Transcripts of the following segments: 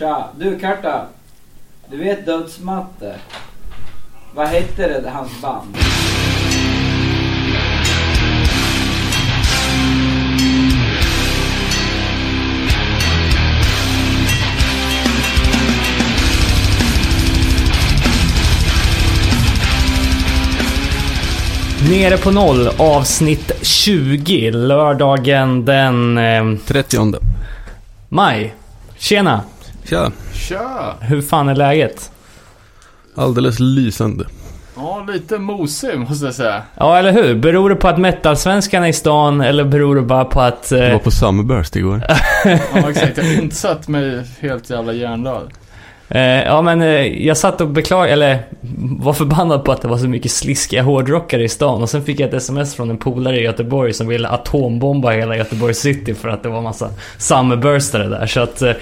Tja, du Karta. Du vet Dödsmatte? Vad hette det, hans band? Nere på noll, avsnitt 20, lördagen den eh, 30 maj. Tjena! Tja, Tja! Hur fan är läget? alldeles lysande. Ja, lite mosig måste jag säga. Ja, eller hur? Beror det på att metalsvenskarna är i stan eller beror det bara på att... Jag Eh, var på Summerburst igår. Ja, exakt. Jag har inte satt mig helt jävla hjärndöd. Eh, ja, men eh, jag satt och beklagade, eller var förbannad på att det var så mycket sliskiga hårdrockare i stan. Och sen fick jag ett sms från en polare i Göteborg som ville atombomba hela Göteborg city för att det var massa summerburstare där. Så att... Eh,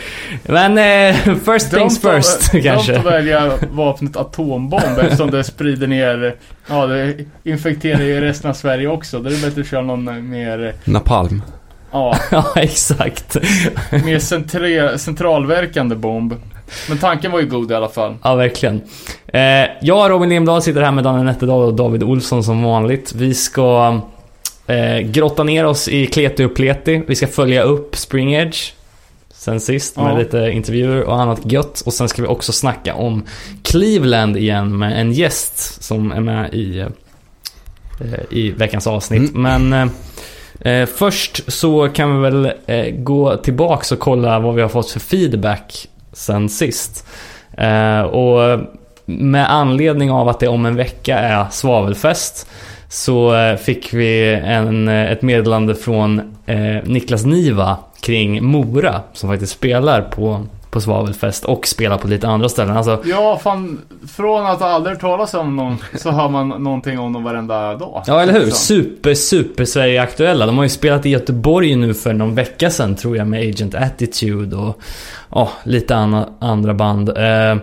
men eh, first things Dumt att- first kanske. Dumt att välja vapnet atombomb eftersom det sprider ner, ja det infekterar ju resten av Sverige också. Då är det bättre att köra någon mer, Napalm. ja, ja, exakt. mer centre, centralverkande bomb. Men tanken var ju god i alla fall. Ja, verkligen. Eh, jag, Robin Limdahl, sitter här med Daniel Nätterdal och David Olsson som vanligt. Vi ska eh, grotta ner oss i Kleti och Pleti. Vi ska följa upp Spring Edge sen sist med Ja. lite intervjuer och annat gött. Och sen ska vi också snacka om Cleveland igen med en gäst som är med i, eh, i veckans avsnitt. Men eh, eh, först så kan vi väl eh, gå tillbaks och kolla vad vi har fått för feedback sen sist. Eh, och med anledning av att det om en vecka är svavelfest så eh, fick vi en, eh, ett meddelande från Niklas Niva kring Mora som faktiskt spelar på, på svavelfest och spelar på lite andra ställen. Alltså, Ja, fan, från att aldrig talas om någon så hör man någonting om dem varenda dag. ja eller hur? Super, super Sverige-aktuella. De har ju spelat i Göteborg nu för någon vecka sedan tror jag med Agent Attitude och ja, lite anna, andra band. Eh,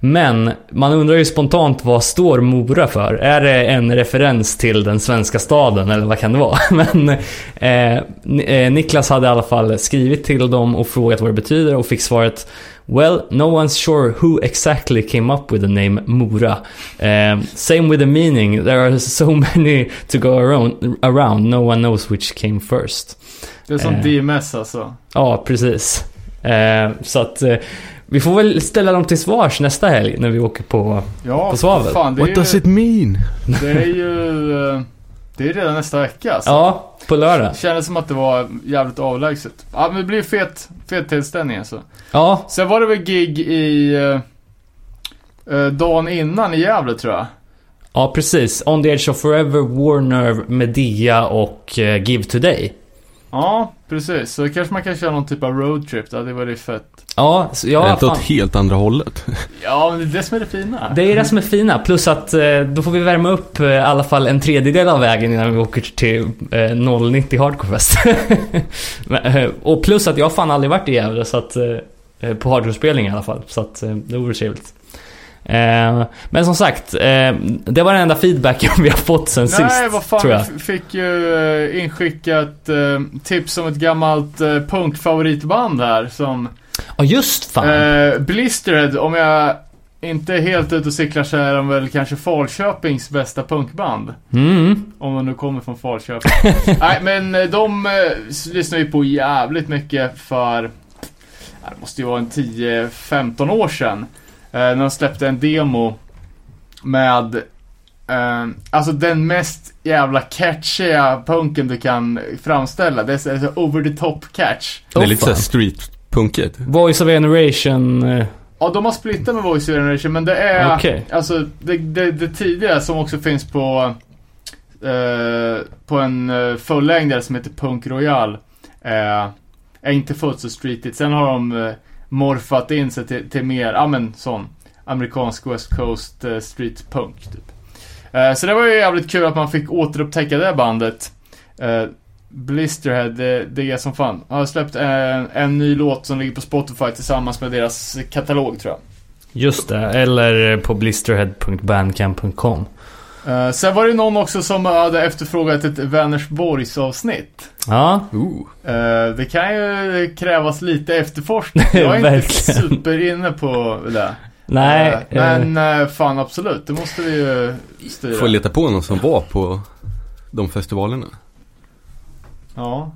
men man undrar ju spontant vad står Mora för? Är det en referens till den svenska staden eller vad kan det vara? Men eh, eh, Niklas hade i alla fall skrivit till dem och frågat vad det betyder och fick svaret Well, no one's sure who exactly came up with the name Mora. Eh, same with the meaning, there are so many to go around, around no one knows which came first. Det är som Eh. DMS alltså. Ja, precis. Eh, så att eh, vi får väl ställa dem till svars nästa helg när vi åker på... Ja, På svavel. fan det är What ju... does it mean? Det är ju... eh, Det är redan nästa vecka alltså. Ja, på lördag. Kändes som att det var jävligt avlägset. Ja, men det blir fet, fet tillställning alltså. Ja, Sen var det väl gig i... eh, eh, dagen innan i Gävle tror jag. ja precis. On the Edge of Forever, Warner, Medea och eh, Give Today. Ja, precis. Så kanske man kan köra någon typ av roadtrip. Det hade varit fett. Ja, så är det ja inte åt helt andra hållet? Ja, men det är det som är det fina. Det är det som är fina. Plus att eh, då får vi värma upp eh, i alla fall en tredjedel av vägen innan vi åker till eh, 090 Hardcorefest. Men, eh, och plus att jag har fan aldrig varit i Gävle så att... På hardcore-spelning i alla fall. Så att det vore trevligt. Eh, men som sagt, eh, det var den enda feedbacken vi har fått sen Nej, sist. vad fan. tror jag. Vi fick ju eh, inskickat eh, tips om ett gammalt eh, punkfavoritband här som... Ja, just fan. Blistered, om jag inte är helt ute och cyklar så är de väl kanske Falköpings bästa punkband. Mm. Om de nu kommer från Falköping. Nej, men de eh, lyssnar vi på jävligt mycket för... Det måste ju vara en 10-15 år sedan. Eh, när de släppte en demo med... Eh, alltså den mest jävla catchiga punken du kan framställa. Det är så, så over the top catch. Det är lite såhär streetpunket. Voice of Generation. Eh, Ja, de har splittat med Voice Generation, men det är... Okej. Alltså, det, det, det tidiga som också finns på... Eh, på en uh, fullängdare som heter Punk Royal. är inte fullt så streetigt. Sen har de morfat in sig till, till mer, ja men sån. Amerikansk West Coast eh, street punk typ. Eh, så det var ju jävligt kul att man fick återupptäcka det bandet. Eh, blisterhead, det, det är som fan. Jag har släppt en, en ny låt som ligger på Spotify tillsammans med deras katalog tror jag. just det, eller på blisterhead.bandcamp.com. Eh, sen var det någon också som hade efterfrågat ett Vänersborgs avsnitt. Ja, Ooh. Eh, det kan ju krävas lite efterforskning. Jag är inte superinne på det. nej. Eh, men eh, fan absolut, det måste vi ju styra. Får leta på någon som var på de festivalerna. Ja.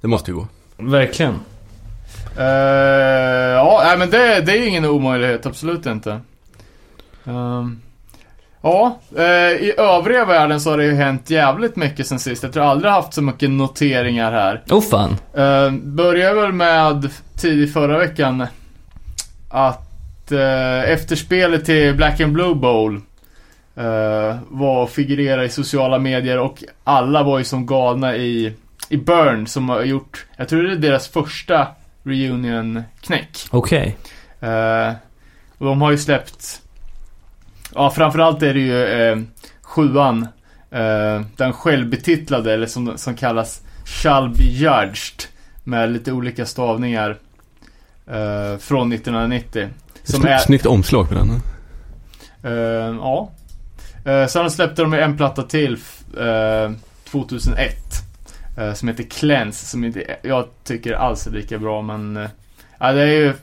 Det måste ju gå. verkligen. Ja, men det, det är ju ingen omöjlighet, absolut inte. Ehm, ja, eh, i övriga världen så har det ju hänt jävligt mycket sen sist. Jag tror aldrig haft så mycket noteringar här. Oh fan. Uh, börjar väl med tidigt förra veckan att uh, efterspelet till Black and Blue Bowl var att figurera i sociala medier och alla var ju som galna i, i Burn som har gjort, jag tror det är deras första reunion-knäck. Okej. Eh, och de har ju släppt, ja framförallt är det ju eh, sjuan, eh, den självbetitlade eller som, som kallas Shall be judged med lite olika stavningar eh, från 1990. Som är, snyggt omslag på den. eh, ja. Eh, sen släppte de en platta till eh, 2001 eh, som heter Cleanse som inte jag tycker alls är lika bra men eh, ja, det är ju eh,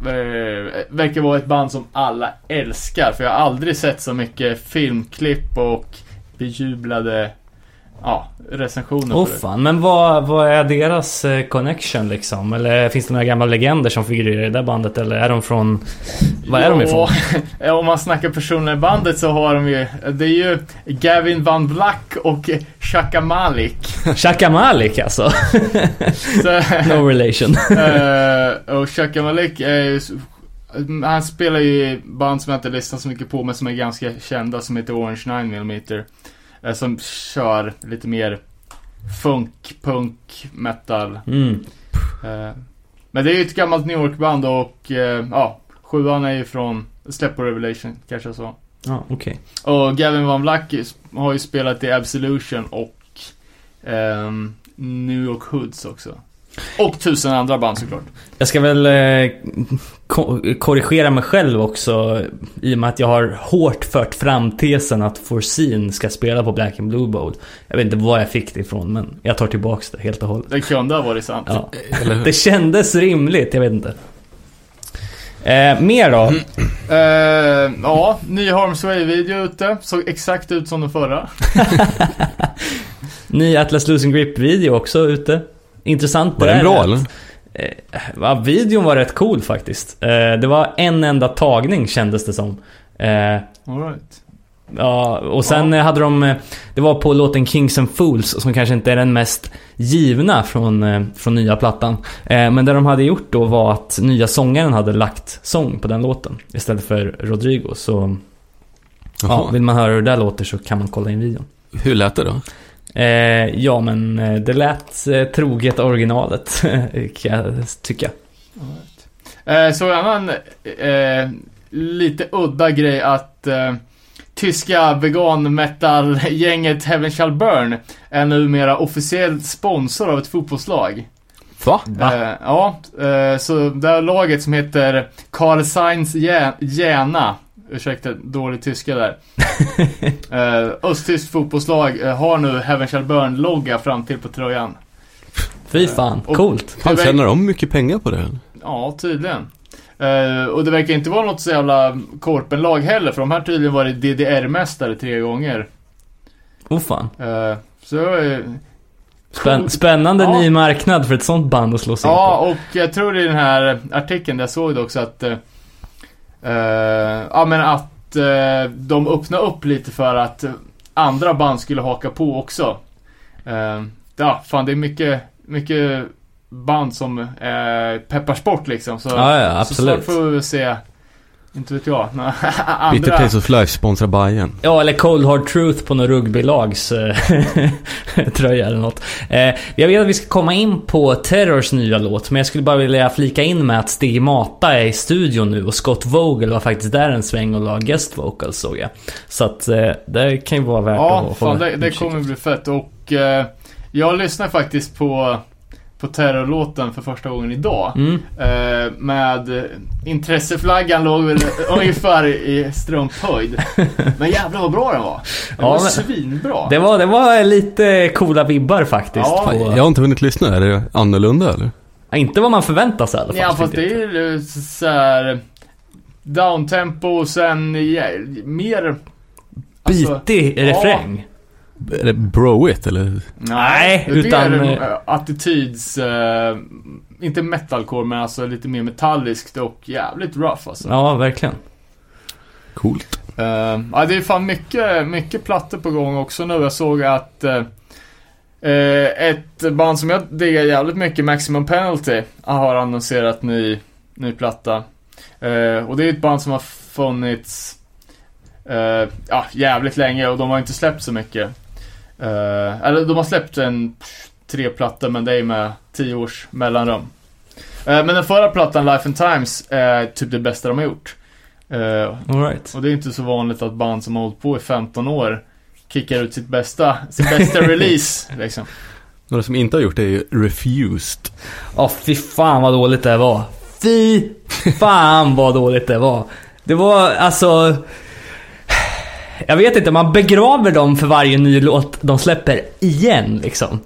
Eh, verkar vara ett band som alla älskar för jag har aldrig sett så mycket filmklipp och bejublade ja, recensioner Oh på det. fan. Men vad, vad är deras eh, connection liksom? Eller finns det några gamla legender som figurerar i det där bandet? Eller är de från... Vad är de ifrån? Om man snackar personer i bandet så har de ju, det är ju Gavin Van Black och Chaka Malik. Chaka Malik alltså? Så, No relation. Eh, och Chaka Malik är ju, han spelar ju i band som jag inte lyssnar så mycket på men som är ganska kända som heter Orange 9mm. Eh, som kör lite mer funk, punk, metal. Mm. Eh, men det är ju ett gammalt New York-band och eh, ja, sjuan är ju från Step på Revelation, kanske så. Ja, okej. Och Gavin Van Black har ju spelat i Absolution och ehm, New York Hoods också. Och tusen andra band såklart. Jag ska väl eh, ko- korrigera mig själv också i och med att jag har hårt fört fram tesen att Forseen ska spela på Black and Blue Bowl. Jag vet inte var jag fick det ifrån men jag tar tillbaks det helt och hållet. Det kunde ha varit sant. Ja. Eller hur? Det kändes rimligt, jag vet inte. Eh, mer då? Eh, ja, ny Harms Way-video ute. Såg exakt ut som den förra. Ny Atlas Losing Grip-video också ute. Intressant Var den bra att- eller? Eh, ja, videon var rätt cool faktiskt. Eh, det var en enda tagning kändes det som. Eh, All right. Ja, och sen eh, hade de... Det var på låten Kings and Fools som kanske inte är den mest givna från, från nya plattan. Eh, Men det de hade gjort då var att nya sångaren hade lagt sång på den låten istället för Rodrigo. Så ja, vill man höra hur det där låter så kan man kolla in videon. Hur lät det då? Eh, ja, men eh, det lät eh, troget originalet kan jag tycka. Eh, så en annan eh, lite udda grej att eh, tyska vegan metal-gänget Heaven Shall Burn är numera officiell sponsor av ett fotbollslag. Va? Va? Eh, ja, eh, så det här laget som heter Karl Sainz Järna, ursäkta dålig tyska där. eh, östtyskt fotbollslag eh, har nu Heaven Shall Burn-logga fram till på tröjan. Fy fan, Och- coolt. Fan, tjänar de mycket pengar på det? Ja, tydligen. Eh, och det verkar inte vara något så jävla korpenlag heller, för de har tydligen varit DDR-mästare tre gånger. Oh fan. Eh, så eh, Spänn, Coolt. spännande Ja. ny marknad för ett sånt band att slå sig in Ja, på. och jag tror i den här artikeln där jag såg det också att eh, eh, Ja men att eh, de öppnar upp lite för att andra band skulle haka på också. Eh, ja, fan det är mycket, mycket band som eh, peppar sport liksom. Så, Ja, ja, så snart absolut. får vi se, inte vet jag, några Bitter andra. Place of Life sponsrar Bayern. Ja, eller Cold Hard Truth på någon rugbylags eh, tröja eller något. Eh, jag vet att vi ska komma in på Terrors nya låt, men jag skulle bara vilja flika in med att Stigmata är i studion nu och Scott Vogel var faktiskt där en sväng och la guest vocals såg jag. Så att eh, det kan ju vara värt Ja, att fan hålla det, det kommer bli fett och eh, jag lyssnar faktiskt på på terrorlåten för första gången idag. Mm. Eh, med eh, intresseflaggan låg väl ungefär i strumphöjd. Men jävlar vad bra den var. Den Ja, var men- svinbra. Det var, det var lite coola vibbar faktiskt. Ja. på, Jag har inte hunnit lyssna, är det annorlunda eller? Inte vad man förväntar sig i alla fall. Ja fast det är ju så här downtempo och sen ja, mer... alltså- Bitig refräng. Är det bro-it eller? Nej, det är utan, eh, äh, attityds... eh, inte metalcore men alltså lite mer metalliskt och jävligt rough alltså. Ja, verkligen. Coolt. Eh, ja, det är fan mycket, mycket plattor på gång också nu. Jag såg att eh, eh, ett band som jag diggar jävligt mycket, Maximum Penalty, har annonserat ny, ny platta. Eh, och det är ett band som har funnits eh, ja, jävligt länge och de har inte släppt så mycket. Eh, eller de har släppt en pff, tre plattor men det är med tio års mellanrum. Eh, men den förra plattan, Life and Times, är typ det bästa de har gjort. All right. och det är inte så vanligt att band som har hållit på i 15 år kickar ut sitt bästa, sin bästa release liksom. Några som inte har gjort det är ju Refused. Ja, fy fan vad dåligt det var. Fy fan vad dåligt det var. Det var alltså... Jag vet inte, man begraver dem för varje ny låt de släpper igen liksom.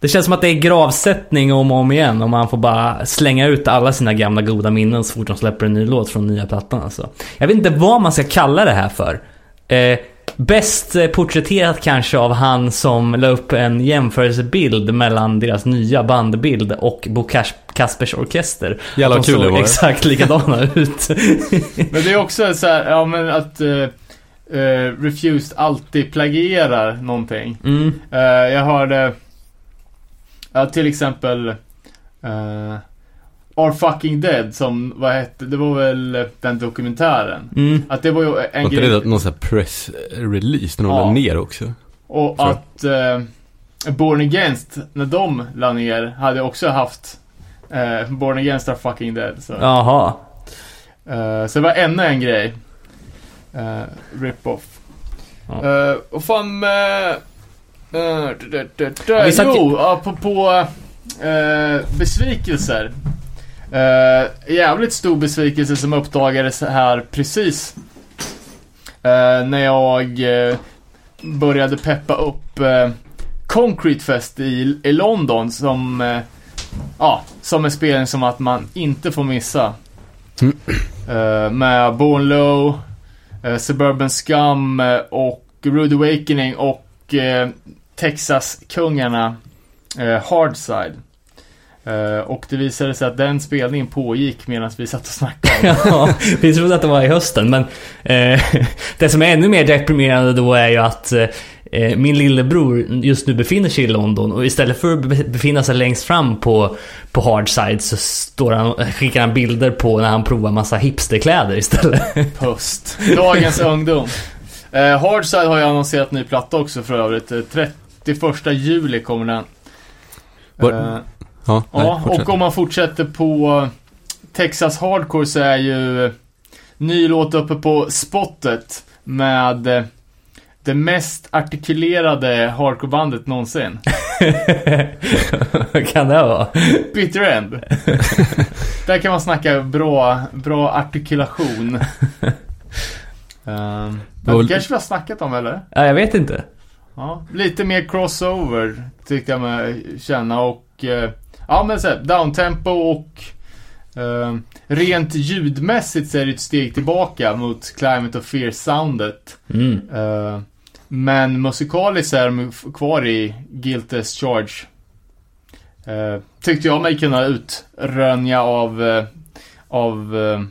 Det känns som att det är gravsättning om och om igen och man får bara slänga ut alla sina gamla goda minnen så fort de släpper en ny låt från nya plattan alltså. Jag vet inte vad man ska kalla det här för. Eh, bäst eh, porträtterat kanske av han som la upp en jämförelsebild mellan deras nya bandbild och Bo Kas- Kaspers Orkester. Jävlar De kul såg det var. exakt likadana ut. Men det är också så här, ja men att uh, Refused alltid plagierar någonting. Mm. Eh, jag hörde, ja till exempel uh, Are Fucking Dead som, vad hette, det var väl den dokumentären. Mm. Att det var ju en Var grej. det någon sån här press-release när de Ja. la ner också? Och Så. att eh, Born Against, när de la ner, hade också haft eh, Born Against are fucking dead. Så, Jaha. Eh, så det var ännu en grej. Uh, Rip-off. Ja. Eh, och fan med... Uh, satt ju- jo, apropå uh, besvikelser. Uh, jävligt stor besvikelse som uppdagades här precis. eh, när jag eh, började peppa upp uh, Concrete Fest i, i London som, eh, ja, som en spelning som att man inte får missa. Mm. Eh, med Born Low, eh, Eh, Suburban Scum eh, och Rude Awakening och eh, Texas-kungarna eh, Hardside. Uh, och det visade sig att den spelningen pågick medan vi satt och snackade. Ja, vi trodde att det var i hösten men eh, Det som är ännu mer deprimerande då är ju att eh, min lillebror just nu befinner sig i London och istället för att be- befinna sig längst fram på, på Hardside så står han, skickar han bilder på när han provar massa hipsterkläder istället. Pust. Dagens ungdom. Eh, Hardside har ju annonserat ny platta också för övrigt. Eh, 31 juli kommer den. Eh, Ja, nej, ja, och om man fortsätter på Texas Hardcore så är ju ny låt uppe på spottet med eh, det mest artikulerade hardcorebandet någonsin. Vad kan det vara? Bitter End. Där kan man snacka bra, bra artikulation. Um, väl- det kanske vi har snackat om eller? Ja, jag vet inte. Ja, lite mer crossover tyckte jag mig känna och eh, ja men så här, downtempo och eh, rent ljudmässigt så är det ett steg tillbaka mot Climate of Fear-soundet. Mm. Eh, men musikaliskt är de kvar i Guilt as Charge. Eh, tyckte jag mig kunna utrönja av, eh, av, eh,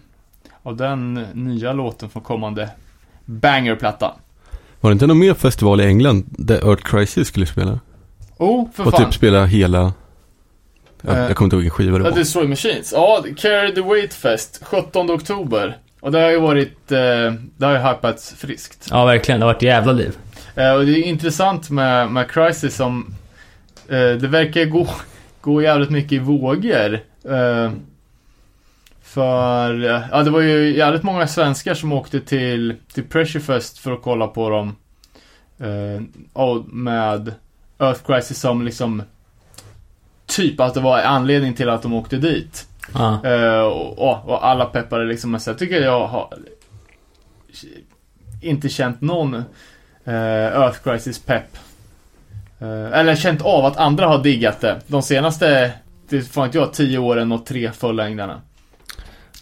av den nya låten från kommande Banger-platta. Var det inte någon mer festival i England där Earth Crisis skulle spela? Oh, för Och fan. typ spela hela... Jag, Eh, jag kommer inte ihåg vilken skiva det var. Destroy Machines. Ja, Carry the Weight Fest, 17 oktober. Och det har ju varit, eh, det har ju hypats friskt. Ja, verkligen. Det har varit jävla liv. Eh, och det är intressant med, med Crisis som, eh, det verkar gå, gå jävligt mycket i vågor. Eh, för, eh, ja det var ju jävligt många svenskar som åkte till, till Pressure Fest för att kolla på dem. Eh, och med Earth Crisis som liksom typ att det var anledning till att de åkte dit. Ja. Eh, och, och, alla peppade liksom. Men sen tycker jag har inte känt någon Earth Crisis pepp. Eh, eller känt av att andra har diggat det. De senaste, det får inte jag, tio åren och tre fullängdarna.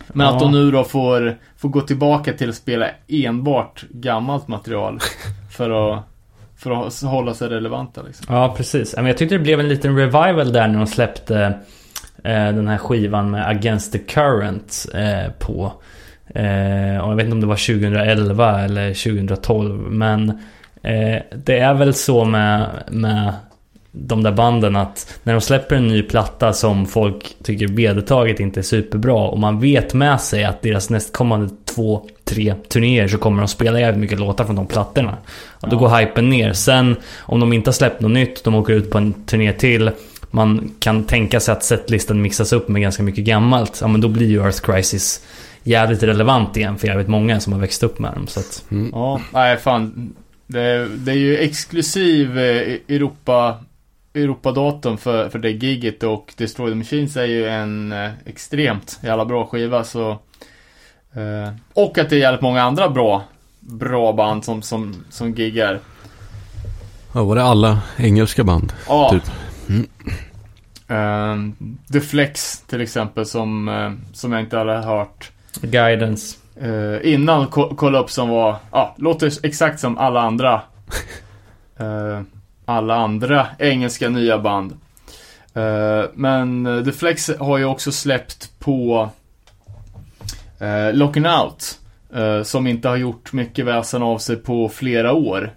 Men Ja. att de nu då får, får gå tillbaka till att spela enbart gammalt material. för att, för att hålla sig relevanta liksom. Ja, precis. Men jag tyckte det blev en liten revival där när de släppte eh, den här skivan med Against the Current eh, på... Eh, och jag vet inte om det var 2011 eller 2012. Men eh, det är väl så med, med de där banden att när de släpper en ny platta som folk tycker vedertaget inte är superbra och man vet med sig att deras nästkommande två, tre turnéer så kommer de spela jävligt mycket låtar från de plattorna. Och då Ja. går hypen ner. Sen om de inte har släppt något nytt, de åker ut på en turné till. Man kan tänka sig att setlisten mixas upp med ganska mycket gammalt. Ja men då blir ju Earth Crisis jävligt relevant igen för jävligt många som har växt upp med dem. Så att, Mm. Ja, nej fan. Det, det är ju exklusiv eh, Europa, Europadatum för, för det giget och Destroy the Machines är ju en eh, extremt jävla bra skiva så. Eh, och att det är jävligt många andra bra, bra band som, som, som giggar. Ja, var det alla engelska band? Ja. Typ. Mm. Eh, The Flex till exempel som, eh, som jag inte hade hört. Guidance. Eh, innan ko- kolla upp som var, ja, låter exakt som alla andra. Eh, alla andra engelska nya band. Eh, men eh, The Flex har ju också släppt på uh, Locking Out. eh, som inte har gjort mycket väsen av sig på flera år.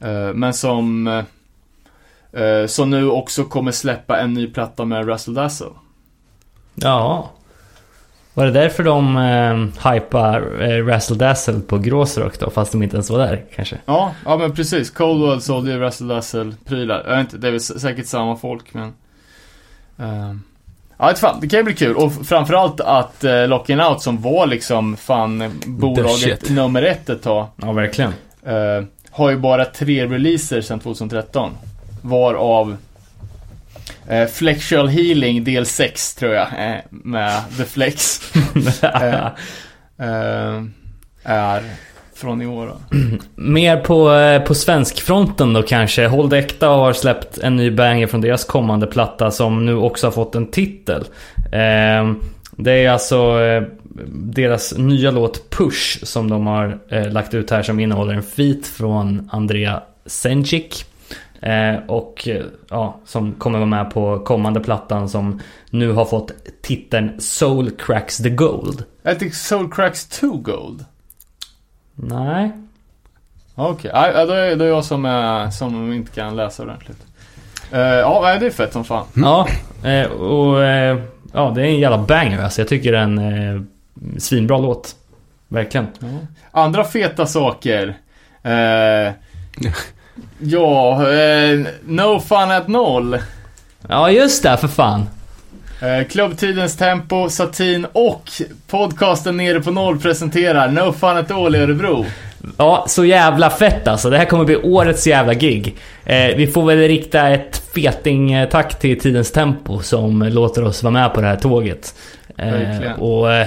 Eh, men som eh, eh, som nu också kommer släppa en ny platta med Russell Dazzle. Ja. Var det därför de eh, hypar eh, Razzle Dazzle på Gråsrock då? Fast de inte ens var där kanske? Ja, ja men precis. Cold World sålde ju Russell Dazzle-prylar. Jag vet inte, det är väl säkert samma folk men... ehm, ja, fan, det kan ju bli kul. Och framförallt att uh, Locking Out som var liksom fan eh, bolaget nummer ett ett tag. Ja, verkligen. eh, har ju bara tre releaser sedan 2013. Varav uh, Flexual Healing del 6 tror jag, eh, med The Flex. Eh, eh, är från i år då. Mer på, eh, på svenskfronten då kanske. Håll det äkta har släppt en ny banger från deras kommande platta som nu också har fått en titel. Eh, det är alltså eh, deras nya låt Push som de har eh, lagt ut här som innehåller en feat från Andrea Senchik. Eh, och eh, ja, som kommer vara med på kommande plattan som nu har fått titeln Soul Cracks the Gold. Jag tycker Soul Cracks 2 Gold. Nej, Okej, okay. ja, då, är, är jag som, är, som inte kan läsa ordentligt. Uh, ja, det är fett som fan. Ja, eh, och eh, ja, det är en jävla banger alltså. Jag tycker det är en eh, svinbra låt. Verkligen. Andra feta saker. Eh, ja, eh, No Fun at Noll. Ja, just det, för fan. Eh, Klubbtidens Tempo, Satin och podcasten Nere på Noll presenterar No Fun at All i Örebro. Ja, så jävla fett alltså. Det här kommer bli årets jävla gig. Eh, vi får väl rikta ett feting-tack till Tidens Tempo som låter oss vara med på det här tåget. Eh, och eh,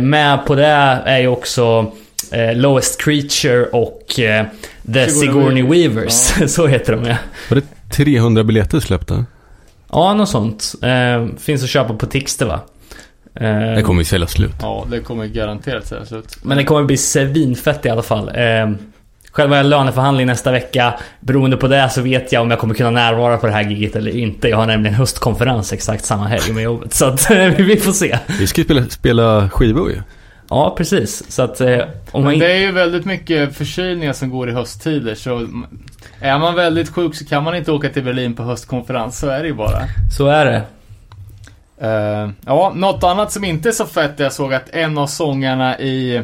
med på det är ju också eh, Lowest Creature och eh, The Sigourney Sigourney Weavers. så heter de ja. Var det 300 biljetter släppta? Ja, något sånt. Eh, finns att köpa på Tixter va? Eh, Det kommer ju sälja slut. Ja, det kommer garanterat säga slut. Men det kommer bli svinfett i alla fall. Eh, själv har jag löneförhandling nästa vecka. Beroende på det så vet jag om jag kommer kunna närvara på det här giget eller inte. Jag har nämligen höstkonferens exakt samma helg med jobbet. Så att vi får se. Vi ska ju spela, spela skivor ju. Ja, precis. Så att eh, om man det är ju väldigt mycket förkylningar som går i hösttider så är man väldigt sjuk så kan man inte åka till Berlin på höstkonferens, så är det ju bara. Så är det. Eh, ja, något annat som inte är så fett, jag såg att en av sångarna i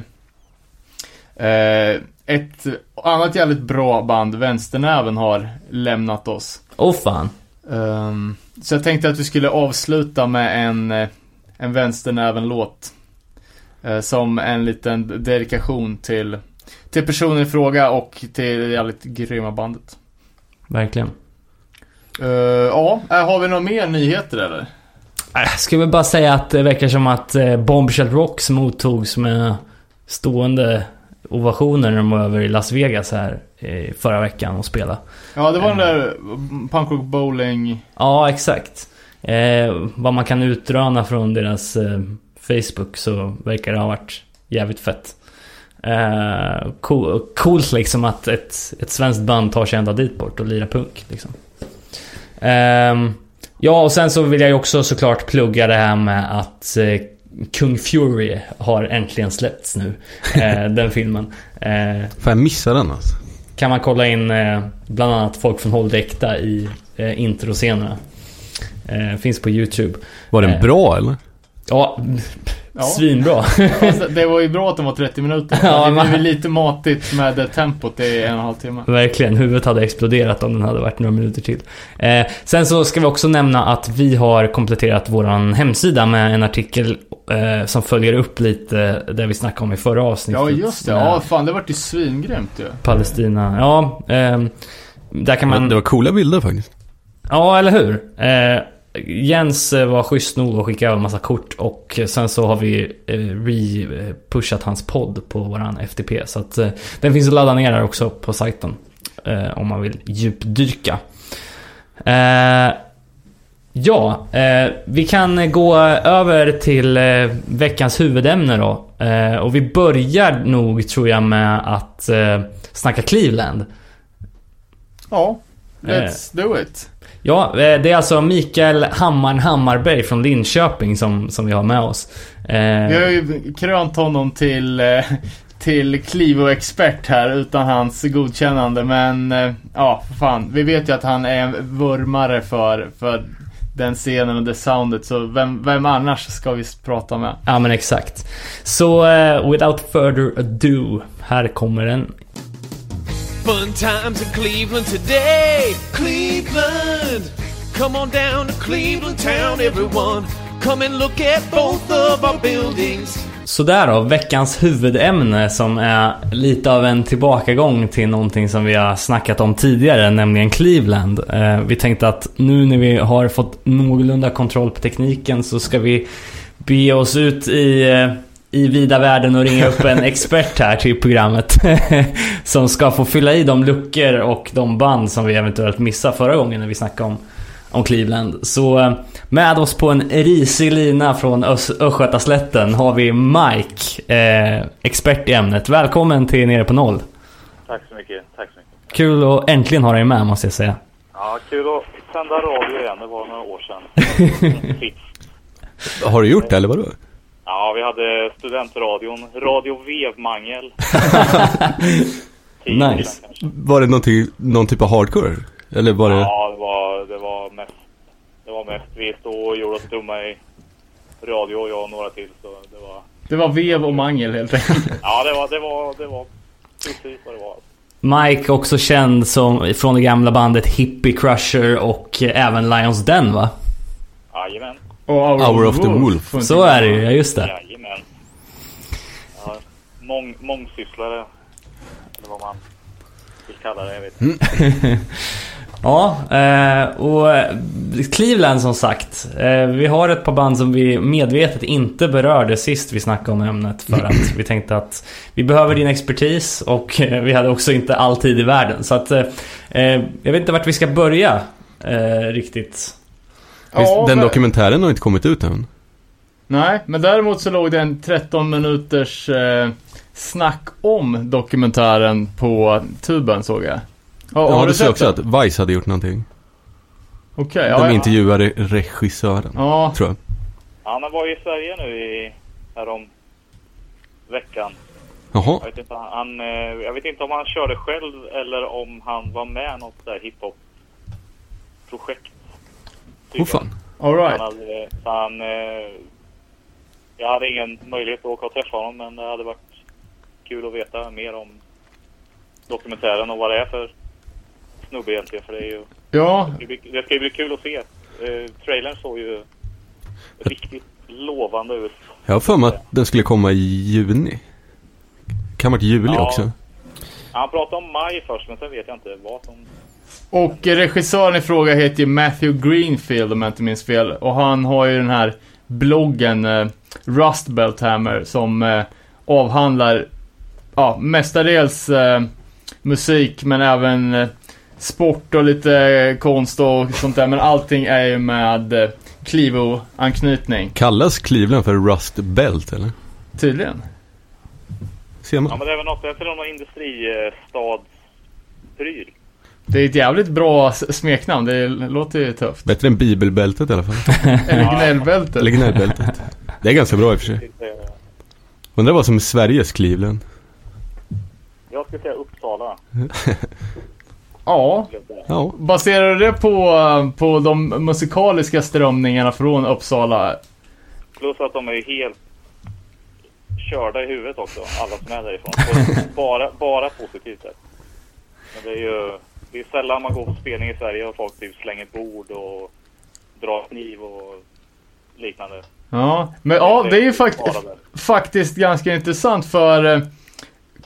eh, ett annat jävligt bra band, Vänsternäven, har lämnat oss. Åh fan. Ehm, så jag tänkte att vi skulle avsluta med en, eh, en Vänsternäven-låt. Eh, som en liten dedikation till, till personen i fråga och till det jävligt grymma bandet. Verkligen. Eh, ja, eh, har vi några mer nyheter eller? Äh, ska vi bara säga att det verkar som att Bombshell Rocks mottogs med stående ovationer när de var över i Las Vegas här förra veckan och spela. Ja, det var den där Punkrock Bowling... Ja, exakt. Eh, vad man kan utröna från deras Facebook så verkar det ha varit jävligt fett. Eh, cool, coolt liksom att ett, ett svenskt band tar sig ända dit bort och lirar punk. Liksom. Ehm, ja, och sen så vill jag ju också såklart plugga det här med att eh, Kung Fury har äntligen släppts nu. Eh, den filmen. Eh, Fan jag missade den alltså. kan man kolla in bland annat folk från Håll Äkta i eh, introscenerna. Finns på YouTube. Var den bra eller? Ja, Ja. svinbra. Fast det var ju bra att de var 30 minuter. Ja, det blev lite matigt med det tempot i en och en halv timme. Verkligen, huvudet hade exploderat om den hade varit några minuter till. Eh, sen så ska vi också nämna att vi har kompletterat våran hemsida med en artikel eh, som följer upp lite där vi snackade om i förra avsnittet. Ja, just det. med Ja, fan det vart ju svingrymt ju. Palestina. Ja, ehm, där kan man... Det var coola bilder faktiskt. Ja, eller hur? Eh, Jens eh, var schysst nog och skickade över en massa kort och sen så har vi eh, re-pushat hans podd på våran FTP. Så att eh, den finns att ladda ner där också på sajten. Om man vill djupdyka. Ja, vi kan gå över till veckans huvudämne då. Och vi börjar nog tror jag med att snacka Cleveland. Ja, let's do it. Ja, eh, det är alltså Mikael Hammaren Hammarberg från Linköping som, som vi har med oss. Eh, Vi har ju krönt honom till, eh, till Clivo-expert här utan hans godkännande. Men ja, för fan. Vi vet ju att han är en vurmare för, för den scenen och det soundet. Så vem, vem annars ska vi prata med? Ja men exakt. Så without further ado, här kommer den. Fun times in Cleveland today. Cleveland. Come on down to Cleveland town, everyone. Come and look at both of our buildings. Sådär då, veckans huvudämne som är lite av en tillbakagång till någonting som vi har snackat om tidigare, nämligen Cleveland. Eh, vi tänkte att nu när vi har fått någorlunda kontroll på tekniken så ska vi be oss ut i, eh, i vida världen och ringa upp en expert här till programmet. som ska få fylla i de luckor och de band som vi eventuellt missade förra gången när vi snackade om om Cleveland. Så eh, med oss på en risig lina från Ös- Östgötaslätten har vi Mike, eh, expert i ämnet. Välkommen till Nere på Noll. Tack så mycket. Tack så mycket. Kul att äntligen ha dig med måste jag säga. Ja, kul att sända radio igen. Det var några år sedan. Har du gjort det eller vadå? Ja, vi hade studentradion. Radio Vevmangel. Nice. Var det någonting, någon typ av hardcore? Eller var det... Ja, det var, det var mest... Det var mest vi stod och gjorde oss dumma i radio och jag och några till. Så det var... Det var vev och mangel helt enkelt. Ja, det var... Det var, det var precis vad det var. Mike också känd som, från det gamla bandet Hippie Crusher och eh, även Lions Den va? Jajamän. Och Hour, Hour of the Wolf. Så är det ju, ja just det. Jajamän. Ja, mång, mångsysslare. Eller vad man vill kalla det. Jag vet inte. Ja, eh, och eh, Cleveland som sagt. Eh, vi har ett par band som vi medvetet inte berörde sist vi snackade om ämnet. För att vi tänkte att vi behöver din expertis och vi hade också inte all tid i världen. Så att jag vet inte vart vi ska börja riktigt. Visst, Ja, den men- dokumentären har inte kommit ut än. Nej, men däremot så låg det en 13 minuters eh, snack om dokumentären på tuben såg jag. Ja, Ja, har du sett också den? att Vice hade gjort någonting. Okej, ja, De ja. intervjuade regissören, Ja, tror jag. Han var i Sverige nu i, härom veckan. Jaha, Jag vet, inte, han, eh, jag vet inte om han körde själv eller om han var med i något där hiphop-projekt. Oh fan. alright. Han hade, så han, eh, jag hade ingen möjlighet att åka och träffa honom men det hade varit kul att veta mer om dokumentären och vad det är för snubbe egentligen. För det, är ju, Ja, det, blir- det ska ju bli kul att se. Eh, trailern såg ju riktigt lovande ut. Jag har för mig att den skulle komma i juni. Kan ha varit juli Ja. också. Han pratade om maj först men sen vet jag inte vad som Och regissören i fråga heter ju Matthew Greenfield om jag inte minns fel. Och han har ju den här bloggen eh, Rust Belt Hammer som eh, avhandlar ja, mestadels eh, musik men även eh, sport och lite konst och sånt där. Men allting är ju med eh, Clivo-anknytning. Kallas Cleveland för Rust Belt eller? Tydligen. Ser Ja man? men det är väl något, jag tror de har industristadspryl. Det är ett jävligt bra smeknamn. Det låter ju tufft. Bättre än Bibelbältet i alla fall. Eller gnällbältet. Eller Gnällbältet. Det är ganska bra i och för sig. Undrar vad som är Sveriges Cleveland. Jag skulle säga Uppsala. Ja. Ja. Baserar du det på, på de musikaliska strömningarna från Uppsala? Plus att de är ju helt körda i huvudet också, alla som är därifrån. På bara, bara positivt sätt. Men det är ju det är sällan man går på spelning i Sverige och folk typ slänger bord och drar kniv och liknande. Ja, men ja, det är ju fakt faktiskt ganska intressant för eh,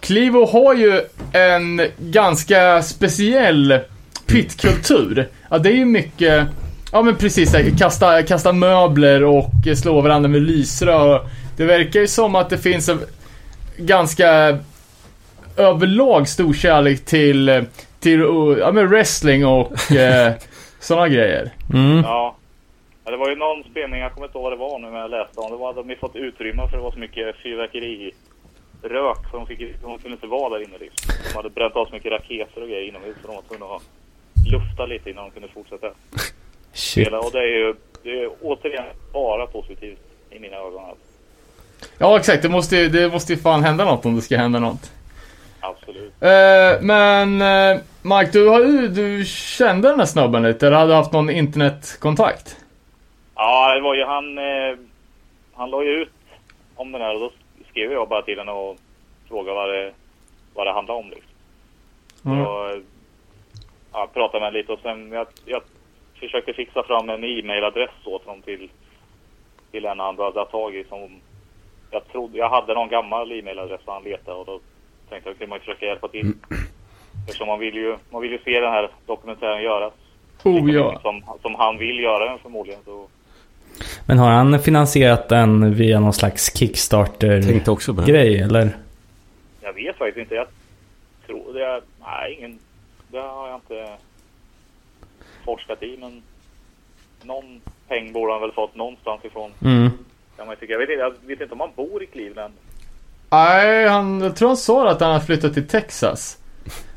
Clivo har ju en ganska speciell pitkultur. Ja, det är ju mycket, ja men precis, här, kasta, kasta möbler och eh, slå varandra med lysrör. Det verkar ju som att det finns en ganska överlag stor kärlek till, eh, till ja, men wrestling och eh, sådana grejer. Mm. Ja. ja. Det var ju någon spelning, jag kommer inte ihåg vad det var nu men jag läste om. Det var de hade fått utrymme för det var så mycket fyrverkeri rök så de, fick, de kunde inte vara där inne liksom. De hade bränt av så mycket raketer och grejer inomhus så de var tvungna att lufta lite innan de kunde fortsätta Shit. spela. Och det är ju det är återigen bara positivt i mina ögon. Alltså. Ja, exakt. Det måste, det måste ju fan hända något om det ska hända något. Absolut. Eh, men eh, Mike, du, har ju, du kände den här snubben lite, eller hade haft någon internetkontakt? Ja, det var ju han... Eh, han la ju ut om den här och då skrev jag bara till honom och frågade vad det, vad det handlade om liksom. Mm. Och, ja, pratade med honom lite och sen jag, jag försökte fixa fram en e-mailadress åt honom till, till en han behövde ha tag i som jag trodde, jag hade någon gammal e-mailadress han letade och då tänkte jag kunde man försöka hjälpa till. Eftersom man vill ju, man vill ju se den här dokumentären göras. Oh ja. Som, som han vill göra den förmodligen så Men har han finansierat den via någon slags Kickstarter-grej eller? Jag vet faktiskt inte. Jag tror det. Är, nej, ingen. Det har jag inte forskat i, men någon peng borde han väl fått någonstans ifrån. Mm. Kan man ju tycka. Jag vet, inte, jag vet inte om han bor i Cleveland. Nej, han, jag tror han sa att han hade flyttat till Texas.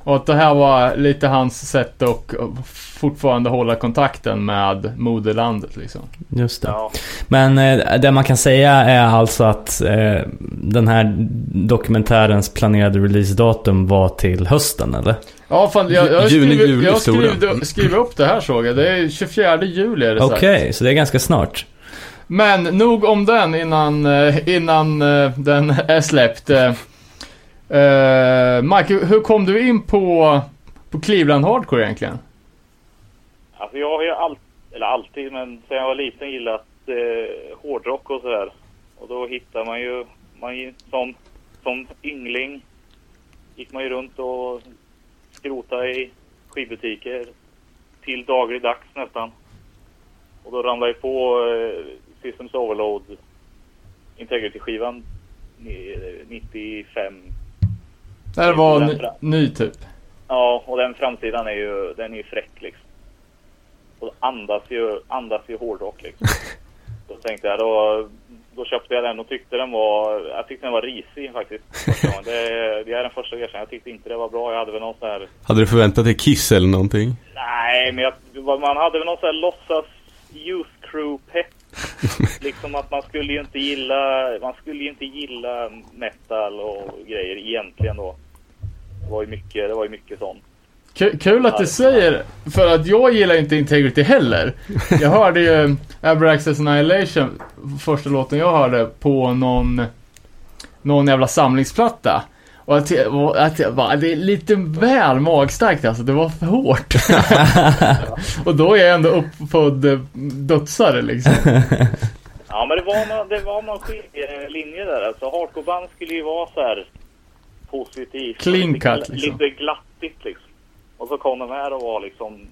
Och att det här var lite hans sätt att fortfarande hålla kontakten med moderlandet liksom. Just det. Ja, Men eh, det man kan säga är alltså att eh, den här dokumentärens planerade releasedatum var till hösten, eller? Ja, fan, jag, jag, Juni, skriver, juli, jag skriver, skriver upp det här såg jag. Det är 24 juli är det Okej, sagt. så det är ganska snart. Men nog om den innan, eh, innan eh, den är släppt. Uh, Mike, hur- kom du in på, på Cleveland Hardcore egentligen? alltså jag har ju alltid, eller alltid, men sen jag var liten gillat eh, hårdrock och sådär. Och då hittar man ju, man som, som yngling gick man ju runt och skrotade i skivbutiker till dagligdags nästan. Och då ramlade jag på eh, Systems Overload Integrity-skivan ni- 95. Det här var Den ny, typ. Ja, och den framsidan är ju, den är ju fräck liksom. Och andas ju, andas ju hårdrock liksom. Då tänkte jag, då, då köpte jag den och tyckte den var, jag tyckte den var risig faktiskt. Det, det är den första erkännandet. Jag tyckte inte det var bra. Jag hade väl någon sån här, Hade du förväntat dig Kiss eller någonting? nej men jag, man hade väl någon sån här låtsas youth crew pepp. liksom att man skulle ju inte gilla, man skulle ju inte gilla metal och grejer egentligen då. Det var ju mycket, det var ju mycket sånt. Ku- Kul att du säger, för att jag gillar inte Integrity heller. Jag hörde ju Abraxas Annihilation, första låten jag hörde, på någon, någon jävla samlingsplatta. Och att, och att jag bara, det är lite väl magstarkt alltså, det var för hårt. och då är jag ändå uppfödd eh, dödsare liksom. Ja men det var någon, det var någon skiljelinje där. Alltså hardcoreband skulle ju vara så här positivt. Clean lite, cut, liksom. Lite glattigt liksom. Och så kom de här och var liksom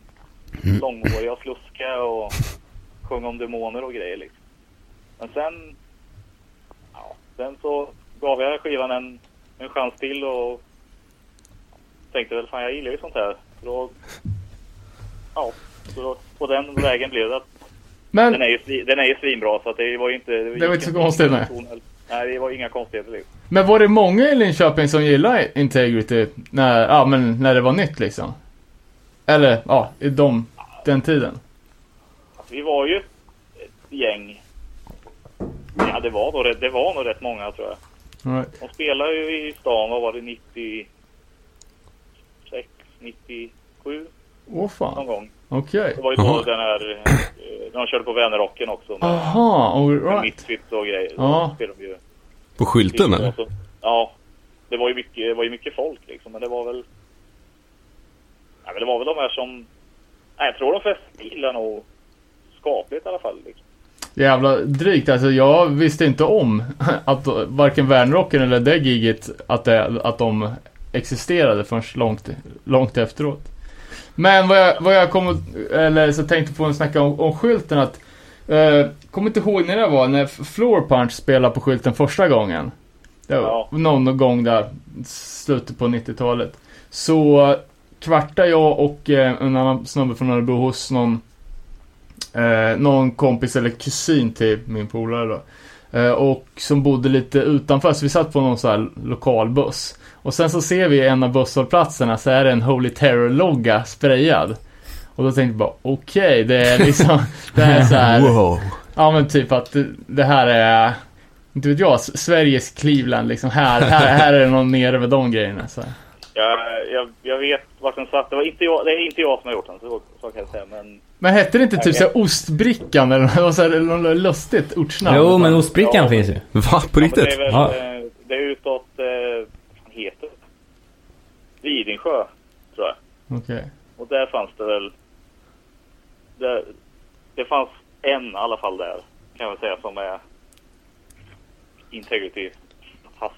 långhåriga och sluska och sjöng om demoner och grejer liksom. Men sen, ja, sen så gav jag skivan en, en chans till och tänkte väl fan jag gillar ju sånt här. Så då, ja, så då, på den vägen blev det att Men, den är ju, den är ju svinbra så att det var ju inte... Det var inte så konstigt, nej. Nej, det var inga konstigheter liksom. men var det många i Linköping som gillade Integrity när, ja, men när det var nytt liksom? Eller, ja, i de, den tiden? Vi var ju ett gäng. Ja, det var nog, rätt- det var nog rätt många tror jag. All right. De spelade ju i stan, vad var det, 96, 97 Åh någon fan, gång. okej. Det var ju då den här, eh, de körde på Vänerrocken också med, Aha, med alright. Misfits och grejer. Ja. Ju På skylten eller? Så- Ja, det var ju mycket, det var ju mycket folk liksom, men det var väl... Ja, men det var väl de här som... Nej, jag tror de flesta gillar nog skapligt i alla fall. Liksom. Jävla drygt, alltså jag visste inte om att varken Värnrocken eller det giget att, det, att de existerade förrän långt, långt efteråt. Men vad jag, vad jag kom, eller så tänkte på att snacka om, om skylten att eh, Kommer inte ihåg när det var, när Floor Punch spelade på skylten första gången. Ja. någon gång där, slutet på 90-talet. Så kvartar jag och eh, en annan snubbe från Örebro hos någon eh, någon kompis eller kusin till min polare då. Eh, och som bodde lite utanför, så vi satt på någon så här lokal buss. Och sen så ser vi en av busshållplatserna så är det en Holy Terror-logga sprayad. Och då tänkte jag bara, okej, det är liksom, det här är så här, Wow. ja men typ att det, det här är, inte vet jag, Sveriges Cleveland liksom. Här, här, här är det någon nere med de grejerna. Så. Jag, jag, jag vet vart den satt. Det, var inte jag, det är inte jag som har gjort den, så, så kan jag säga. Men Men hette det inte typ såhär ostbrickan eller något, så här, eller något lustigt ortsnamn? Jo, men ostbrickan Ja. finns ju. Va? På ja, riktigt? det är väl, Ja. eh, det är utåt, eh, vad heter det? Vidingsjö, tror jag. Okej. Och där fanns det väl... Det, det fanns en i alla fall där, kan jag väl säga, som är integrity fast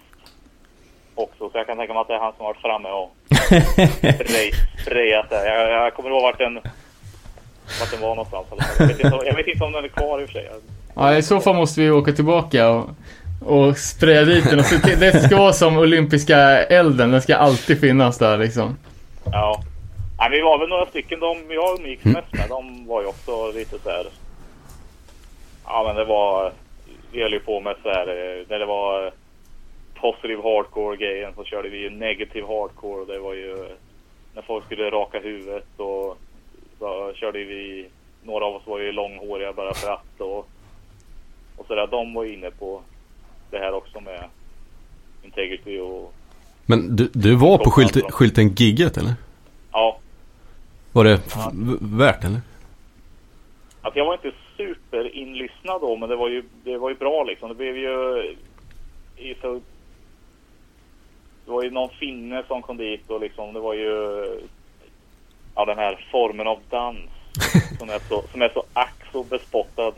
också. Så jag kan tänka mig att det är han som har varit framme och spray, sprayat där. Jag, jag kommer ihåg vart den, vart den var någonstans. Jag vet, inte, om- jag vet inte om den är kvar i och för sig. Ja, i så fall måste vi åka tillbaka och, och spraya dit den och det ska vara som olympiska elden, den ska alltid finnas där liksom. Ja. Nej, vi var väl några stycken. De jag umgicks mest med, de var ju också lite så här... Ja, men det var... Vi höll ju på med så här... eh, När det var positive hardcore-grejen så körde vi ju negative hardcore. Och det var ju... När folk skulle raka huvudet och... Så körde vi... Några av oss var ju långhåriga bara för att och... Och sådär. De var inne på det här också med integrity och... Men du, du var på skylten, skylten gigget eller? Ja, Var det v- värt eller? Alltså jag var inte superinlyssnad då, men det var ju, det var ju bra liksom. Det blev ju... I så, det var ju någon finne som kom dit och liksom, det var ju... Ja, den här formen av dans som är så, som är så ack så bespottad.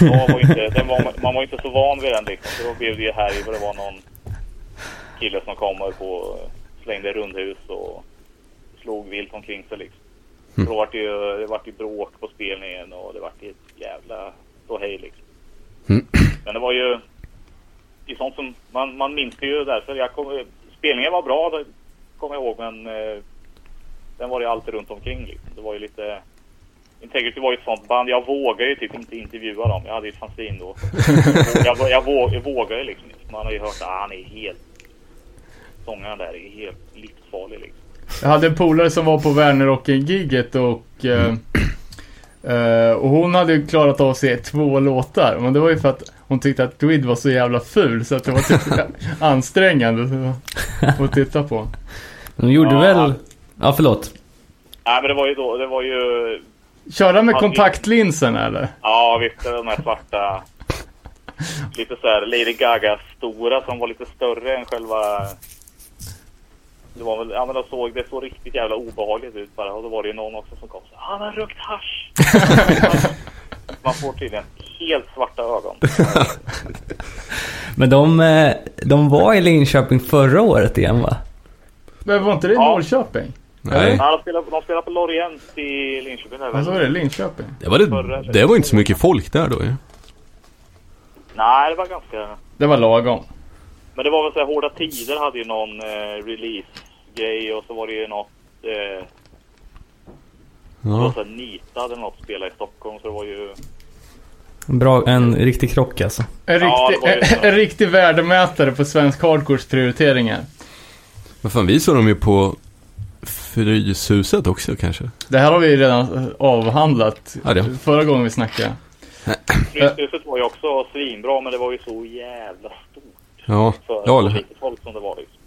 Var inte, den var, man var inte så van vid den liksom, så då blev det ju här det var någon kille som kom och på, slängde rundhus och slog vilt omkring sig liksom. Så Då vart det ju, det vart ju bråk på spelningen och det vart ju ett jävla ståhej liksom. Mm. Men det var ju, det är sånt som, man, man minns det ju därför. Jag kom, spelningen var bra, det kommer jag ihåg, men eh, den var ju alltid runt omkring liksom. Det var ju lite, Integrity var ju ett sånt band, jag vågade ju typ inte intervjua dem. Jag hade ju ett fanzine då. jag, jag, våg, jag vågade liksom inte. Man har ju hört att ah, han är helt, sångaren där är helt livsfarlig liksom. Jag hade en polare som var på Värnerocken-giget och eh, eh, och hon hade ju klarat av att se två låtar. Men det var ju för att hon tyckte att Tweed var så jävla ful så att det var typ ansträngande att titta på. De gjorde Ja. väl... Ja, förlåt. Nej men det var ju då, det var ju Körde med kontaktlinsen eller? Ja, visst. De här svarta. Lite så här Lady Gaga-stora som var lite större än själva... Det var väl, ja men de såg, det såg riktigt jävla obehagligt ut bara. Och då var det ju någon också som kom så ah, han har rökt hasch. Man får tydligen helt svarta ögon. Men de, eh, de var i Linköping förra året igen va? Men var inte det i Ja. Norrköping? Nej, Ja, de spelar, de spelar på Lorient i Linköping. Där, Vad sa väl? du? Linköping? det var, det, det var inte så mycket folk där då ju. Nej, det var ganska... Det var lagom. Men det var väl så här, Hårda Tider hade ju någon eh, release-grej och så var det ju något... Eh, det var Ja. så här, Nita hade något spela i Stockholm så det var ju... En, bra, en riktig krock alltså. En Ja, riktig, det var ju det. en riktig värdemätare på svensk hardcores prioriteringar. Men fan, vi såg dem ju på Fryshuset också kanske. Det här har vi redan eh, avhandlat Ja, det. förra gången vi snackade. Fryshuset var ju också svinbra men det var ju så jävla stort Ja, för ja så eller litet folk som det var liksom.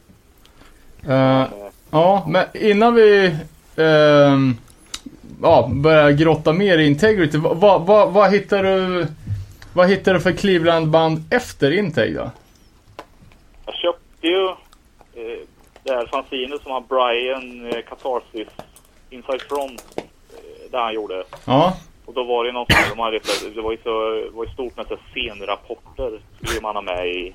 Eh, ja, men innan vi ehm, ja, börjar grotta mer i Integrity. Vad, vad, vad, vad hittar du vad hittar du för Cleveland-band efter Integ då? Jag köpte ju eh, det här fanzinet som han Brian eh, Catharsis Inside Front eh, där han gjorde. Ja, Och då var det något som de hade, det var ju så, det var ju stort med så scenrapporter skulle man ha med i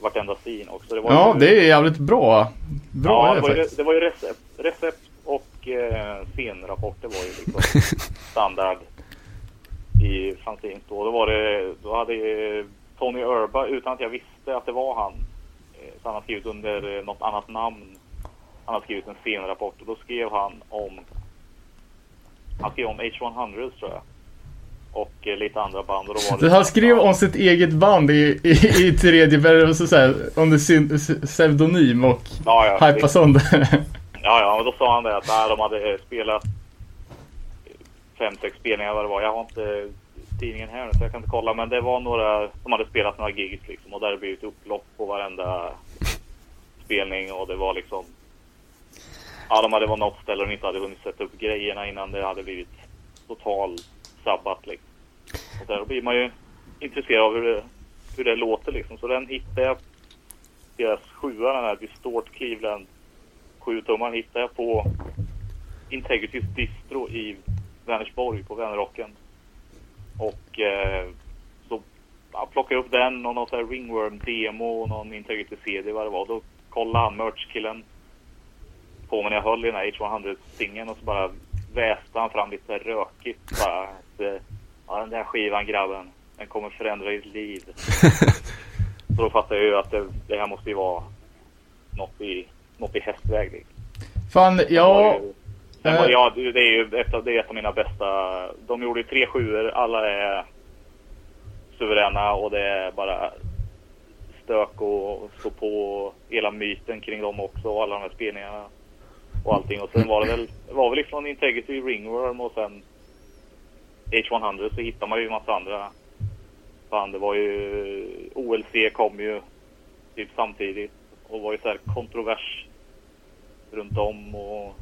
vartenda scen också. Det var ja ju, det är jävligt bra. Bra ja, är det, det var ju, faktiskt. det var ju recept, recept och eh, scenrapporter var ju liksom standard i fanzines då. Då var det, då hade ju Tony Urba, utan att jag visste att det var han, eh, så han har skrivit under eh, något annat namn. Han har skrivit en scenrapport och då skrev han om, han skrev om H100 tror jag. Och eh, lite andra band. Och då var det Så han skrev om sitt eget band i, i, i tredje här, under pseudonym och ja, ja, hypa sönder. Ja, ja, och då sa han det att nej, de hade eh, spelat fem, sex spelningar vad det var. Jag har inte tidningen här nu så jag kan inte kolla. Men det var några som hade spelat några gigs liksom. Och där det blivit upplopp på varenda inspelning Och det var liksom... Ja, de hade varit något ställe och de inte hade hunnit sätta upp grejerna innan det hade blivit total sabbat liksom. Och där blir man ju intresserad av hur det, hur det låter liksom. Så den hittade jag, deras sjua, den här Distort Cleveland 7 tummar hittade jag på Integritys distro i Vänersborg på Vänerrocken. Och eh, så ja, plockade jag upp den och någon sån här Ringworm-demo och någon Integrity-CD vad det var. Då kollade han merch-killen på mig när jag höll i den här H100-stingen och så bara väste han fram lite rökigt bara. Att, eh, ja, den där skivan grabben, den kommer förändra ditt liv. så då fattade jag ju att det, det här måste ju vara något i, något i hästväg. liksom. Fan, ja. Var, eh, ja, det är ju ett av, det är ett av mina bästa. De gjorde ju tre sjuor. Alla är suveräna och det är bara stök och stå på hela myten kring dem också och alla de här spelningarna och allting. Och sen var det väl, det var väl ifrån Integrity Ringworm och sen H100 så hittar man ju en massa andra band. Det var ju OLC kom ju typ samtidigt och var ju så här kontrovers runt om och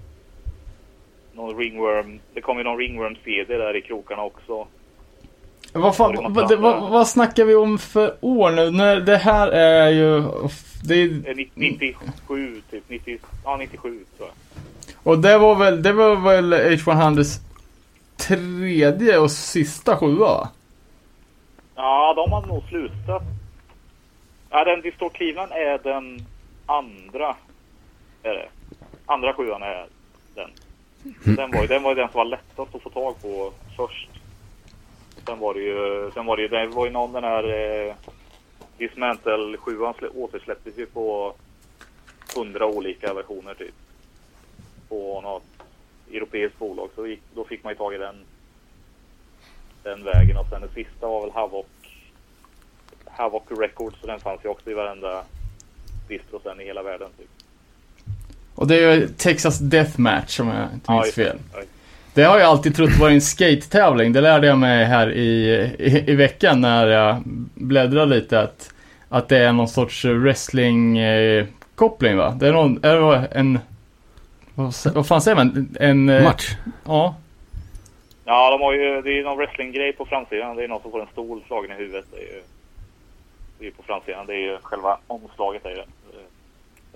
någon ringworm. Det kom ju någon ringworm CD där i krokarna också. Vad, fan, vad, vad, vad snackar vi om för år nu? När det här är ju... Det är, Eh, ni- 97 typ. 90, ja 97 tror jag. och det var väl, det var väl H100s tredje och sista sjua va? Ja, de har nog slutat. Ja, den Distort Cleveland är den andra. Är det. Andra sjuan är den. Den var, ju, den var ju den som var lättast att få tag på först. Sen var det ju, sen var det ju, det var ju någon den här eh, Dismantle 7 återsläpptes ju på hundra olika versioner typ. På något europeiskt bolag så gick, då fick man ju tag i den den vägen och sen det sista var väl Havoc Havoc Records så den fanns ju också i varenda distro sen i hela världen typ. Och det är ju Texas Deathmatch om jag inte minns det. fel. Ja, Det har jag alltid trott var en skate-tävling. Det lärde jag mig här i, i, i veckan när jag bläddrade lite att, att det är någon sorts wrestling-koppling va? Det är någon, är det en, vad, fan säger man? En... eh, Match. Ja. Ja, de har ju, det är ju någon wrestlinggrej på framsidan. Det är någon som får en stol slagen i huvudet. Det är ju, det är på framsidan. Det är ju själva omslaget. Är ju,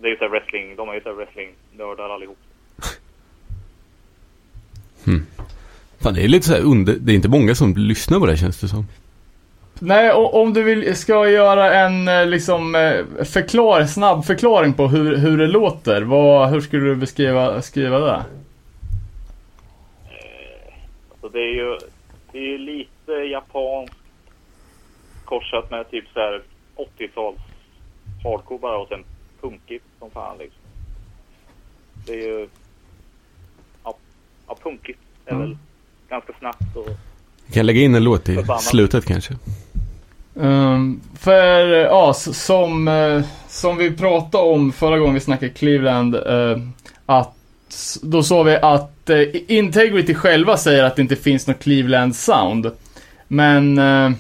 det är ju så här wrestling, de är ju så här wrestling-nördar allihop. Fan, det är lite så här under... Det är inte många som lyssnar på det här, känns det som. Nej, om du vill, ska göra en eh, liksom eh, förklar, snabb förklaring på hur, hur det låter. Vad, hur skulle du beskriva skriva det? Så det är ju, det är ju lite japanskt korsat med typ så här 80-tals hardcore bara och sen punkigt som fan liksom. Det är ju, ja punkigt är väl ganska snabbt och Vi kan lägga in en låt i Förbannat. slutet kanske. Ehm, för, ja, s- som, eh, som vi pratade om förra gången vi snackade Cleveland, eh, att då sa vi att eh, Integrity själva säger att det inte finns något Cleveland sound. Men eh,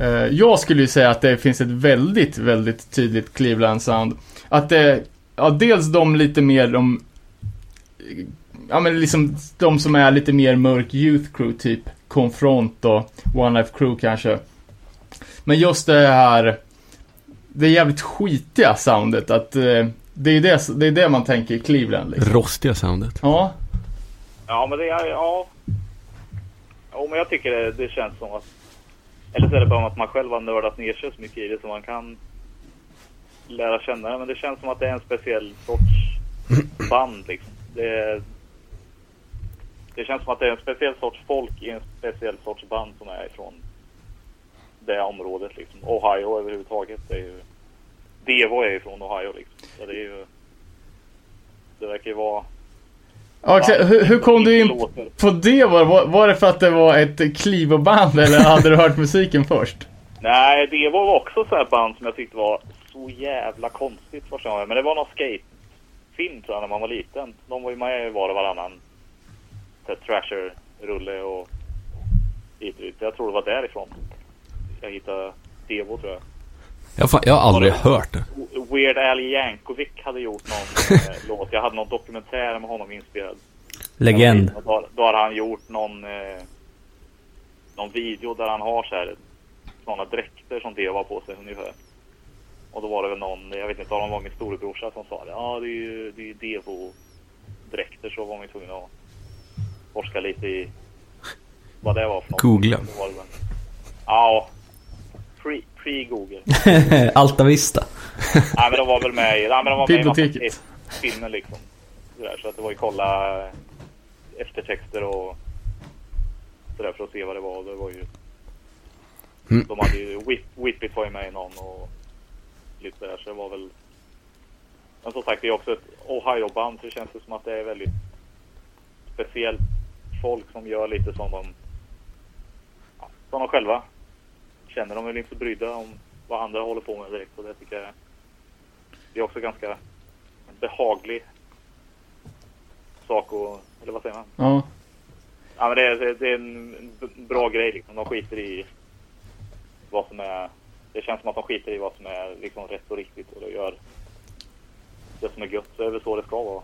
eh, jag skulle ju säga att det finns ett väldigt, väldigt tydligt Cleveland sound. Att det, ja dels de lite mer de, ja men liksom de som är lite mer mörk youth crew typ Confront och One Life Crew kanske. Men just det här, det jävligt skitiga soundet att eh, det är det, det är det man tänker i Cleveland liksom. Rostiga soundet. Ja, Ja, men det är, ja. Ja, men jag tycker det, det känns som att, eller så är det bara att man själv har nördat ner sig så mycket i det så man kan lära känna det. Men det känns som att det är en speciell sorts band liksom. Det, det känns som att det är en speciell sorts folk i en speciell sorts band som är ifrån det området liksom. Ohio överhuvudtaget. Det är ju, Devo är ju från Ohio liksom. Så det är ju, det verkar ju vara ja exakt. hur, hur kom du in Låter. på det? Var, var, det för att det var ett Clevo-band eller hade du hört musiken först? Nej, det var också så här band som jag tyckte var så jävla konstigt första gången. Men det var någon skatefilm tror jag när man var liten. De var ju med i var och varannan Thrasher-rulle och hit. Jag tror det var därifrån jag hittade Devo tror jag. Jag, fan, jag har aldrig hört det. Weird Al Yankovic hade gjort någon eh, låt. Jag hade någon dokumentär med honom inspelad. Legend. Då, då har han gjort någon, eh, någon video där han har så här sådana dräkter som det var på sig ungefär. Och då var det väl någon, jag vet inte om det var min storebrorsa som sa det. Ja, det är ju, det är Devo-dräkter så var man ju tvungen att forska lite i vad det var för något. Googla. Ja, pre- pre-Google. Alta Vista. Nej men de var väl med i, nej, men de var med i Biblioteket. filmer liksom. Sådär, så att det var ju kolla eh, eftertexter och sådär för att se vad det var. Det var ju... Mm. De hade ju, Whip, Whippet var ju med i någon och lite sådär så det var väl... Men som sagt det är också ett Ohio-band så det känns det som att det är väldigt speciellt folk som gör lite som de, ja, som de själva känner. De är inte så brydda om vad andra håller på med direkt och det tycker jag det är också ganska behaglig sak och, eller vad säger man? Ja. Ja men det är, det är en bra grej liksom. De skiter i vad som är, det känns som att de skiter i vad som är liksom rätt och riktigt och det gör det som är gött. Så det är väl så det ska vara.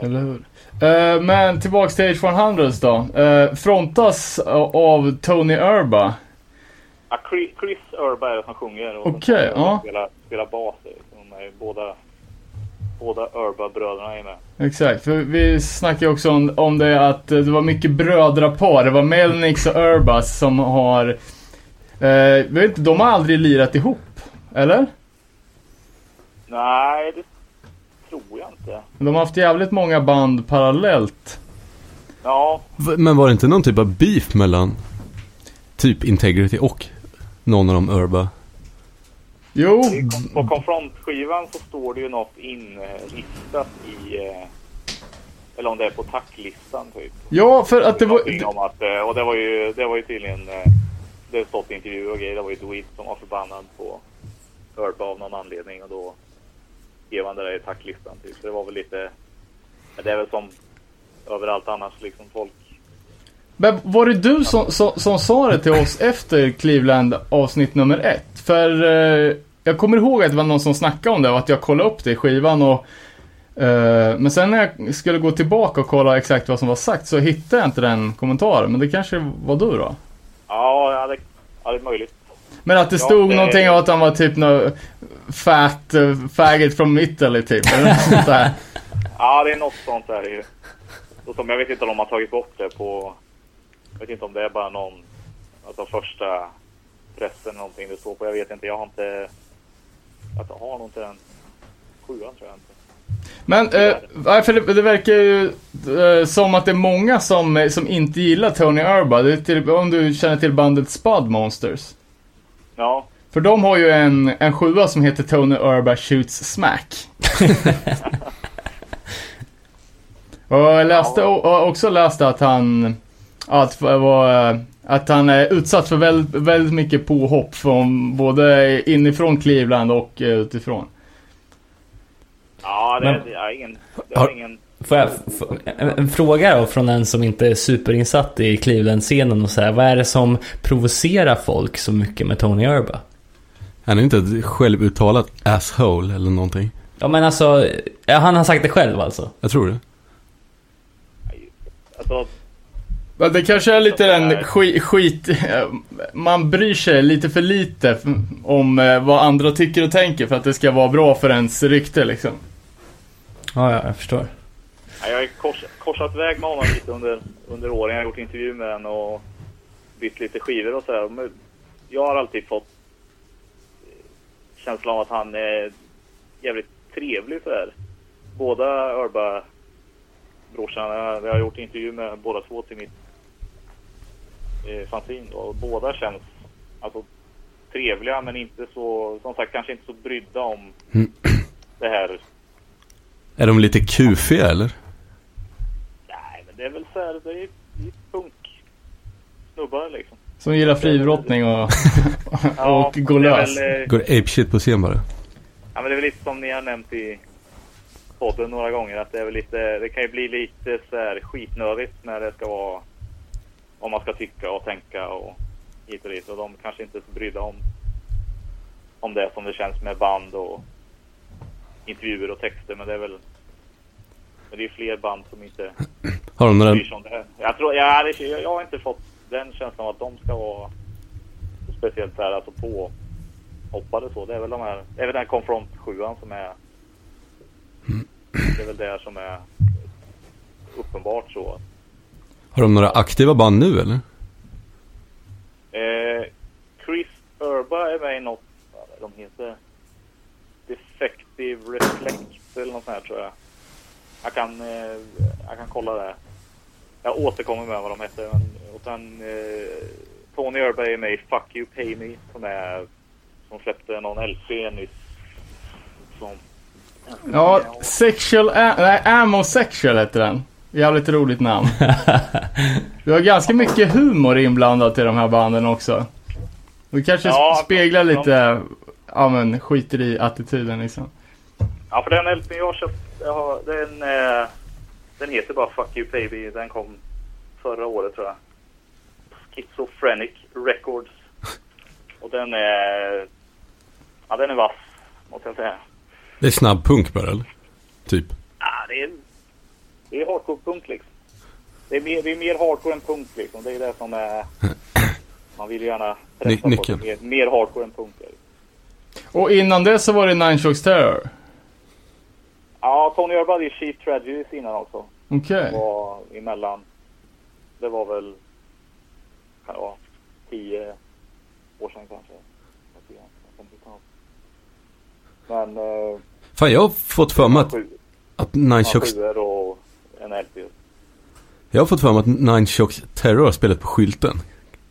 Eller hur? Eh, men tillbaks till H100 då. Eh, frontas av Tony Urba. Ja, Chris, Urba är det som sjunger och Okej, sen ja. spelar, spelar bas. De är båda, båda Urba-bröderna är med. Exakt, för vi snackade ju också om, om det att det var mycket brödrapar. Det var Melnix och Urbas som har... Eh, vet inte, de har aldrig lirat ihop. Eller? Nej, det tror jag inte. De har haft jävligt många band parallellt. Ja, Men var det inte någon typ av beef mellan typ Integrity och någon av de Urba? Jo, på konfrontskivan så står det ju något inlistat i... eh, Eller om det är på tacklistan typ. ja för att det var... Om att, eh, och det var ju, det var ju tydligen, eh, det har stått intervjuer och grejer, det var ju Dweeb som var förbannad på Urba av någon anledning och då skrev han det där i tacklistan typ. Så det var väl lite, men det är väl som överallt annars liksom folk. Men var det du som, som, som sa det till oss efter Cleveland avsnitt nummer ett? För eh, jag kommer ihåg att det var någon som snackade om det och att jag kollade upp det i skivan och eh, men sen när jag skulle gå tillbaka och kolla exakt vad som var sagt så hittade jag inte den kommentaren. Men det kanske var du då? Ja, ja det, ja, det är möjligt. Men att det Ja, stod det- någonting om att han var typ nå fat faggot from Italy typ. Något. Ja, det är något sånt där ju. Och som jag vet inte om de har tagit bort det på, jag vet inte om det är bara någon de första pressen eller någonting det står på. Jag vet inte, jag har inte... Jag har nog inte den sjuan tror jag inte. Men, eh, för det, det verkar ju eh, som att det är många som, eh, som inte gillar Tony Urba. Det till, om du känner till bandet Spud Monsters. Ja, För de har ju en, en sjua som heter Tony Urba Shoots Smack. och jag läste, och, och också läste att han, att, var, att han är utsatt för väldigt, väldigt mycket påhopp från både inifrån Cleveland och eh, utifrån. ja det, Men- det är ingen... Det Har- ingen... Får jag, en, en fråga då från en som inte är superinsatt i Cleveland-scenen och så här. Vad är det som provocerar folk så mycket med Tony Urba? Han är inte ett självuttalat asshole eller någonting. Ja men alltså, han har sagt det själv alltså. Jag tror det. Alltså, det kanske är lite en skit, skit, eh, man bryr sig lite för lite om eh, vad andra tycker och tänker för att det ska vara bra för ens rykte liksom. Ja, ja jag förstår. Ja, Jag har kors, korsat väg med honom lite under, under åren. Jag har gjort intervju med honom och bytt lite skivor och sådär. Jag har alltid fått eh, känslan av att han är jävligt trevlig så här. Båda Urba brorsan, jag jag har gjort intervju med båda två till mitt eh, fanzine då. Och båda känns alltså trevliga men inte så, som sagt kanske inte så brydda om Mm. det här Är de lite kufiga eller? Det är väl så här, det är, det är punk snubbar liksom. Som gillar friidrottning och, Ja, och går lös. Väl, eh, Går apeshit på scen bara? ja, men det är väl lite som ni har nämnt i podden några gånger att det är väl lite, det kan ju bli lite så här skitnödigt när det ska vara om man ska tycka och tänka och hit och dit och de kanske inte är så brydda om om det som det känns med band och intervjuer och texter men det är väl men det är fler band som inte Har de några... Jag, tror, jag, jag, jag har inte fått den känslan av att de ska vara speciellt så här, alltså på hoppade så. Det är väl de här, det är väl den Confront 7 som är det är väl det som är uppenbart så. Har de några aktiva band nu eller? Eh, Chris Urba är med i något, de heter? Defective Reflect eller något sånt här tror jag. Jag kan, eh, jag kan kolla det. Jag återkommer med vad de heter. Men, och sen eh, Tony Urba är med i Fuck You Pay Me som är som släppte någon LP nyss. Som, Ja, sexual, nej, ammo sexual heter den. Jävligt roligt namn. Du har ganska mycket humor inblandat i de här banden också. Du kanske Ja, sp- speglar lite, ja men skiter i attityden liksom. Ja, för den LP jag har köpt, jag har, den, eh, den heter bara Fuck You Baby. Den kom förra året tror jag. Schizophrenic Records. Och den är, ja den är vass, måste jag säga. Det är snabb punk bara eller? Typ. Ja, det är, det är hardcore punk liksom. Det är, mer, det är mer hardcore än punk liksom. Det är det som är, man vill ju gärna Ny- pressa på. Mer, mer hardcore än punk. det. Och innan det så var det Nine Shocks Terror. Ja, Tony Urban hade ju Cheap Tragedies innan också. Okej. var emellan. Det var väl kan det vara, tio år sedan kanske. Men eh, Fan jag har fått för mig att, att Nine Shocks... och en LP. Jag har fått för mig att Nine Shocks Terror har spelat på skylten.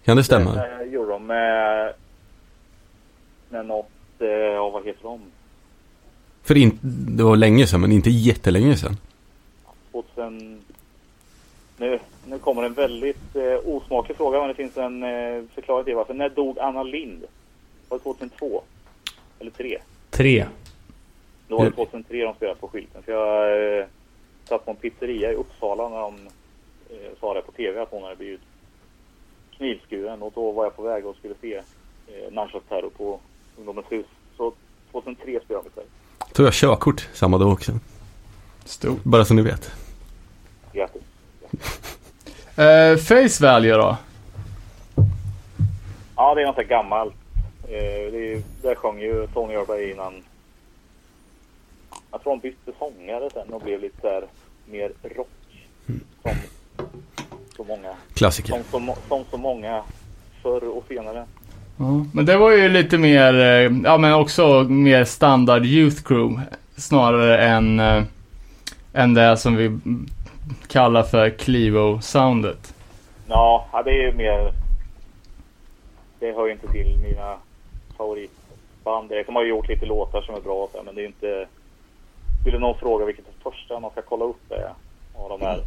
Kan det stämma? Den eh, gjorde de med, med något, eh, ja vad heter de? För in, det var länge sedan men inte jättelänge sedan. 2000, nu, nu kommer en väldigt eh, osmaklig fråga men det finns en eh, förklaring till varför. När dog Anna Lind? Var det 2002? Eller 3? Tre. Då var det Hur- 2003 de spelade på skylten. För jag eh, satt på en pizzeria i Uppsala när de eh, sa det på TV att hon hade blivit knivskuren. Och då var jag på väg och skulle se eh, Nunchuck Terror på Ungdomens hus. Så 2003 spelade de ikväll. Tog jag körkort samma dag också. Stort. Bara så ni vet. Grattis. Eh, face value då? Ja, det är något så gammalt. Eh, det är, där sjöng ju Tony Urba innan. Jag tror de bytte sångare sen och blev lite där mer rock. Som så många Klassiker. Som så, mo- som så många förr och senare. Ja, men det var ju lite mer, eh, ja men också mer standard Youth Crew. Snarare än, eh, än det som vi kallar för Clivo-soundet. Ja, det är ju mer... Det hör ju inte till mina favoritband. Jag har ju gjort lite låtar som är bra så men det är inte... Skulle någon fråga vilket det första man ska kolla upp är av de här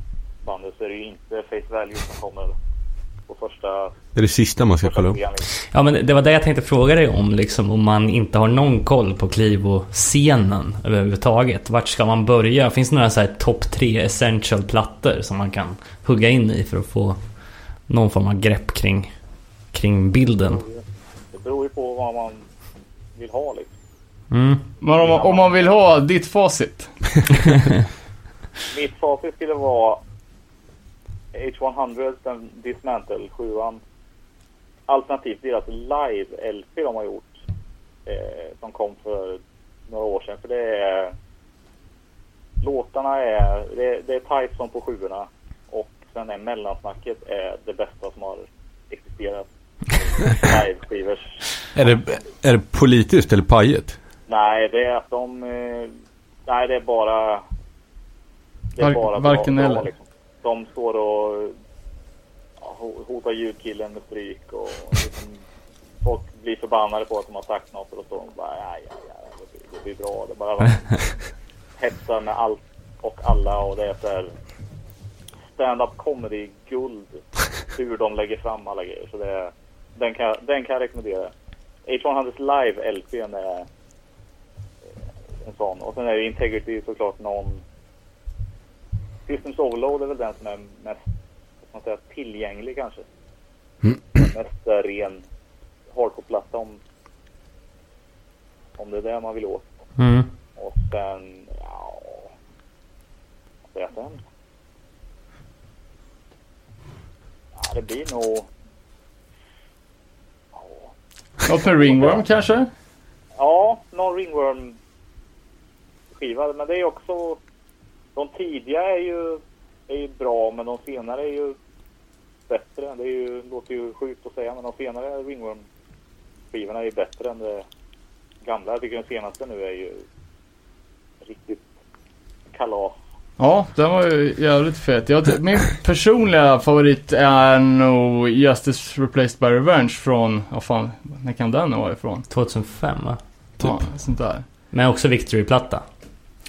banden så är det ju inte Face Value som kommer på första... Det är det sista man ska kolla upp. Ja men det var det jag tänkte fråga dig om liksom. Om man inte har någon koll på Clivo-scenen överhuvudtaget. Vart ska man börja? Finns det några så här topp tre essential plattor som man kan hugga in i för att få någon form av grepp kring, kring bilden? Det beror ju på vad man vill ha liksom. Mm. Men om, om man vill ha ditt facit. Mitt facit skulle vara H100, den Dismantle 7 Alternativt deras live-LP de har gjort. Eh, som kom för några år sedan. För det är... Låtarna är... Det, det är tight som på sjuorna. Och sen är mellansnacket är det bästa som har existerat. Live-skivors. Är det, är det politiskt eller pajigt? Nej, det är att de... Eh, nej, det är bara... Det är Var- bara varken bra, eller. bra, liksom. De står och hotar ljudkillen med stryk och liksom, folk blir förbannade på att de har sagt något och då står de bara ja, ja, ja, det det blir bra. Det bara hetsar med allt och alla och det är så här stand-up comedy guld hur de lägger fram alla grejer. Så det är, den, kan, den kan jag rekommendera. H100s live LPn är en sån. Och sen är det Integrity såklart någon Systems Overload är väl den som är mest man säga, tillgänglig kanske. Mest eh, ren hardcore-platta om, om det är det man vill åt. Mm. Och sen, ja... Vad säger jag sen? Ja, det blir nog... Ja, Något med Ringworm kanske? Ja, någon Ringworm skiva. Men det är också... De tidiga är ju, är ju bra, men de senare är ju bättre. Det är ju, låter ju sjukt att säga, men de senare Ringworm skivorna är ju bättre än det gamla. Jag tycker den senaste nu är ju riktigt kalas. Ja, den var ju jävligt fet. Jag, min personliga favorit är nog Justice Replaced by Revenge från, vad fan, när kan den vara ifrån? 2005 va? Typ. Ja, sånt där. Men också Victory-platta.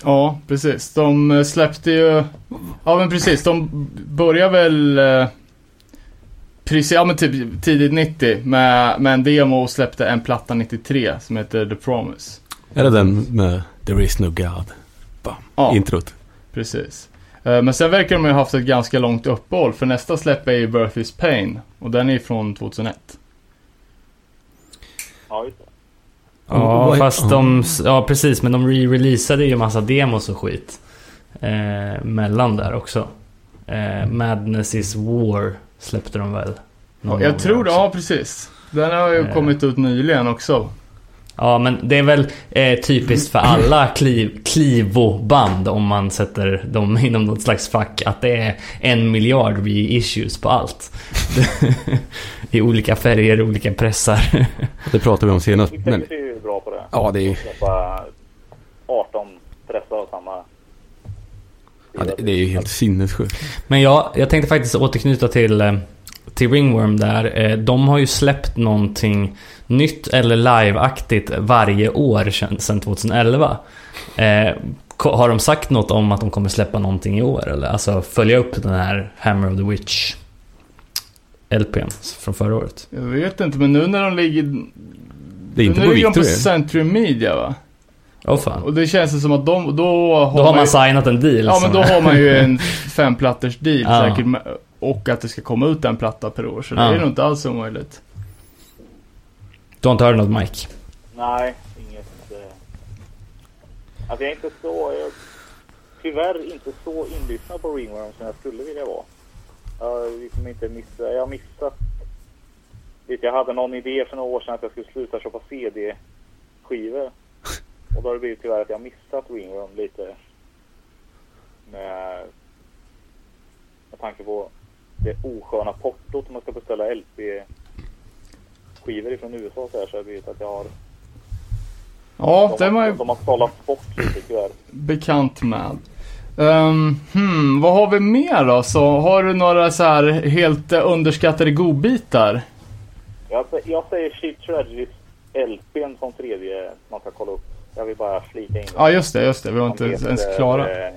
Ja, precis. De eh, släppte ju... Ja, men precis. De börjar väl... eh, Precis, ja men typ tidigt 90 med, med en demo och släppte en platta 93 som heter The Promise. Är det den med There is no God? Bam. Ja, Introt. precis. Eh, Men sen verkar de ju ha haft ett ganska långt uppehåll för nästa släpp är ju Birth is Pain och den är från 2001. Ja, just det. Ja, Vad- fast ja. de... Ja, precis. Men de re-releasade ju massa demos och skit. Eh, mellan där också. Eh, Madness is War släppte de väl? någon Jag tror det, ja precis. Den har ju Eh. kommit ut nyligen också. Ja, men det är väl eh, typiskt för alla kliv, Clivo-band om man sätter dem inom något slags fack att det är en miljard reissues på allt. I olika färger, olika pressar. Det pratade vi om senast. Men, är ju bra på det. ja, det är, Släppa 18 pressar av samma... ja, det, det är ju helt sinnessjukt. Men ja, jag tänkte faktiskt återknyta till, eh, till Ringworm där. Eh, De har ju släppt någonting nytt eller live-aktigt varje år sedan sedan 2011. Eh, Har de sagt något om att de kommer släppa någonting i år? Eller? Alltså följa upp den här Hammer of the Witch LPn från förra året. Jag vet inte, men nu när de ligger... Det är inte nu på ligger de på. Century Media va? Åh fan. Och det känns det som att de, då har, Då har man ju, signat en deal. Ja men då har man ju en femplatters deal Ja. säkert. Och att det ska komma ut en platta per år. Så det Ja. är nog inte alls omöjligt. Du har inte hört något Mike? Nej, inget... Eh... Alltså jag är inte så... Jag, tyvärr inte så inlyssnad på Ringworm som jag skulle vilja vara. Jag har liksom inte missat... Jag har missat... Jag hade någon idé för några år sedan att jag skulle sluta köpa CD-skivor. Och då har det blivit tyvärr att jag har missat Ringworm lite. Med, med tanke på det osköna portot om man ska beställa LP skivor ifrån USA så här så det blivit att jag har... Ja, det de, man har, ju de har sållats bort lite tyvärr. bekant med. Um, hmm, vad har vi mer då? Så har du några så här helt underskattade godbitar? Jag, jag säger Cheap Tragedies LPn som tredje man ska kolla upp. Jag vill bara flika in Ja, just det, just det. Vi var inte ens klara. eh,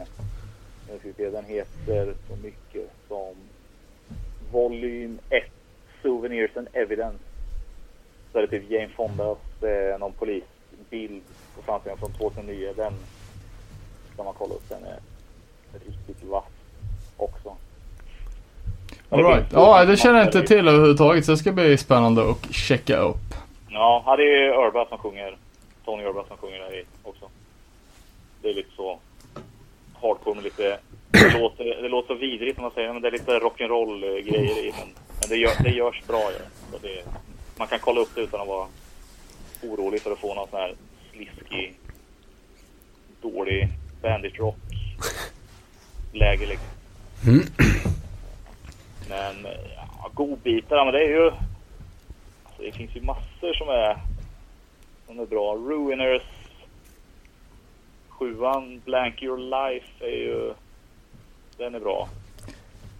den heter så mycket som Volym 1 Souvenirs and Evidence. Så är det typ Jane Fondas eh, någon polisbild på framsidan från 2009. Den ska man kolla upp. Den är riktigt vass också. All right. Ja, det känner jag inte till överhuvudtaget så det ska bli spännande att checka upp. Ja, ja, det är ju Urba som sjunger. Tony Urba som sjunger där i också. Det är lite så hardcore med lite... Det låter, det låter så vidrigt när man säger men det är lite rock'n'roll eh, grejer i. Men, men det, gör, det görs bra ju. Så det, man kan kolla upp det utan att vara orolig för att få någon sån här sliskig, dålig bandit rock läge liksom. Men ja, godbitar, men det är ju... Alltså, det finns ju massor som är, som är bra. Ruiners. Sjuan, Blank Your Life är ju... Den är bra.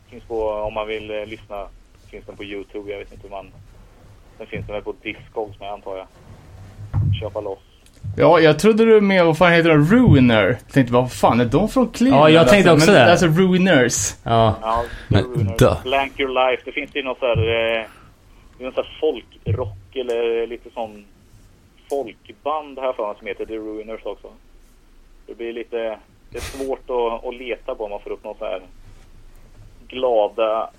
Finns på, om man vill eh, lyssna, finns den på Youtube. Jag vet inte hur man... Sen finns den väl på Discogs med antar jag. Köpa loss. Ja, jag trodde du med, vad fan heter de? Ruiner. Jag tänkte, vad fan är de från Cleveland? Ja, jag tänkte alltså, också men, det. Alltså Ruiners. Ja. Ja, Men, Ruiners. Blank Your Life. Det finns ju något så här... Eh, det är något så här folkrock eller lite sån folkband här för som heter The Ruiners också. Det blir lite... Det är svårt att, att leta på om man får upp någon så här glada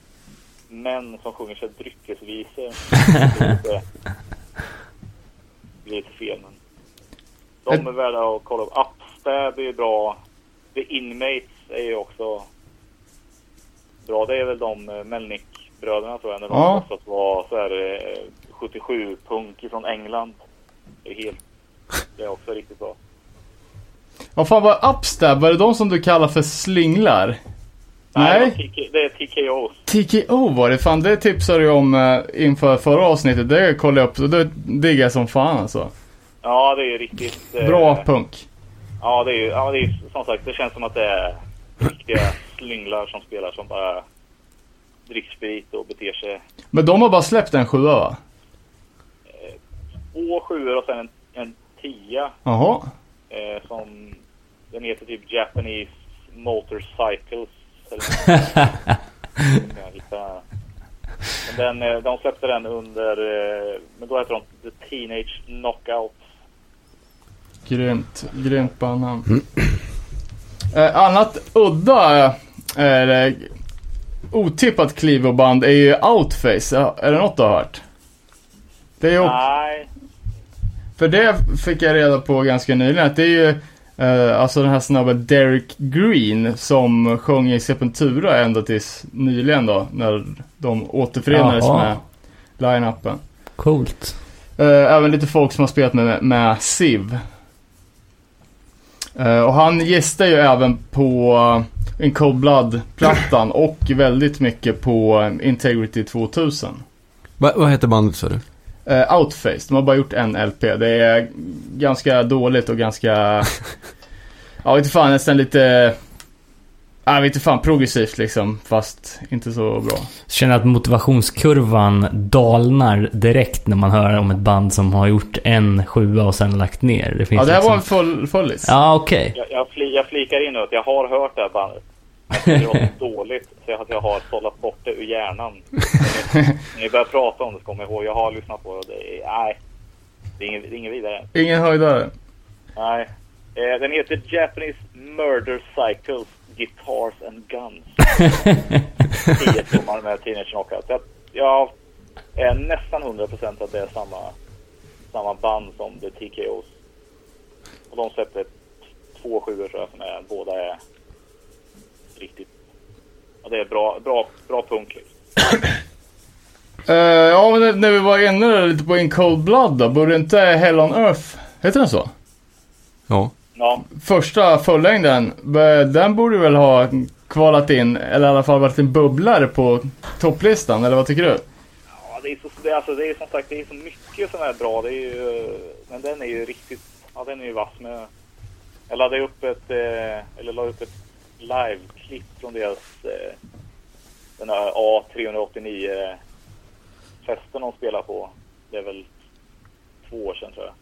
män som sjunger sig dryckesvisor. Lite, det blir lite fel men... De är värda att kolla upp. Upstab är ju bra. The Inmates är ju också bra. Det är väl de eh, Melnick-bröderna tror jag. När de Ja. låtsas vara så här eh, 77-punk från England. Det är helt... Det är också riktigt bra. Vad fan var Upstab? Var det de som du kallar för slinglar? Nej. det är TKOs. TKO var det. Fan, det tipsade du om eh, inför förra avsnittet. Det kollade jag upp. Det diggar jag som fan alltså. Ja, det är ju riktigt... eh, Bra punk. Ja, det är ju... Ja, det är som sagt, det känns som att det är riktiga slynglar som spelar som bara dricker sprit och beter sig. Men de har bara släppt en sjua va? Två sjuor och sen en, en tia. Jaha. Eh, som... Den heter typ Japanese Motorcycles. Eller något. Kan jag hitta. Men den, eh, de släppte den under... eh, Men då heter de The Teenage Knockout. Grymt. Grymt bandnamn. Eh, annat udda eh, eh, otippat Clevo-band är ju Outface. Är det något du har hört? Det är ju, Nej, för det fick jag reda på ganska nyligen att det är ju eh, alltså den här snabben Derek Green som sjöng i Sepultura ända tills nyligen då när de återförenades Jaha. med line-upen. Coolt. Eh, även lite folk som har spelat med, med Siv. Eh, och han gästar ju även på uh, In Cold Blood-plattan och väldigt mycket på Integrity 2000. Va, vad heter bandet sa du? Uh, Outface, de har bara gjort en LP. Det är ganska dåligt och ganska, ja vet inte fan, nästan lite, ja vet inte fan, progressivt liksom. Fast inte så bra. Känner att motivationskurvan dalnar direkt när man hör om ett band som har gjort en sjua och sen lagt ner. Det finns Ja, det här liksom... var en full, fullis. Ja, okej. jag, jag, fli, jag flikar in nu att jag har hört det här bandet. Det var så dåligt så jag, att jag har sållat bort det ur hjärnan. När ni, börjar prata om det så kommer jag ihåg. Jag har lyssnat på det och det är, nej. Det är inget, inget vidare. Ingen höjdare. Nej. Eh, den heter Japanese Murder Cycles Guitars and Guns. Tio tummar med Teenage Knockout. Jag, jag är nästan 100% att det är samma, samma band som The TKOs. Och de släppte två sjuor tror jag som är, båda är riktigt... Ja, det är bra, bra, bra punk liksom. Eh, ja, men när- vi var inne där lite på In Cold Blood då, borde inte Hell on Earth, heter den så? Ja. Ja, Första fullängden, b- den borde väl ha kvalat in, eller i alla fall varit en bubblare på topplistan, eller vad tycker du? ja det är, så, det, är- alltså, det är som sagt det är så mycket som är bra. Det är ju, men den är ju riktigt, ja den är ju vass med. Jag laddade upp ett, eh, eller la upp ett klipp från deras eh, den här A389 festen de spelar på. Det är väl två år sedan tror jag.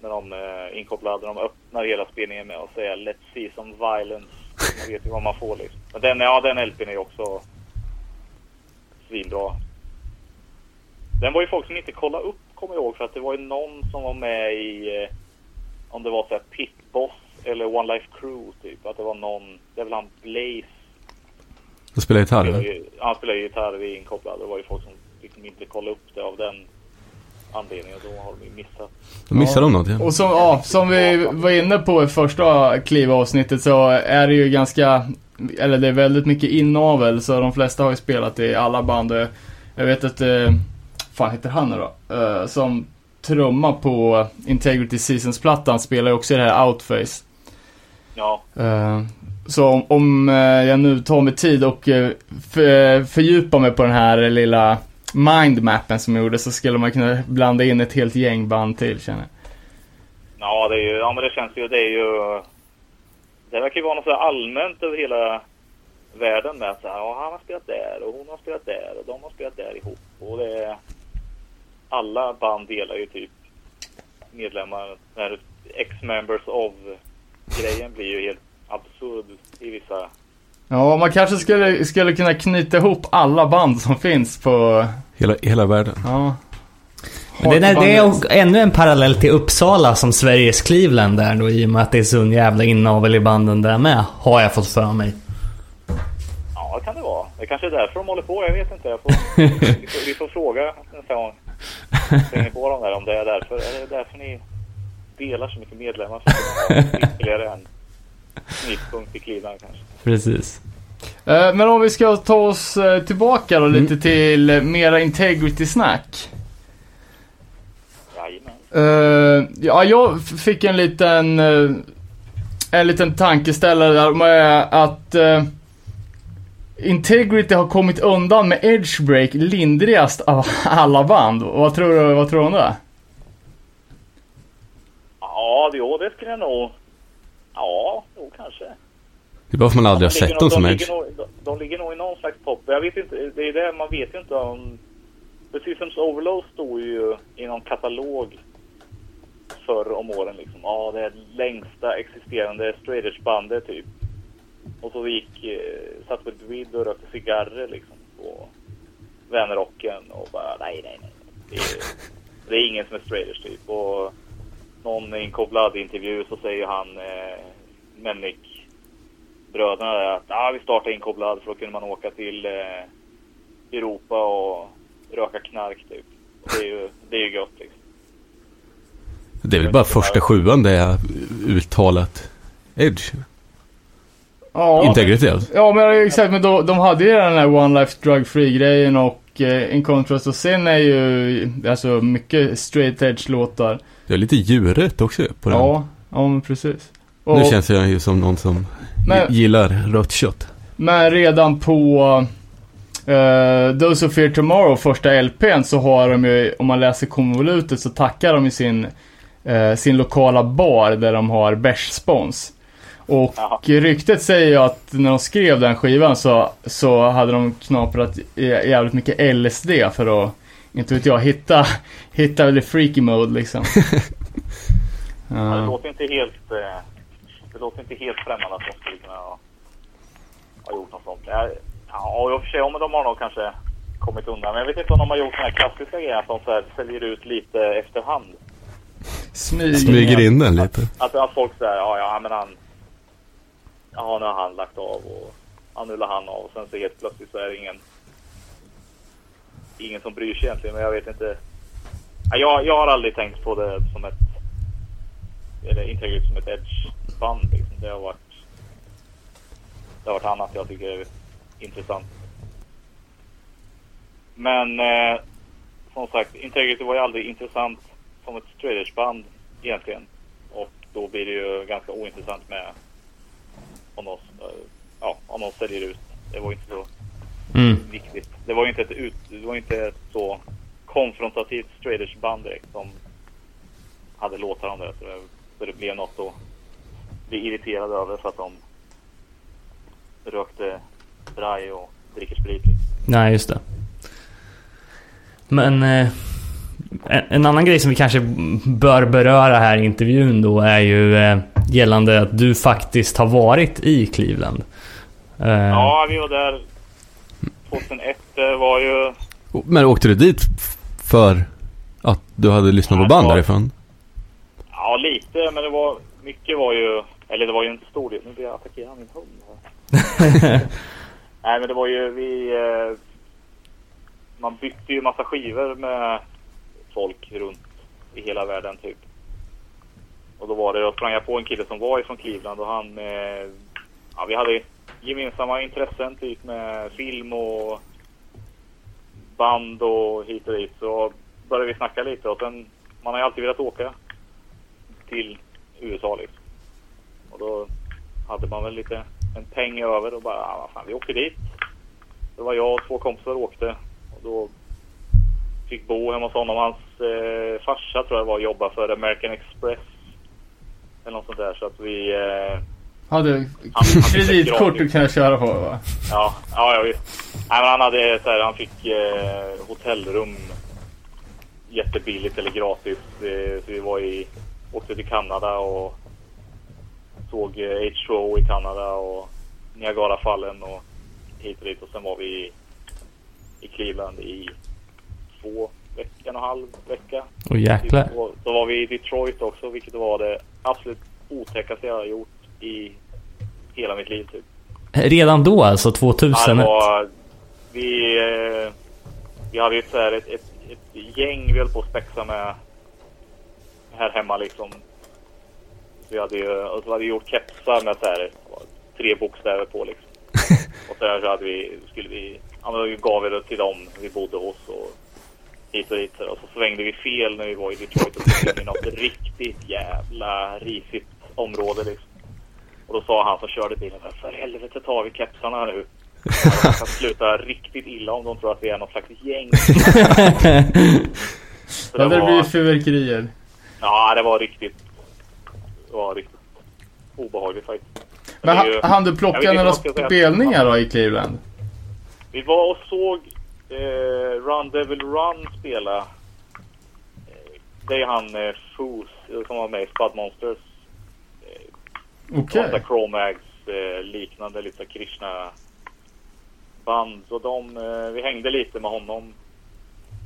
När de eh, inkopplade, de öppnar hela spelningen med att säga Let's see some violence. Man vet ju vad man får liksom. Men den, ja, den LPn är ju också svinbra. Den var ju folk som inte kollade upp, kommer jag ihåg, för att det var ju någon som var med i, eh, om det var så här Pitboss eller One Life Crew typ. Att det var någon, det är väl han Blaze. De spelar gitarr, Spelar eller? ju, han spelar gitarr, vi är inkopplade. Det var ju folk som liksom inte kollade upp det av den anledningen. Då har de ju missat. Då missar de något, ja. Och som, ja, som vi var inne på i första kliva-avsnittet så är det ju ganska, eller det är väldigt mycket inavel så de flesta har ju spelat i alla band. Jag vet att, eh, fan heter han nu då? Eh, som trumma på Integrity Seasons-plattan spelar ju också i det här Outface. Ja, Eh, Så om, om eh, jag nu tar mig tid och eh, för, fördjupar mig på den här lilla mindmappen som jag gjorde så skulle man kunna blanda in ett helt gäng band till känner jag. Ja, det är ju, ja men det känns ju, det är ju... Det verkar ju vara något så allmänt över hela världen med att så här, ja, han har spelat där och hon har spelat där och de har spelat där ihop. Och det är... Alla band delar ju typ medlemmar. Den här of-grejen blir ju helt absurd i vissa... Ja, man kanske skulle, skulle kunna knyta ihop alla band som finns på, Hela, hela världen. ja. Det, där, det är också ännu en parallell till Uppsala som Sveriges Cleveland där då i och med att det är sån jävla inavel i banden där med. Har jag fått för mig. Ja, det kan det vara. Det kanske är därför de håller på. Jag vet inte. Jag får, vi, får, vi får fråga nästa gång. Stänger på dem där om det är därför. Är det därför ni delar så mycket medlemmar? För att kunna ha ytterligare en knytpunkt i Cleveland kanske. Precis. Eh, Men om vi ska ta oss eh, tillbaka då lite till eh, mera integrity snack. Jajamän. Uh, ja, jag fick en liten, en liten tankeställare där med att Integrity har kommit undan med Edgebreak lindrigast av alla band. Vad tror du, vad tror du om det? Ja, det, jo, det skulle jag nog... Ja, jo, kanske. Det är bara för man aldrig har De ligger sett dem som de Edge. ligger nog- de, de ligger nog i någon slags topp. Jag vet inte, det är det man vet ju inte om... Precis som Overload stod ju i någon katalog förr om åren liksom. Ja, det är längsta existerande straight bandet typ. Och så gick, eh, satt med Dvid och rökte cigarrer liksom på Vänerrocken och bara nej, nej, nej. Det är, det är ingen som är straight typ. Och någon inkopplad intervju så säger han eh, Mennick bröderna där att ah, vi startar inkopplad för då kunde man åka till eh, Europa och röka knark typ. Och det är ju, det är ju gött liksom. Det är väl bara första sjuan det är uttalat Edge. Ja, Integrity alltså. ja men exakt. Men då, de hade ju den här One Life Drug Free grejen och eh, In Contrast och sen är ju alltså mycket straight edge låtar. Det är lite djuret också på den. Ja, ja men precis. Nu Och- känns jag ju som någon som Men- gillar rött kött. Men redan på uh, Those Who Fear Tomorrow, första LPn, så har de ju, om man läser konvolutet så tackar de ju sin, eh, sin lokala bar där de har bärs-spons. Och Jaha. ryktet säger ju att när de skrev den skivan så, så hade de knaprat jä- jävligt mycket LSD för att, inte vet jag, hitta, hitta the freaky mode liksom. Ja, det låter inte helt... Eh, det låter inte helt främmande att de skulle kunna ha, ha gjort något sånt. Ja, ja, i och för sig, men de har nog kanske kommit undan. Men jag vet inte om de har gjort den här klassiska grejen att de så här säljer ut lite efterhand. Smyger. Smyger in den lite. Att, att folk säger ja, ja, men han... Ja, nu har han lagt av och ja, nu la han av. Och sen så helt plötsligt så är det ingen... Ingen som bryr sig egentligen, men jag vet inte. Ja, jag, jag har aldrig tänkt på det som ett... Eller Integrity som ett edge-band liksom. Det har varit... Det har varit annat jag tycker är intressant. Men eh, som sagt, Integrity var ju aldrig intressant som ett straight egentligen. Och då blir det ju ganska ointressant med om de, eh, ja, om de säljer ut. Det var inte så Mm. viktigt. Det var ju inte ett ut, det var inte ett så konfrontativt straight band direkt som hade låtar om det. Så det, så det blev något att bli irriterad över för att de rökte braj och dricker sprit. liksom. Nej, just det. Men eh, en, en annan grej som vi kanske bör beröra här i intervjun då är ju eh, gällande att du faktiskt har varit i Cleveland. Eh, Ja, vi var där 2001. Det var ju... Men åkte du dit för att du hade lyssnat på Nej, band det var- därifrån? Ja, lite, men det var... Mycket var ju... Eller det var ju inte stor del. Nu blir jag attackerad av min hund. Nej, men det var ju vi... Eh, man bytte ju massa skivor med folk runt i hela världen typ. Och då var det, jag sprang jag på en kille som var ifrån Cleveland och han... Eh, ja, vi hade gemensamma intressen typ med film och band och hit och dit. Så började vi snacka lite och sen... Man har ju alltid velat åka till USA liksom. Och då hade man väl lite en peng över och bara, ah, vad fan, vi åker dit. Det var jag och två kompisar åkte och då fick bo hemma hos honom. Hans eh, farsa tror jag var och jobbade för American Express. Eller något sånt där så att vi, eh, hade Han- kreditkort du kan köra på va? ja, ja, ja visst. Nej, men han hade så här, han fick eh, hotellrum jättebilligt eller gratis. Eh, så vi var i, åkte till Kanada och såg eh, H2O i Kanada och Niagarafallen och hit och dit. Och sen var vi i, i Cleveland i två veckor, en och en halv vecka. Och jäklar. Och så var vi i Detroit också, vilket var det absolut otäckaste jag har gjort i hela mitt liv typ. Redan då alltså, 2001? Ja, det var, vi, eh, vi hade ju här ett, ett, ett gäng vi höll på att spexa med här hemma liksom. Vi hade ju, och så hade vi gjort kepsar med så här, tre bokstäver på liksom. Och så, här så hade vi, skulle vi, ja, gav vi det till dem vi bodde hos och hit och dit. Och så svängde vi fel när vi var i Detroit och så in i något riktigt jävla risigt område liksom. Och då sa han som körde bilen för helvete tar vi kepsarna nu. Det kan sluta riktigt illa om de tror att vi är något slags gäng. Så Ja, det det var, blir fyrverkerier. ja, det var riktigt, det var riktigt obehagligt faktiskt. Men det är ju- ha- hann du plocka några spelningar då i Cleveland? Vi var och såg eh, Run Devil Run spela. Eh, det är han eh, Foos eh, som var med i Spud Monsters. Okej. Okay. Chromags eh, liknande lite Krishna band. Så de, eh, vi hängde lite med honom.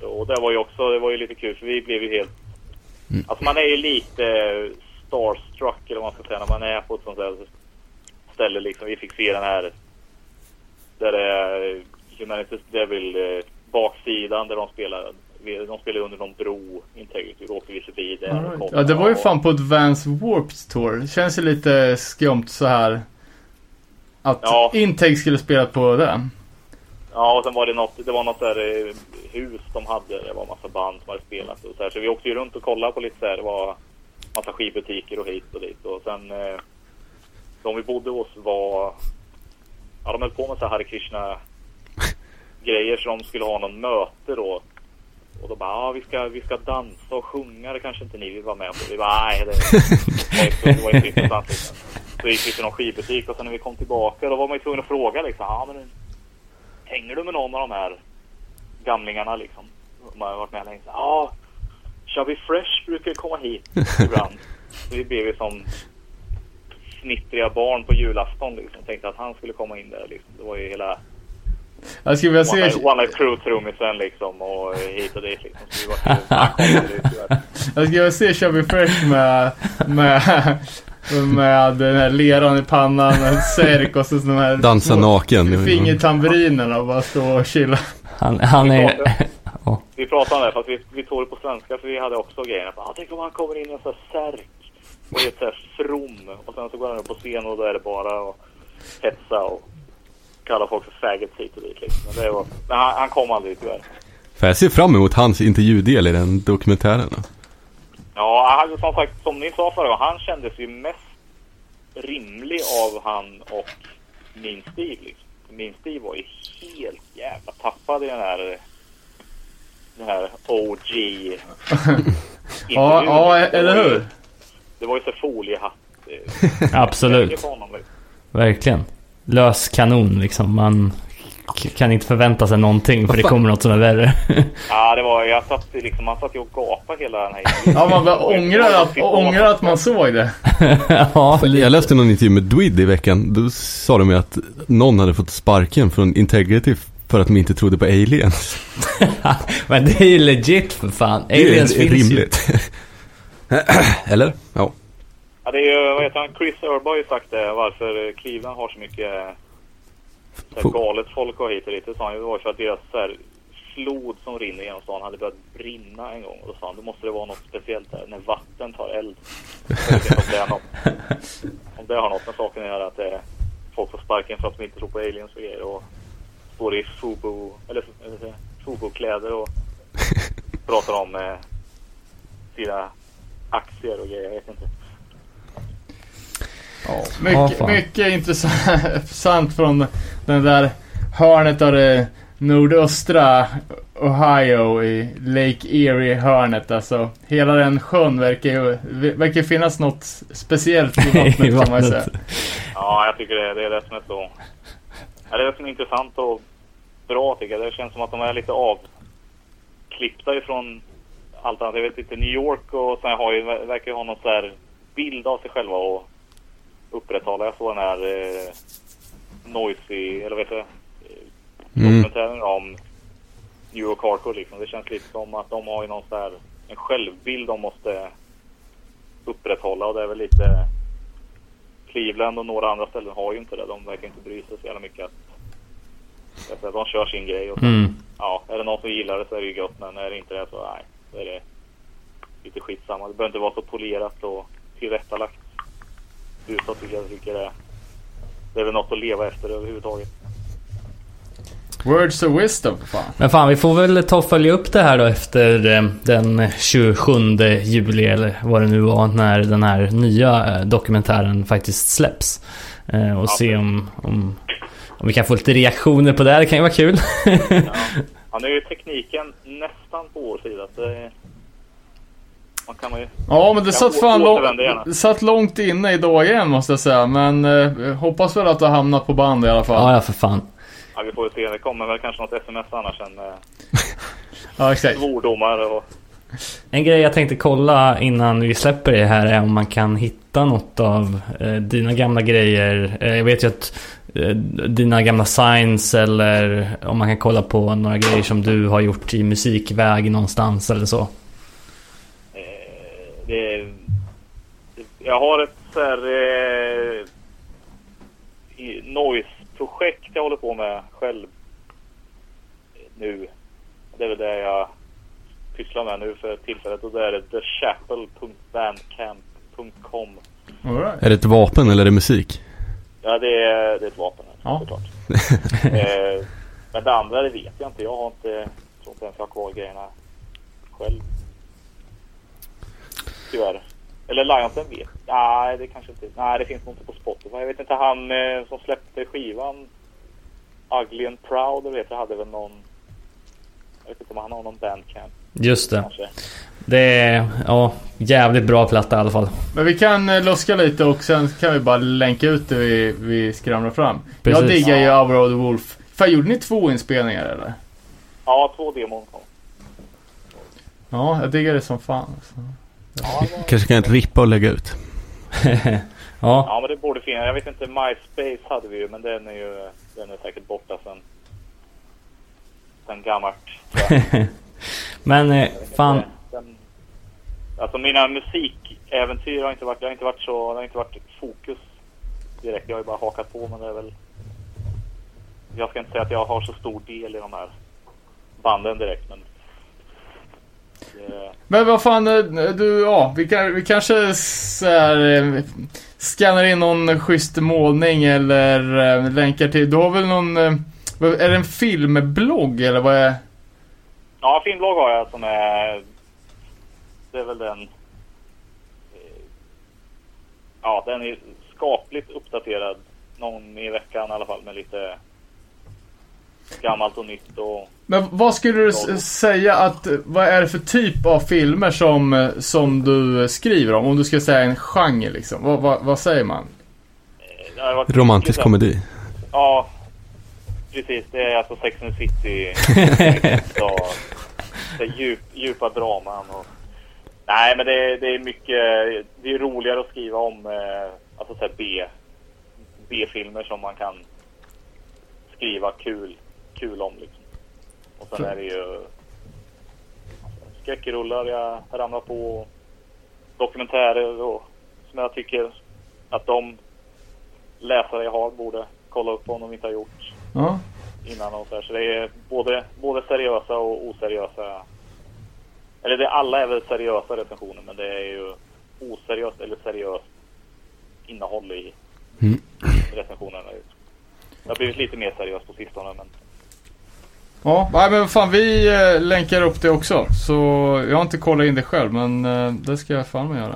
Och det var ju också, det var ju lite kul för vi blev ju helt... Alltså man är ju lite starstruck eller vad man ska säga när man är på ett sånt där ställe liksom. Vi fick se den här där det är Humanities Devil eh, baksidan där de spelar. De spelar under någon bro, Integrity. Åkte vi förbi och right. Ja, det var ju fan på Advance Warped Tour. Känns ju lite skumt så här. Att Ja. Intake skulle spela på den. Ja, och sen var det något, det var något där eh, hus de hade. Det var massa band som hade spelat och så här. Så vi åkte ju runt och kollade på lite så här. Det var massa skivbutiker och hit och dit. Och sen eh, de vi bodde hos var, ja de höll på med så här Hare Krishna grejer så de skulle ha någon möte då. Och då bara, ja vi ska, vi ska dansa och sjunga, det kanske inte ni vill vara med på. Vi bara, nej det det var inte intressant liksom. Så gick vi till någon skivbutik och sen när vi kom tillbaka då var man ju tvungen att fråga liksom, ja men hänger du med någon av de här gamlingarna liksom? De har varit med länge. Ja, Chubby Fresh brukar komma hit ibland. Så vi blev ju som snittriga barn på julafton liksom. Tänkte att han skulle komma in där liksom. Det var ju hela Jag skulle vilja One se, one night Crew trummisen liksom och hit och dit liksom. Så var jag skulle vilja se Chubby Fresh med, med, med den här leran i pannan, en särk och så den här Dansa naken. fingertamburinerna och bara stå och chilla. Han, han är... Vi pratade om det fast vi, vi tog det på svenska för vi hade också grejen. att, Ah, tänk om han kommer in i en sån här särk och är så här from och sen så går han upp på scen och då är det bara att hetsa och kalla folk för faggots hit och dit liksom. Men, det var, men han, han kom aldrig tyvärr. För jag ser fram emot hans intervjudel i den dokumentären. då. Ja, han, som sagt, som ni sa förra gången, han kändes ju mest rimlig av han och min Steve liksom. Min Steve var ju helt jävla tappad i den här den här OG. Ja, ja, eller hur? Det var ju så foliehatt. eh, Absolut. honom, liksom. Verkligen. Lös kanon liksom. Man kan inte förvänta sig någonting för det kommer något som är värre. Ja, det var, jag satt liksom, man satt ju och gapade hela den här Ja, man bara ångrar att, ångrar att man såg det. ja, Jag läste någon intervju med Dwid i veckan. Då sa de ju att någon hade fått sparken från Integrity för att de inte trodde på aliens. men det är ju legit för fan. Aliens det är finns ju. rimligt. Eller? Ja. Ja, det är ju, vad heter han, Chris Urba har ju sagt det, varför eh, Cleveland har så mycket eh, så här, galet folk och hit och dit. Det sa han ju, det var för att deras så här, flod som rinner genom stan hade börjat brinna en gång. Och då sa han, då måste det vara något speciellt där, när vatten tar eld. Jag vet inte om det, är något, om det har något med saken att göra, att är folk får sparken för att de inte tror på aliens och grejer. Och står i Fubu, eller, eller Fubu-kläder och pratar om eh, sina aktier och grejer, jag vet inte. Ja, Mycket, fan. mycket intressant från den där hörnet av det nordöstra Ohio i Lake Erie-hörnet. Alltså, hela den sjön verkar ju verkar finnas något speciellt i vattnet, I kan man ju säga. vattnet. Ja, jag tycker det, det är det som är så... Ja, det är det som är intressant och bra tycker jag. Det känns som att de är lite avklippta ifrån allt annat. Jag vet inte, New York och sen har ju, verkar ju ha någon så här bild av sig själva och upprätthålla. Jag såg den här eh, Noisy, eller det? Eh, Mm. Dokumentären om New York Hardcore liksom. Det känns lite som att de har ju någon så här, en självbild de måste upprätthålla och det är väl lite Cleveland och några andra ställen har ju inte det. De verkar inte bry sig så jävla mycket. Att, att de kör sin grej och sen, Mm. ja, är det någon som gillar det så är det ju gött. Men är det inte det så nej, då är det lite skitsamma. Det behöver inte vara så polerat och tillrättalagt. Utåt tycker jag tycker det, det är väl något att leva efter överhuvudtaget. Words of wisdom, fan. Men fan, vi får väl ta och följa upp det här då efter eh, den 27 juli eller vad det nu var när den här nya eh, dokumentären faktiskt släpps. Eh, Och se om, om, om vi kan få lite reaktioner på det. här. Det kan ju vara kul. Ja, nu är ju tekniken nästan på vår sida. Så det, man kan ju... Ja, men det satt fan långt, det satt långt inne i dagen måste jag säga. Men eh, hoppas väl att det har hamnat på band i alla fall. Ja, ja för fan. Ja, vi får väl se. Det kommer väl kanske något sms annars än med Ja, exakt. svordomar och... En grej jag tänkte kolla innan vi släpper det här är om man kan hitta något av eh, dina gamla grejer. Eh, jag vet ju att eh, dina gamla signs eller om man kan kolla på några grejer som du har gjort i musikväg någonstans eller så. Det, jag har ett så här... Eh, noise-projekt jag håller på med själv nu. Det är väl det jag pysslar med nu för tillfället och det är thechapel.bandcamp.com right. Är det ett vapen eller är det musik? Ja, det är, det är ett vapen Ja. såklart. eh, men det andra, det vet jag inte. Jag har inte, tror inte ens jag har kvar grejerna själv. Tyvärr. Eller Lionsen vet. Nej, det kanske inte. Nej, det finns nog inte på Spotify. Jag vet inte, han eh, som släppte skivan Ugly and Proud, det vet jag, hade väl någon... Jag vet inte om han har någon bandcamp Just det. kanske. Det är ja, jävligt bra platta i alla fall. Men vi kan eh, luska lite och sen kan vi bara länka ut det vi, vi skramlar fram. Jag Precis. diggar ju. Hour of the Wolf. Fan, gjorde ni två inspelningar eller? Ja, två demon kom. Ja, jag diggar det som fan. Alltså. Ja, det var- Kanske kan rippa och lägga ut. ja, Ja, men det borde finnas. Jag vet inte, MySpace hade vi ju, men den är ju den är säkert borta sen, sen gammalt. men eh, fan. Den, alltså mina musikäventyr har inte varit, det har inte varit så, det har inte varit fokus direkt. Jag har ju bara hakat på, men det är väl... Jag ska inte säga att jag har så stor del i de här banden direkt, men... Men vad fan, eh, du, ja, vi, kan, vi kanske så här, eh, scannar in någon schysst målning eller eh, länkar till, du har väl någon, är det en filmblogg eller vad är? Ja, filmblogg har jag som är... Det är väl den... Ja, den är skapligt uppdaterad. Någon i veckan i alla fall med lite gammalt och nytt och men vad skulle du säga att, vad är det för typ av filmer som, som du skriver om? Om du ska säga en genre liksom. Vad, vad, vad säger man? Romantisk komedi. Ja, precis. Det är alltså Sex and the City. så, det djup, djupa draman och... Nej, men det, det är mycket... Det är roligare att skriva om eh, alltså så här B, B-filmer som man kan skriva kul, kul om liksom. Och sen är det ju skräckrullar jag ramlar på. Dokumentärer och som jag tycker att de läsare jag har borde kolla upp om de inte har gjort Ja. innan och så här. Så det är både, både seriösa och oseriösa. Eller det, alla är väl seriösa recensioner men det är ju oseriöst eller seriöst innehåll i Mm. recensionerna. Det har blivit lite mer seriöst på sistone men Ja, nej, men fan vi eh, länkar upp det också. Så jag har inte kollat in det själv men eh, det ska jag fan med göra.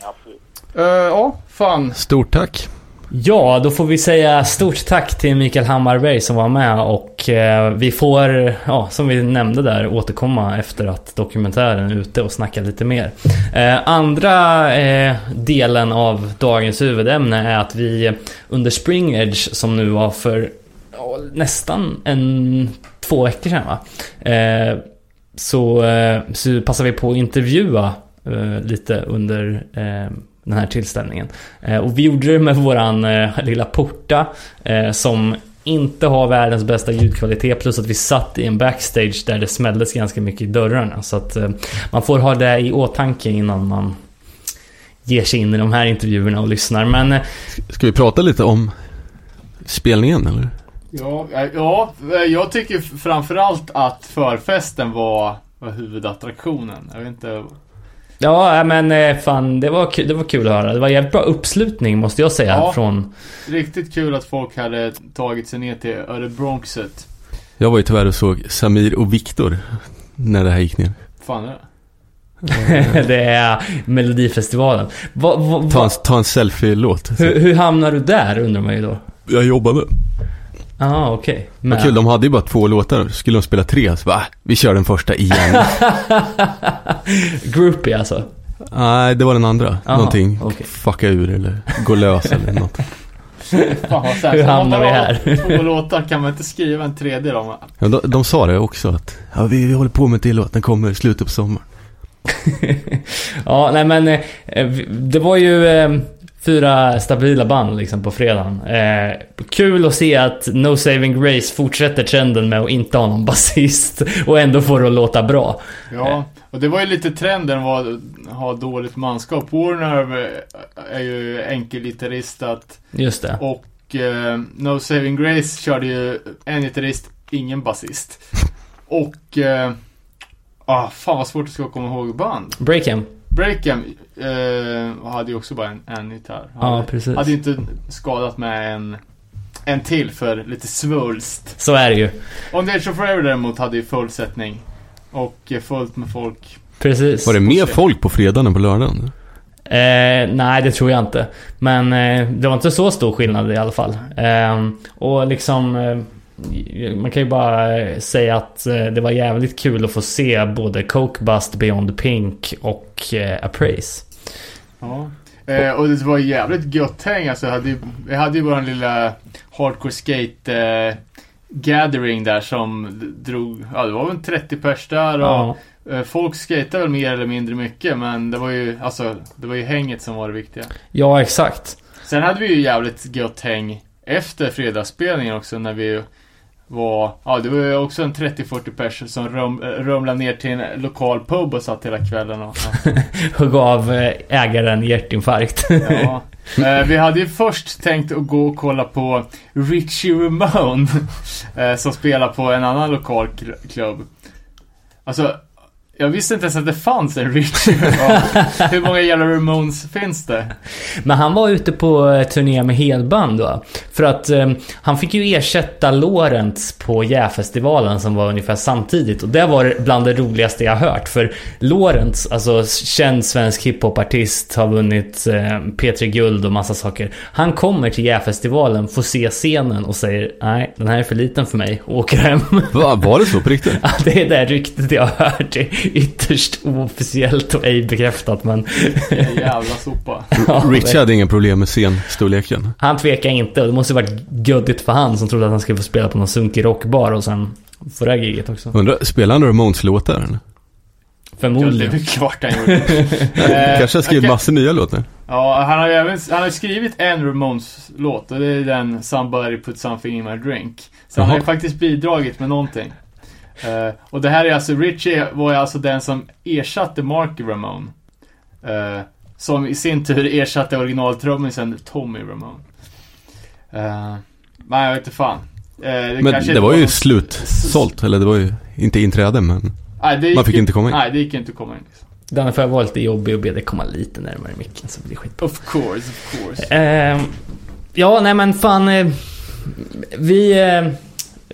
absolut. Eh, ja, fan. Stort tack. Ja, då får vi säga stort tack till Mikael Hammarberg som var med och eh, vi får, ja, som vi nämnde där, återkomma efter att dokumentären är ute och snacka lite mer. Eh, andra eh, delen av dagens huvudämne är att vi under Spring Edge, som nu var för ja, nästan en, två veckor sedan va? Eh, så, eh, så passade vi på att intervjua eh, lite under eh, den här tillställningen. Eh, och vi gjorde det med våran eh, lilla porta eh, som inte har världens bästa ljudkvalitet plus att vi satt i en backstage där det smälldes ganska mycket i dörrarna. Så att eh, man får ha det i åtanke innan man ger sig in i de här intervjuerna och lyssnar. Men eh, Ska vi prata lite om spelningen eller? Ja, eh, ja, eh, jag tycker framförallt att förfesten var, var huvudattraktionen. Jag vet inte. ja, äh, men eh, fan det var, kul, det var kul att höra. Det var jävligt bra uppslutning måste jag säga Ja. från... Riktigt kul att folk hade tagit sig ner till Örebronxet. Jag var ju tyvärr och såg Samir och Viktor när det här gick ner. Fan är det? det är Melodifestivalen. Va, va, Ta va, en, ta en selfie-låt. hur, hur hamnar du där undrar man ju då? Jag jobbade. Ja, okej. Vad kul, de hade ju bara två låtar. Skulle de spela tre så bara, "Ah, vi kör den första igen. Groupie alltså. Nej, det var den andra. Aha, Någonting, okej. fucka ur eller gå lös eller något. Fan, vad säkert. Hur hamnar vi här? Två låtar kan man inte skriva en tredje då? Ja, de, de sa det också att, ja vi, vi håller på med en till låt, den kommer i slutet på sommaren. ja, nej men eh, det var ju eh, fyra stabila band liksom på fredagen. Eh, kul att se att No Saving Grace fortsätter trenden med att inte ha någon basist och ändå får det att låta bra. Ja, och det var ju lite trenden var att ha dåligt manskap. Warner är ju enkelgitarristat Just det. och eh, No Saving Grace körde ju en gitarrist, ingen basist. Och, eh, ah, fan vad svårt det ska komma ihåg band. Breakham. Breakham eh, hade ju också bara en, en gitarr. Ja, Hade, precis. hade ju inte skadat med en, en till för lite svulst. Så är det ju. On the Edge of Forever däremot hade ju fullsättning. Och eh, fullt med folk. Precis. Var det mer folk på fredagen än på lördagen? Eh, nej, det tror jag inte. Men eh, det var inte så stor skillnad i alla fall. Eh, och liksom... Man kan ju bara eh, säga att eh, det var jävligt kul att få se både Coke Bust, Beyond Pink och eh, Appraise. Ja. Eh, och det var jävligt gött häng alltså. Jag hade, ju- vi hade ju vår lilla hardcore skate eh, gathering där som drog, ja det var väl en 30 pers där och Ja, folk skejtade väl mer eller mindre mycket men det var ju, alltså det var ju hänget som var det viktiga. ja exakt. Sen hade vi ju jävligt gött häng efter fredagsspelningen också när vi var, ja det var ju också en 30-40 pers som rum, eh, rumlade ner till en lokal pub och satt hela kvällen och Och gav eh, ägaren hjärtinfarkt. Ja. Eh, vi hade ju först tänkt att gå och kolla på Richie Ramone eh, som spelar på en annan lokal kl- klubb. Alltså, jag visste inte ens att det fanns en Richie. Hur många jävla Ramones finns det? Men han var ute på eh, turné med helband då. För att eh, han fick ju ersätta Lorentz på Jäfestivalen som var ungefär samtidigt. Och det var bland det roligaste jag hört. För Lorentz, alltså känd svensk hiphopartist, har vunnit eh, P3 Guld och massa saker. Han kommer till Jäfestivalen, får se scenen och säger nej, den här är för liten för mig och åker hem. Va, var det så på riktigt? Ja, det är det ryktet jag har hört. Ytterst officiellt och ej bekräftat men... En jävla sopa. Ja, Richie hade inga problem med scenstorleken. Han tvekar inte och det måste varit göddigt för han som trodde att han skulle få spela på någon sunkig rockbar och sen få det här giget också. Undrar, spelar han Ramones-låtar? Ja, det Förmodligen. är klart han gjorde. Eh, Kanske har skrivit massor nya låtar. Ja, han har ju även han har skrivit en Ramones-låt och det är den Somebody Put Something In My Drink. Så han har ju faktiskt bidragit med någonting. Eh, och det här är alltså, Richie var ju alltså den som ersatte Mark Ramone. Eh, som i sin tur ersatte originaltrummisen Tommy Ramone. Uh, nej, jag vet inte fan. Det Men kanske det var ju slutsålt, eller det var ju inte inträde men Nej, man fick inte komma in. Nej, det gick inte att komma in. Liksom. Danne får jag vara lite jobbig och be dig komma lite närmare micken så blir det skitbra. Of course, of course. Ja, nej men fan. Vi,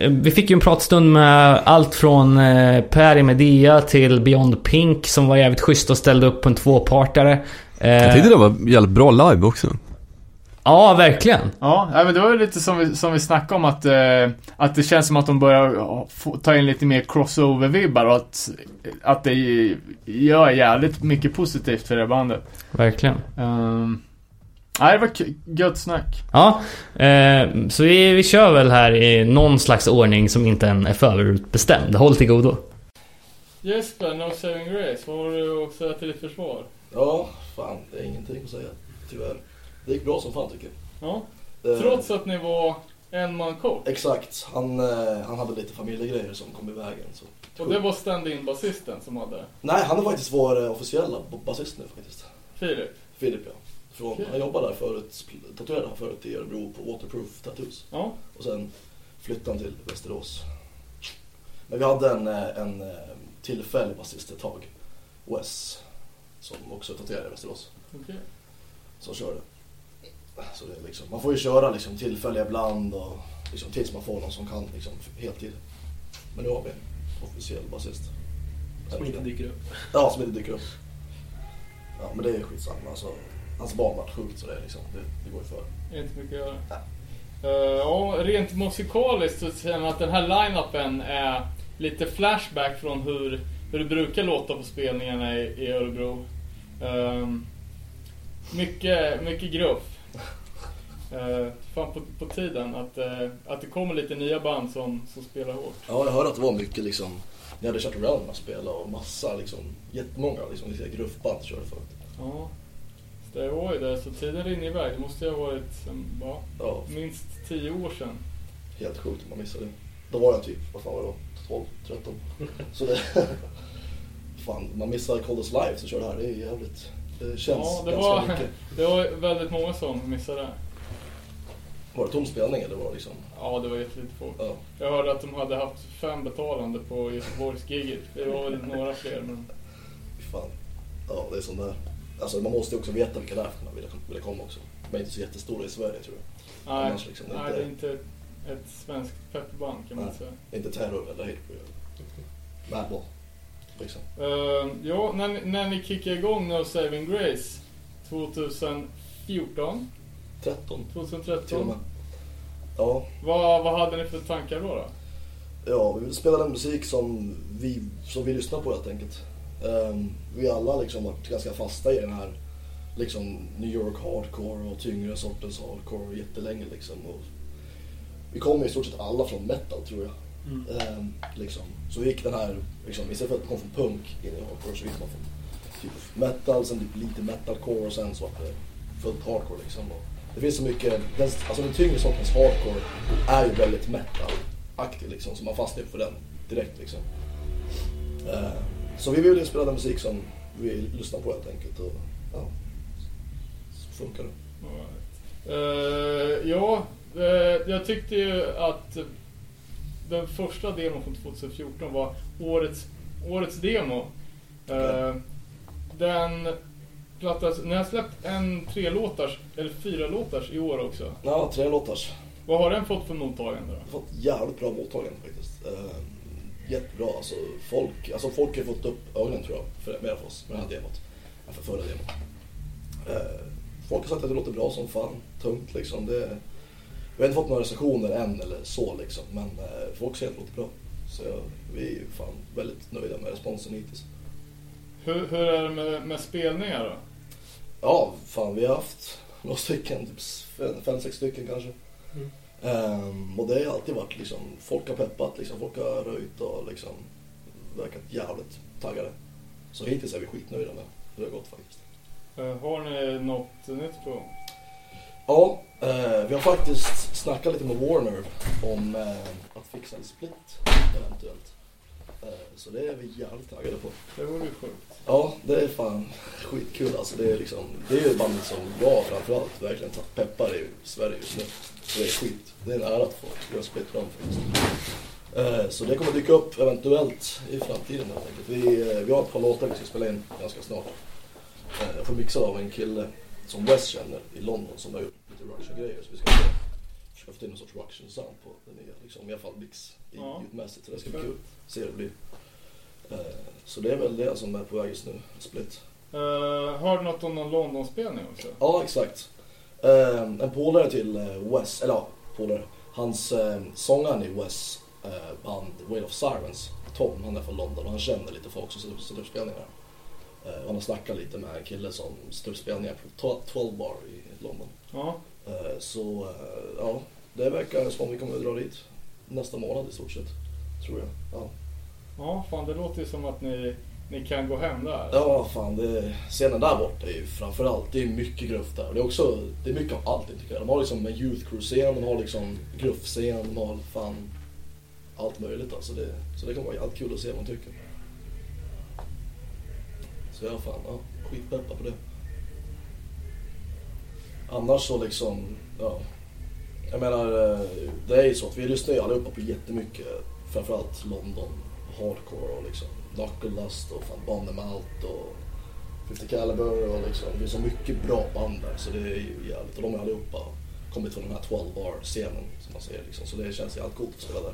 vi fick ju en pratstund med allt från eh, Per i Medea till Beyond Pink som var jävligt schysst och ställde upp på en tvåpartare. Eh, Jag tyckte det var jävligt bra live också. Ja, verkligen. Ja, men det var ju lite som vi, som vi snackade om att, eh, att det känns som att de börjar ta in lite mer crossover-vibbar och att, att det gör jävligt mycket positivt för det bandet. Verkligen. Um, nej, det var gött snack. Ja, eh, så vi, vi kör väl här i någon slags ordning som inte än är förutbestämd. Håll till godo. Jesper, No Saving Grace, vad har du att säga till ditt försvar? Ja, fan det är ingenting att säga tyvärr. Det gick bra som fan tycker Ja, jag. Eh, trots att ni var en man kort. Exakt, han, eh, han hade lite familjegrejer som kom i vägen. Så. Och det var stand-in basisten som hade Nej, han är faktiskt vår eh, officiella basist nu faktiskt. Filip. Filip ja. Från, Okej. Han jobbade där förut, tatuerade han förut i Örebro på Waterproof Tattoos. Ja, Och sen flyttade han till Västerås. Men vi hade en, eh, en eh, tillfällig basist ett tag. Wes. Som också tatuerade i Västerås. okej. Som körde. Så det är liksom, man får ju köra liksom tillfälliga ibland och liksom tills man får någon som kan liksom heltid. Men nu har vi en officiell basist. Som inte dyker upp. Ja, som inte dyker upp. Ja, men det är skitsamma. Alltså, hans barn vart sjukt så det, liksom, det, det går ju för. Inte mycket att göra. Ja, rent musikaliskt så känner jag att den här line-upen är lite flashback från hur, hur det brukar låta på spelningarna i, i Örebro. Ehm, mycket, mycket gruff. Uh, fan på, på tiden att, eh, att det kommer lite nya band som, som spelar hårt. Ja, jag hörde att det var mycket liksom, ni hade kört around med att spela och massa liksom, jättemånga liksom, liksom, gruffband körde förut. Ja, så det var ju det. Så tiden rinner iväg. Det måste ju ha varit em, ja, Ja, minst tio år sedan. helt sjukt om man missade det. Då var jag typ, vad fan var det då? 12, 13. Så det... fan, man missar Coldest Live så kör det här. Det är jävligt... Det känns Ja, det ganska var, mycket. det var väldigt många som missade det. Var det tom spelning eller var det liksom... Ja, det var jättelite folk. Ja. Jag hörde att de hade haft fem betalande på Göteborgsgiget. Det var väl några fler, men... Fan. Ja, det är sån där. Alltså man måste också veta vilka det är för man vill, vill komma också. De är inte så jättestora i Sverige tror jag. Nej, Annars liksom, det nej inte- det är inte ett, svenskt pepperband kan man Nej. säga. Inte Terror eller Hatebreed. Madball. Liksom. Uh, ja, när, när ni kickade igång No Saving Grace 2014, 13 till och 2013. med. Ja, Vad, vad hade ni för tankar då? då? ja, vi vill spela den musik som vi, som vi lyssnar på helt enkelt. Ehm, vi har alla liksom varit ganska fasta i den här liksom New York hardcore och tyngre sortens hardcore jättelänge liksom. Och vi kommer i stort sett alla från metal tror jag. Ehm, liksom. Så vi gick den här, liksom, istället för att komma från punk in i hardcore så gick man från typ metal, sen typ lite metalcore och sen så vart det fullt hardcore liksom. Och det finns så mycket, den, alltså den tyngre sortens hardcore är ju väldigt metal-aktig liksom, så man fastnar ju för den direkt liksom. Ehm, så vi ville spela den musik som vi lyssnar på helt enkelt och ja, så funkar det. Eh, ja, eh, jag tyckte ju att den första demon från 2014 var årets, årets demo. Eh, den plattas, ni har släppt en tre låtars, eller fyra låtars i år också. Ja, tre låtars. Vad har den fått för mottagande då? Fått jävligt bra mottagande faktiskt. Eh, jättebra. Alltså folk, alltså folk har fått upp ögonen tror jag, för, mer för oss med det här demot. Än för förra demot. Eh, folk har sagt att det låter bra som fan. Tungt liksom. Det, vi har inte fått några recensioner än eller så liksom. Men eh, folk säger att det låter bra. Så jag, vi är fan väldigt nöjda med responsen hittills. Hur, hur är det med, med spelningar då? Ja, fan vi har haft några stycken, typ fem, fem sex stycken kanske. Ehm, och det har alltid varit liksom, folk har peppat liksom, folk har röjt och liksom verkat jävligt taggade. Så hittills är vi skitnöjda med hur det har gått faktiskt. Eh, Har ni något nytt på gång? Ja, eh, vi har faktiskt snackat lite med Warner om eh, att fixa en split eventuellt. Eh, så det är vi jävligt taggade på. Det vore ju sjukt. Ja, det är fan skitkul alltså. Det är, liksom, det är ju ett band som jag framförallt verkligen peppar i Sverige just nu. Så det är skit. Det är en ära att få göra split dem faktiskt. Eh, Så det kommer dyka upp eventuellt i framtiden helt enkelt. Vi, eh, vi har ett par låtar vi ska spela in ganska snart. Jag får mixa av en kille som Wes känner i London som har gjort lite Russian-grejer. Så vi ska försöka få till någon sorts Russian-sound på den nya, liksom, i alla fall mix i Ja. ljudmässigt. Så det ska bli kul. Se hur det blir. Eh, Så det är väl det som är på väg just nu, Split. Uh, har du något om någon London-spelning också? Ja, exakt. Eh, en polare till eh, Wes, eller ja, polare. Hans eh, sångaren i Wes eh, band Whale of Sirens, Tom, han är från London och han känner lite folk som sätter upp spelningar. Och han har snackat lite med en kille som sätter upp spelningar på to- 12 bar i London. Ja. Eh, så ja, det verkar som om vi kommer att dra dit nästa månad i stort sett. Tror jag. Ja. Ja, fan det låter ju som att ni, ni kan gå hem där. Ja, fan det, scenen där borta är ju framförallt, det är mycket gruff där. Det är också, det är mycket av allting tycker jag. De har liksom en youth crew-scen, de har liksom gruffscen, de har fan allt möjligt alltså. Det, så det kommer vara jävligt kul att se vad man tycker. Så jag fan, ja, skitpeppad på det. Annars så liksom, ja. Jag menar, eh, det är ju så att vi lyssnar ju allihopa på jättemycket, framförallt London, hardcore och liksom Knuckle Dust och fan Bomb Them Out och 50 Caliber och liksom, det är så mycket bra band där så det är ju jävligt, och de är allihopa kommit från den här 12 bar scenen som man säger liksom, så det känns jävligt coolt att spela där.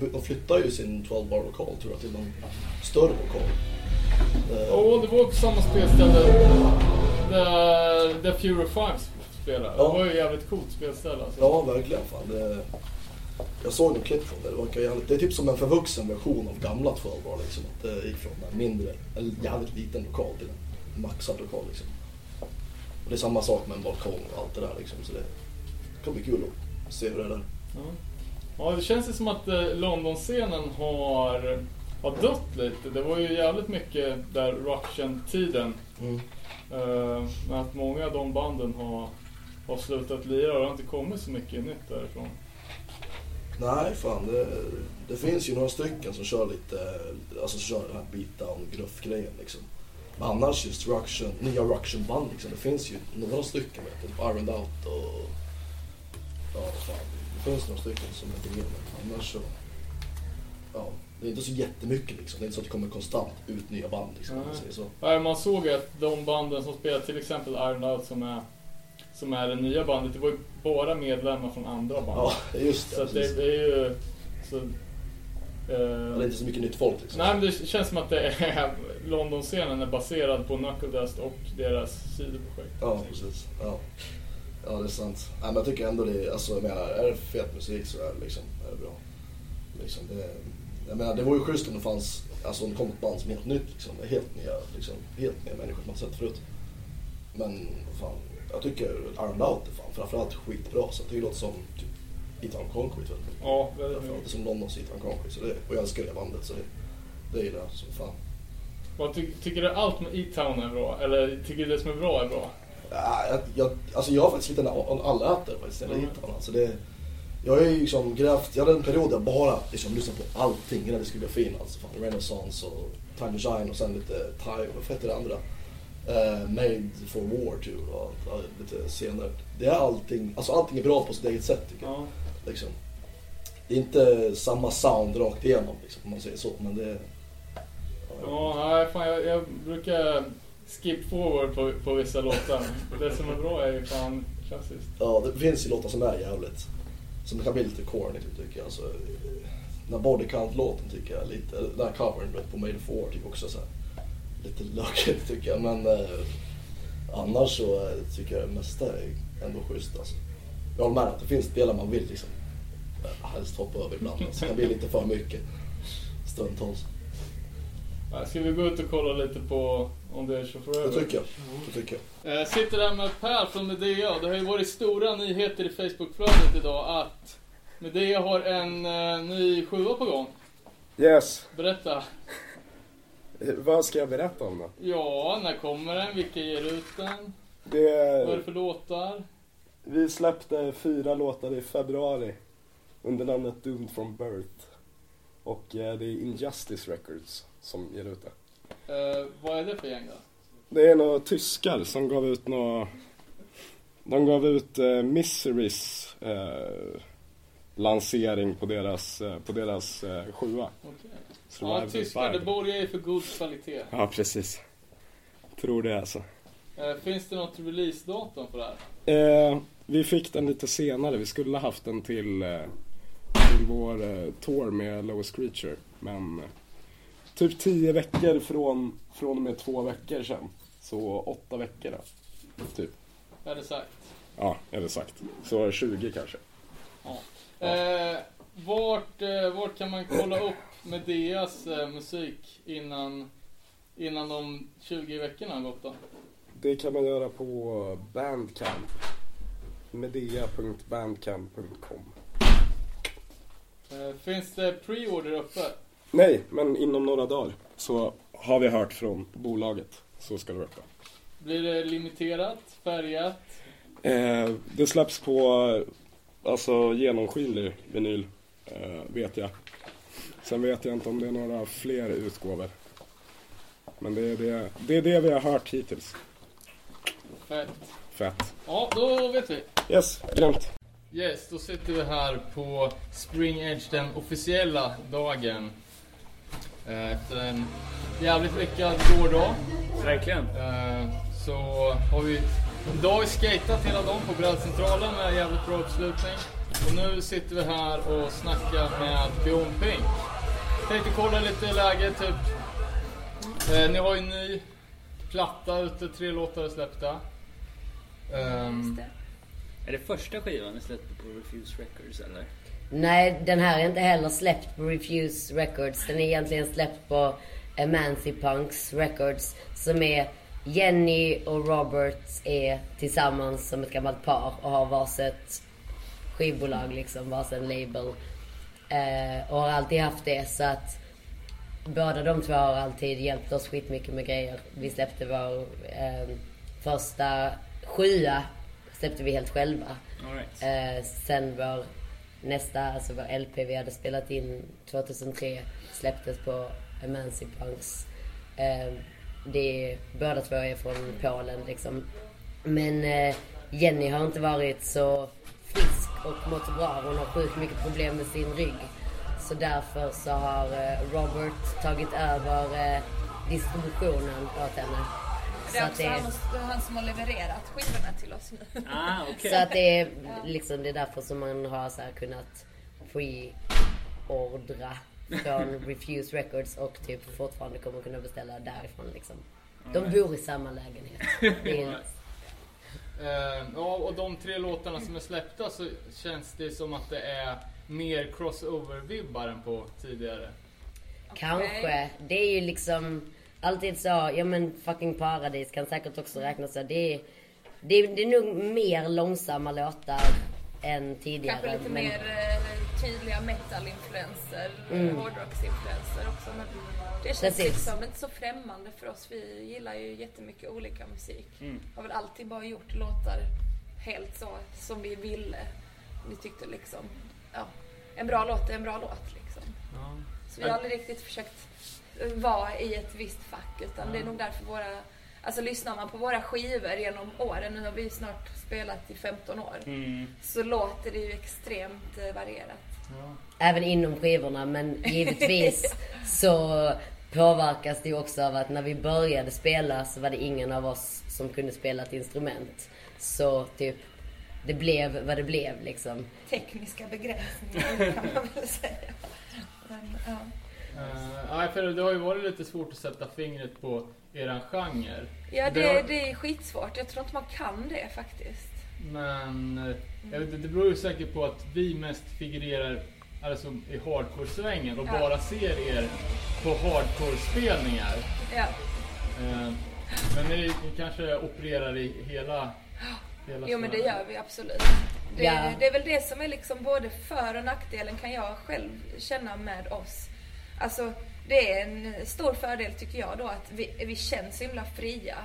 De, de flyttar ju sin 12 bar lokal tror jag till någon större lokal. Ja, Och det var på samma spelställe där, där Fury 5 spelade. Ja. Det var ju jävligt coolt spelställe alltså. Ja, verkligen. Fan. Det, jag såg en klipp från det. Det, verkar jävligt, det är typ som en förvuxen version av gamla 12 bar. Liksom. Att det gick från en mindre, en jävligt liten lokal till en maxad lokal. Liksom. Och det är samma sak med en balkong och allt det där. Liksom. Så det, det kommer bli kul att se hur det är där. Ja. Ja, det känns ju som att eh, London-scenen har, har dött lite. Det var ju jävligt mycket där Russian-tiden. Mm. Men att många av de banden har, har slutat lira och det har inte kommit så mycket nytt därifrån. Nej, fan. Det, det finns ju några stycken som kör lite, alltså som kör den här beatdown gruff-grejen liksom. Men annars just Russian, nya Russian-band liksom. Det finns ju några stycken vet du. Typ Ironed Out och... Ja, fan. Det finns några stycken som jag inte men annars så... Ja, det är inte så jättemycket liksom. Det är inte så att det kommer konstant ut nya band liksom. Om man Nej. säger så. Nej, Man såg att de banden som spelar, till exempel Iron Out som är, som är det nya bandet, det var ju bara medlemmar från andra band. Ja, just det. så det, det är ju... Så, eh, Det är inte så mycket nytt folk liksom. Nej men det känns som att det är, London-scenen är baserad på Knuckle Dust och deras sidoprojekt. Ja, precis. Ja. ja, det är sant. Ja, men jag tycker ändå det är, alltså jag menar, är det fet musik så är det liksom, är det bra. Liksom, det, jag menar, det var ju schysst om det fanns, alltså om det kom ett band som är helt nytt liksom. Helt nya, liksom, helt nya människor som man sett förut. Men fan, jag tycker Iron Out är fan framförallt skitbra. Så jag tycker det låter som typ Eton Concrete väldigt mycket. Ja, väldigt mycket. som Londons Eton Concrete. Så det, och jag älskar det bandet så det, det gillar jag som fan. Vad ty, tycker du allt med E-Town är bra? Eller tycker du det som är bra är bra? Ja, jag, jag, alltså jag har faktiskt lite en allätare faktiskt jag Mm. alltså det, Jag har ju liksom grävt, jag hade en period där jag bara liksom lyssnade på allting innan diskografin alltså. Fan, Renaissance och Time to Shine och sen lite Time, vad heter det andra? Eh, Made for War too och ja, lite senare. Det är allting, alltså allting är bra på sitt eget sätt tycker jag. Ja. Liksom. Det är inte samma sound rakt igenom liksom, om man säger så. Men det, Ja, nej, fan, jag, jag brukar skip forward på, på vissa låtar. Det som är bra är ju fan klassiskt. Ja, det finns ju låtar som är jävligt som kan bli lite corny tycker jag. Så, eh, den här Body Count-låten tycker jag är lite, den här covern på Made of War tycker jag också så här, lite lökigt tycker jag. Men eh, annars så eh, tycker jag det mesta är ändå schysst alltså. Jag håller med att det finns delar man vill liksom eh, helst hoppa över ibland. Alltså. Det kan bli lite för mycket stundtals. Ska vi gå ut och kolla lite på om det är så Det tycker jag. Det tycker jag. Eh, sitter där med Per från Medea. Det har ju varit stora nyheter i Facebookflödet idag att Medea har en ny sjua på gång. Yes. Berätta. Vad ska jag berätta om då? Ja, när kommer den? Vilka ger ut den? Det, Vad är det för låtar? vi släppte fyra låtar i februari under namnet Doomed from Birth. Och eh, det är Injustice Records som ger ut det. Eh, vad är det för gäng då? Det är några tyskar som gav ut några... De gav ut eh, Miseries eh, lansering på deras, eh, på deras sjua. Okej. Survival Ja, tyskar. Det borgar ju för god kvalitet. Ja, precis. Tror det alltså. Eh, finns det något releasedatum för det här? Eh, vi fick den lite senare. Vi skulle ha haft den till, eh, till vår eh, tour med Lowest Creature. Men eh, typ 10 veckor från, från och med två veckor sedan. Så åtta veckor då. Typ. Är det sagt? Ja, är det sagt. Så 20 kanske. Eh, vart, eh, vart kan man kolla upp Medeas eh, musik innan, innan de 20 veckorna har gått då? Det kan man göra på Bandcamp. Medea.bandcamp.com Eh, finns det pre-order uppe? Nej, men inom några dagar så har vi hört från bolaget. Så ska det vara uppe. Blir det limiterat? Färgat? Eh, det släpps på alltså genomskinlig vinyl, eh, vet jag. Sen vet jag inte om det är några fler utgåvor. Men det är det, det, är det vi har hört hittills. Fett. Fett. Ja, då vet vi. Yes, grymt. Yes, då sitter vi här på Spring Edge, den officiella dagen. Eh, Efter en jävligt lyckad gårdag. Verkligen. Eh, Så har vi idag skatat hela dagen på brädcentralen med jävligt bra uppslutning. Och nu sitter vi här och snackar med Beyond Pink. Tänkte kolla lite läge typ. Eh, ni har ju en ny platta ute, tre låtar släppta. Ehm, Är det första skivan ni släppte på Refuse Records eller? Nej, den här är inte heller släppt på Refuse Records. Den är egentligen släppt på Emancipunks Records. Som är Jenny och Robert är tillsammans som ett gammalt par och har varsitt skivbolag liksom, varsin label. Eh, och har alltid haft det så att båda de två har alltid hjälpt oss skitmycket med grejer. Vi släppte vår eh, första sjua släppte vi helt själva. Right. Eh, sen vår nästa, alltså vår LP vi hade spelat in 2003 släpptes på Emancipunks. Eh, det är, båda två är från Polen liksom. Men eh, Jenny har inte varit så frisk och mått bra. Hon har sjukt mycket problem med sin rygg. Så därför så har eh, Robert tagit över eh, distributionen åt henne. Det är Så också att han, han som har levererat skivorna till oss nu. Ah, okej. så att det är liksom, det är därför som man har så här kunnat pre-ordra från Refuse Records och typ fortfarande kommer kunna beställa därifrån liksom. De bor i samma lägenhet. Eh, ja, och de tre låtarna som är släppta så känns det som att det är mer crossover-vibbar än på tidigare. Kanske. Det är ju liksom alltid så, ja men fucking paradis kan säkert också räknas så. Det är, det är, det är nog mer långsamma låtar än tidigare. Kanske lite men- mer eh, tydliga metal-influenser, Mm. hårdrocks-influenser också. Men det känns Precis. liksom inte så främmande för oss. Vi gillar ju jättemycket olika musik. Mm. Har väl alltid bara gjort låtar helt så som vi ville. Vi tyckte liksom, ja, en bra låt är en bra låt liksom. Så vi har aldrig riktigt försökt vara i ett visst fack utan det är nog därför våra Alltså lyssnar man på våra skivor genom åren, nu har vi snart spelat i 15 år, Mm. så låter det ju extremt eh, varierat. Även inom skivorna men givetvis så påverkas det ju också av att när vi började spela så var det ingen av oss som kunde spela ett instrument. Så typ det blev vad det blev liksom. Tekniska begränsningar kan man väl säga. Men, ja. Uh, nej, för det har ju varit lite svårt att sätta fingret på eran genre. Ja, Det det, har- det är skitsvårt. Jag tror inte man kan det faktiskt. Men eh, jag vet, det beror ju säkert på att vi mest figurerar alltså, i hardcore-svängen och Ja. bara ser er på hardcore-spelningar. Ja. Eh, men ni, ni kanske opererar i hela, hela Jo men det gör vi absolut. Det, Ja. det är väl det som är liksom både för och nackdelen kan jag själv känna med oss. Alltså det är en stor fördel tycker jag då att vi, vi känns så himla fria.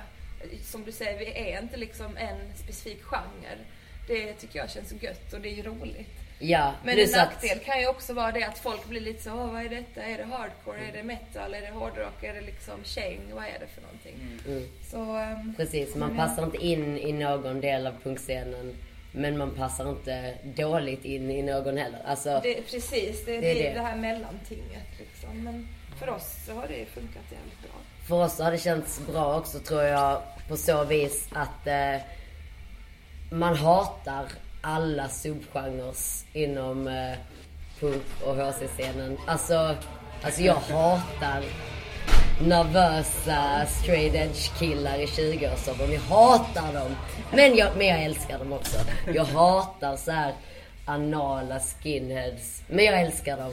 Som du säger, vi är inte liksom en specifik genre. Det tycker jag känns gött och det är ju roligt. Ja, Men en plus att- nackdel kan ju också vara det att folk blir lite så, Åh, vad är detta? Är det hardcore? Är det metal? Är det hårdrock? Är det liksom käng? Vad är det för någonting? Mm. Så, ehm, Precis, man ja. passar inte in i någon del av punkscenen. Men man passar inte dåligt in i någon heller. Alltså, Det, precis, det, det det, är är det. det här mellantinget liksom. Men för oss så har det funkat jävligt bra. För oss har det känts bra också tror jag på så vis att eh, man hatar alla subgenres inom eh, punk och HC-scenen. Alltså, alltså jag hatar nervösa straight edge killar i 20-årsåldern. Jag hatar dem. Men jag, men jag älskar dem också. Jag hatar så här anala skinheads. Men jag älskar dem.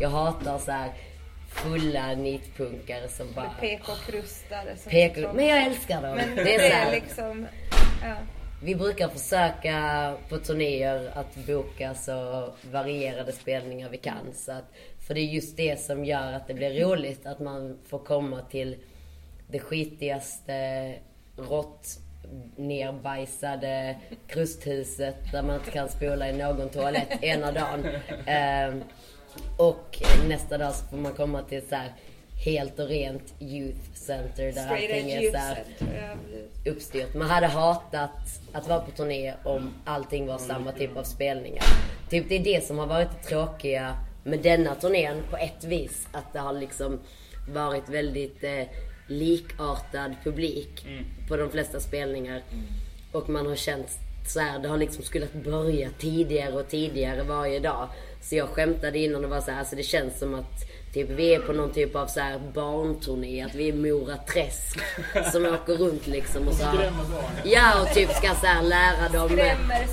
Jag hatar så här fulla nitpunkare som bara... PK-krustare. PK, men jag älskar dem. Men Det det är är, så här. liksom, ja. Vi brukar försöka på turnéer att boka så varierade spelningar vi kan. Så att, för det är just det som gör att det blir roligt. Att man får komma till det skitigaste, rått nerbajsade krusthuset där man inte kan spola i någon toalett ena dagen. Och nästa dag så får man komma till så här helt och rent youth center där Straight allting är så här uppstyrt. Man hade hatat att vara på turné om allting var samma typ av spelningar. Typ det är det som har varit det tråkiga med denna turnén på ett vis. Att det har liksom varit väldigt eh, likartad publik på de flesta spelningar. Och man har känt så här, det har liksom skulle börja tidigare och tidigare varje dag. Så jag skämtade innan och var så här, alltså det känns som att typ vi är på någon typ av så här barnturné, att vi är Mora Träsk som åker runt liksom och så här. Ja och typ ska så här lära dem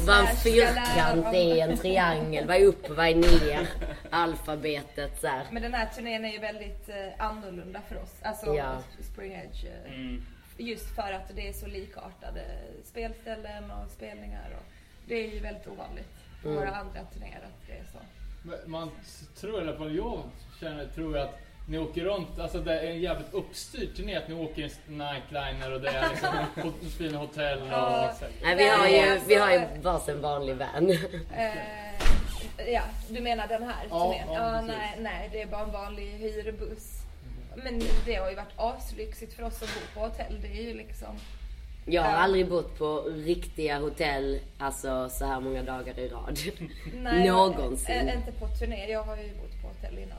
vad en fyrkant är, en triangel, vad är upp, vad är ner, alfabetet så här. Men den här turnén är ju väldigt eh, annorlunda för oss. Alltså Ja. Spring Edge. eh, Just för att det är så likartade spelställen och spelningar. Och det är ju väldigt ovanligt Mm. våra andra turnéer att det är så. Men Man tror i alla fall, jag känner, tror att ni åker runt, alltså det är en jävligt uppstyrd turné, att ni åker i en nightliner och det är liksom fina hotell och... Ja. Nej vi har ju, vi har ju alltså- varsin vanlig van. Eh, ja, du menar den här Ja, turnén? ja, Ja, nej, nej, det är bara en vanlig hyrbuss. Men det har ju varit aslyxigt för oss att bo på hotell. Det är ju liksom... Jag har Ja. aldrig bott på riktiga hotell, alltså så här många dagar i rad. Nej, Någonsin. eh, inte på turné. Jag har ju bott på hotell innan.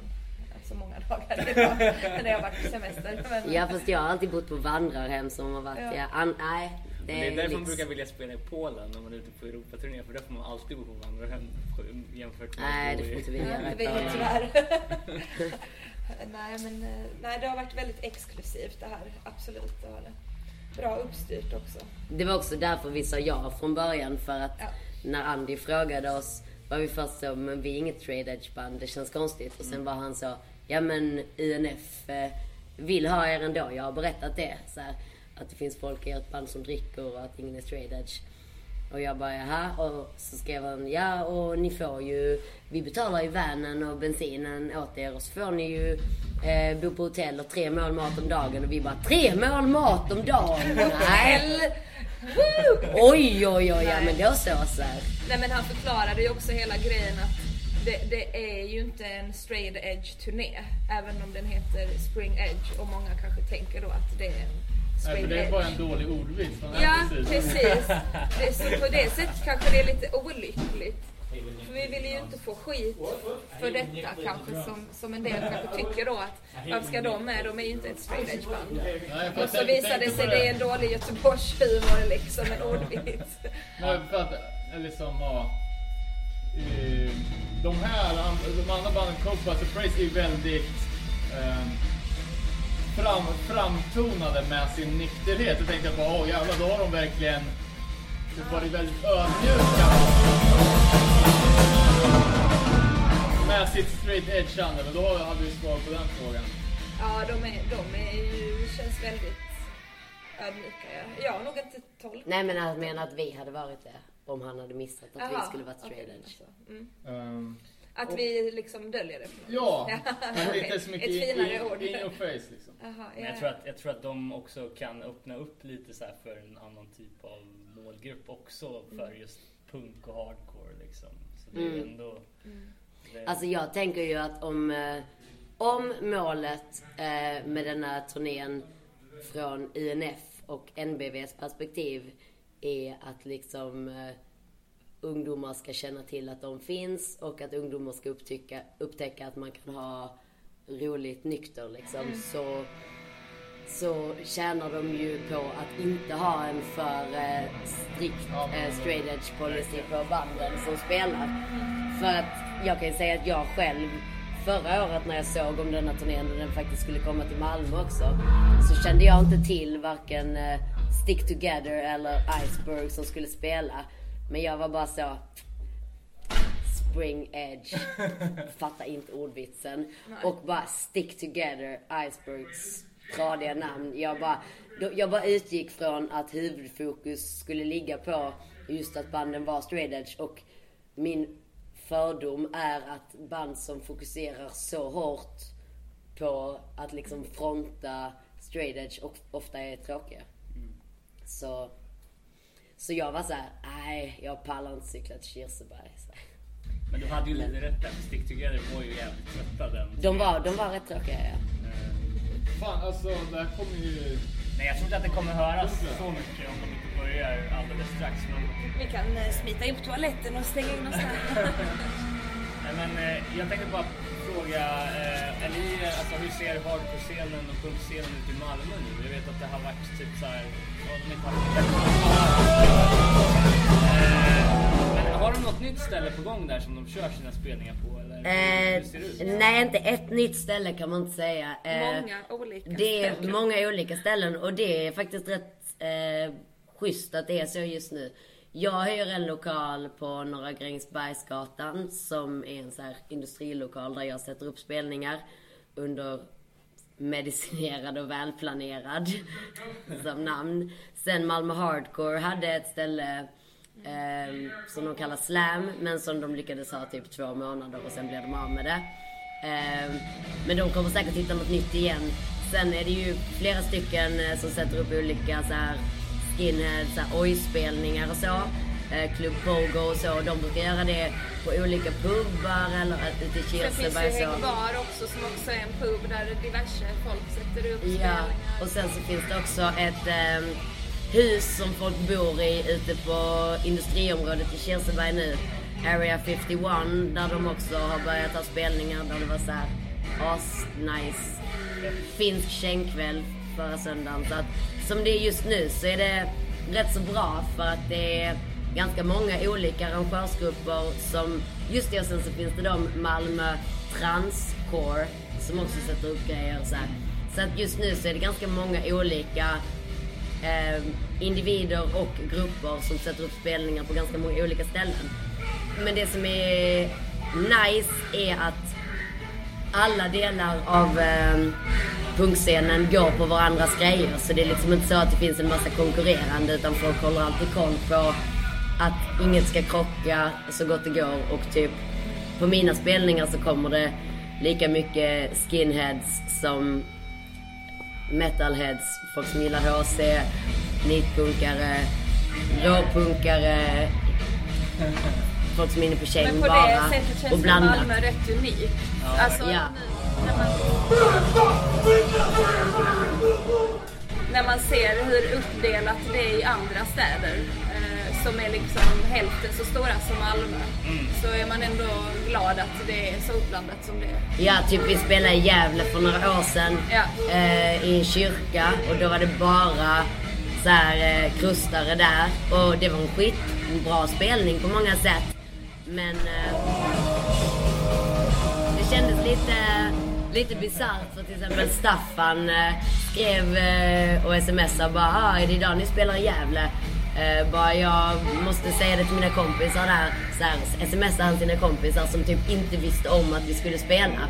Så många dagar i rad. När jag har varit på semester. Men, Ja fast jag har alltid bott på vandrarhem som har varit, Ja. ja, an, nej. Det Det är är därför man lyx. brukar vilja spela i Polen när man är ute på Europaturné för där får man alltid bo på vandrarhem jämfört med Nej, det får inte vi göra. Är tyvärr. nej men eh, nej, det har varit väldigt exklusivt det här. Absolut, det har det. Bra uppstyrt också. Det var också därför vi sa ja från början för att när Andy frågade oss var vi först så, men vi är inget trade edge band, det känns konstigt. Och sen var han så, ja men UNF eh, vill ha er ändå, jag har berättat det. Så här, att det finns folk i ert band som dricker och att ingen är straight edge. Och jag bara jaha, och så skrev han ja och ni får ju, vi betalar ju vanen och bensinen åt er och så får ni ju eh, bo på hotell och tre mål mat om dagen och vi bara tre mål mat om dagen? Nej! Oj oj oj, ja men då så så här. Nej men han förklarade ju också hela grejen att det, det är ju inte en straight edge turné. Även om den heter Spring Edge och många kanske tänker då att det är en Nej, för det är bara en dålig ordvits. Ja, precis. Så på det sättet kanske det är lite olyckligt. För vi vill ju inte få skit för detta kanske som, som en del kanske tycker då att varför ska de med? De är ju inte ett straight edge band. Nej, Och så visar det sig det. är en dålig Göteborgshumor liksom, en ordvits. Men för att, eller som ja, eh, de här, de andra banden, Copa Surprise är väldigt eh, fram, framtonade med sin nykterhet. Jag tänkte bara, åh jävlar, då har de verkligen varit väldigt ödmjuka. Med sitt straight edge-ande, men då hade vi svar på den frågan. Ja, de är, de är ju, känns väldigt ödmjuka. Ja. Jag har nog inte tolkat. Nej men jag menar att vi hade varit det. Om han hade missat att vi Jaha, skulle varit straight okej, edge. alltså. Mm. Ehm, Att och- vi liksom döljer det. Ja, men okej. inte så mycket Ett in, finare in, ord. in your face liksom. Men ja. jag tror, att, jag tror att de också kan öppna upp lite så här för en annan typ av målgrupp också för just punk och hardcore liksom. Så det är Mm. ändå... Det, Alltså jag tänker ju att om, eh, om målet eh, med den här turnén från UNF och NBVs perspektiv är att liksom eh, ungdomar ska känna till att de finns och att ungdomar ska upptäcka, upptäcka att man kan ha roligt nykter liksom. Mm. Så, så tjänar de ju på att inte ha en för eh, strikt eh, straight edge policy på banden som spelar. För att jag kan ju säga att jag själv förra året när jag såg om denna turnén och den faktiskt skulle komma till Malmö också. Så kände jag inte till varken eh, Stick Together eller Iceberg som skulle spela. Men jag var bara så Spring Edge. Fattar inte ordvitsen. Och bara Stick Together Icebergs tradiga namn. Jag bara, jag bara utgick från att huvudfokus skulle ligga på just att banden var straight edge och min fördom är att band som fokuserar så hårt på att liksom fronta straight edge och ofta är tråkiga. Så, så jag var så här: nej jag pallar inte cykla till Kirseberg. Så. Men du hade ju lite rätt där, för Stick Together var ju jävligt trötta den. De var, de var rätt tråkiga ja. Fan alltså, det här kommer ju... Nej jag tror inte att det kommer höras så mycket om de inte börjar alldeles strax. Men, Vi kan eh, smita in på toaletten och stänga in oss där. nej, men eh, jag tänkte bara fråga, eh, är ni, alltså, hur ser hardcore-scenen och punkscenen ut i Malmö nu? Jag vet att det har varit typ såhär, eh, har de något nytt ställe på gång där som de kör sina spelningar på? Eller Eh, nej, inte ett nytt ställe kan man inte säga. Eh, Många olika Det är ställen. många olika ställen och det är faktiskt rätt eh, schysst att det är så just nu. Jag hyr en lokal på Norra Grängesbergsgatan som är en så här industrilokal där jag sätter upp spelningar under medicinerad och välplanerad som namn. Sen Malmö Hardcore hade ett ställe eh, som de kallar Slam men som de lyckades ha typ två månader och sen blev de av med det. Eh, men de kommer säkert hitta något nytt igen. Sen är det ju flera stycken eh, som sätter upp olika så här skinhead, så här oj-spelningar och så. Eh, Club Pogo och så. De brukar göra det på olika pubbar eller ute i Sen finns Kirseberg ju så. Hägg Bar också som också är en pub där diverse folk sätter upp Ja, spelningar. och sen så finns det också ett ehm, hus som folk bor i ute på industriområdet i Kirseberg nu. Area 51, där de också har börjat ha spelningar där det var så här as-nice finsk kängkväll förra söndagen. Så att som det är just nu så är det rätt så bra för att det är ganska många olika arrangörsgrupper som, just det och sen så finns det de Malmö Transcore som också sätter upp grejer och så här. Så att just nu så är det ganska många olika eh, individer och grupper som sätter upp spelningar på ganska många olika ställen. Men det som är nice är att alla delar av eh, punkscenen går på varandras grejer. Så det är liksom inte så att det finns en massa konkurrerande utan folk håller alltid koll på att inget ska krocka så gott det går. Och typ på mina spelningar så kommer det lika mycket skinheads som metalheads, folk som gillar HC, nitpunkare, råpunkare, folk som är inne på käng Men på bara det sättet och känns blandat. Malmö rätt unikt. Ja. Alltså, Ja. nu, när, man, ser hur uppdelat det är i andra städer eh, som är liksom hälften så stora som Malmö så är man ändå glad att det är så uppblandat som det är. Ja, typ vi spelade i Gävle för några år sedan Ja. eh, i en kyrka och då var det bara så här eh, krustare där och det var en skit en bra spelning på många sätt. Men eh, det kändes lite, lite bisarrt för till exempel Staffan eh, skrev eh, och smsade bara ah, är det idag ni spelar i Gävle? Eh, bara jag måste säga det till mina kompisar där. Så här, smsade han sina kompisar som typ inte visste om att vi skulle spela.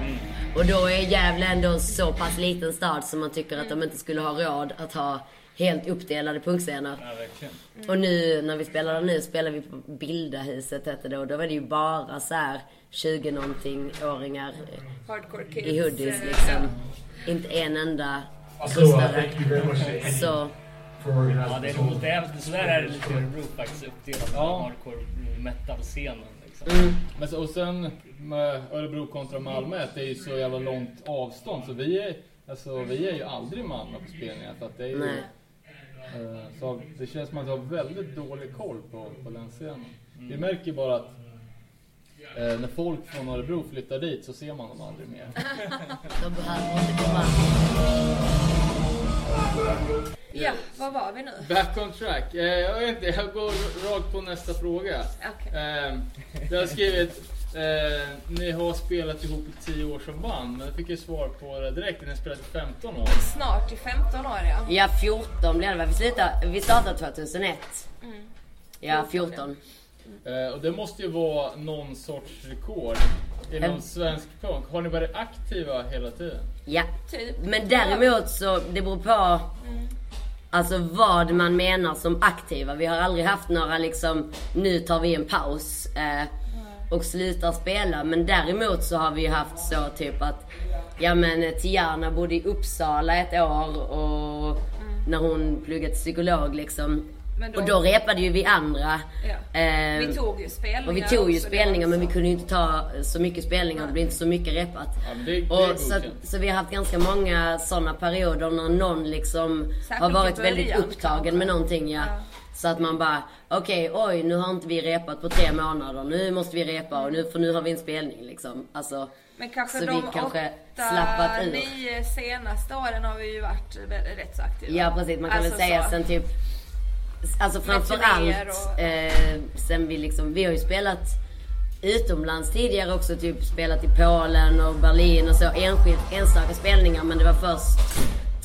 Och då är Gävle ändå en så pass liten stad som man tycker att de inte skulle ha råd att ha helt uppdelade punkscener. Ja, verkligen. Och nu när vi spelar nu spelar vi på Bildahuset hette det och då var det ju bara så här 20 någonting åringar Hardcore kids. i hoodies eh, liksom. Inte en enda Alltså, much, Eddie, Så Ja, det är roligt. Det är, det lite i Örebro faktiskt uppdelat Ja. hardcore metal-scenen. Liksom. Mm. Men så, och sen med Örebro kontra Malmö, det är ju så jävla långt avstånd. Så vi är, alltså, vi är ju aldrig i Malmö på spelningar. För att det är ju, Nej. Eh, så det känns som att jag har väldigt dålig koll på, på den scenen. Mm. Vi märker bara att eh, när folk från Örebro flyttar dit så ser man dem aldrig mer. de behöver inte komma. Ja, var var vi nu? Back on track. Eh, jag vet inte, jag går rakt på nästa fråga. Okej. Eh, jag har skrivit, eh, ni har spelat ihop i 10 år som band, men jag fick ju svar på det direkt, ni har spelat i 15 år. Snart i 15 år ja. Ja 14 blev det väl. Vi, slutade, vi startade 2001. Mm. Ja 14. Eh, och det måste ju vara någon sorts rekord inom Em. svensk punk. Har ni varit aktiva hela tiden? Ja. Typ. Men däremot så, det beror på Alltså vad man menar som aktiva. Vi har aldrig haft några liksom, nu tar vi en paus eh, och slutar spela. Men däremot så har vi haft så typ att, ja men Tiana bodde i Uppsala ett år och när hon pluggade psykolog liksom. Då- Och då repade ju vi andra. Ja. Eh, Vi tog ju spelningar och vi tog ju spelningar men vi kunde ju inte ta så mycket spelningar. Det blev inte så mycket repat. Ja, det, det Och så, så vi har haft ganska många sådana perioder när någon liksom Särskilt har varit väldigt upptagen med någonting ja. Ja. Så att man bara, okej oj nu har inte vi repat på tre månader. Nu måste vi repa och nu, för nu har vi en spelning liksom. Alltså, Men kanske så de vi kanske åtta, slappat ur. nio senaste åren har vi ju varit rätt så aktiva. Ja precis, man kan Alltså väl säga så. sen typ Alltså framförallt och- eh, sen vi liksom, vi har ju spelat utomlands tidigare också, typ spelat i Polen och Berlin och så enskilt, enstaka spelningar men det var först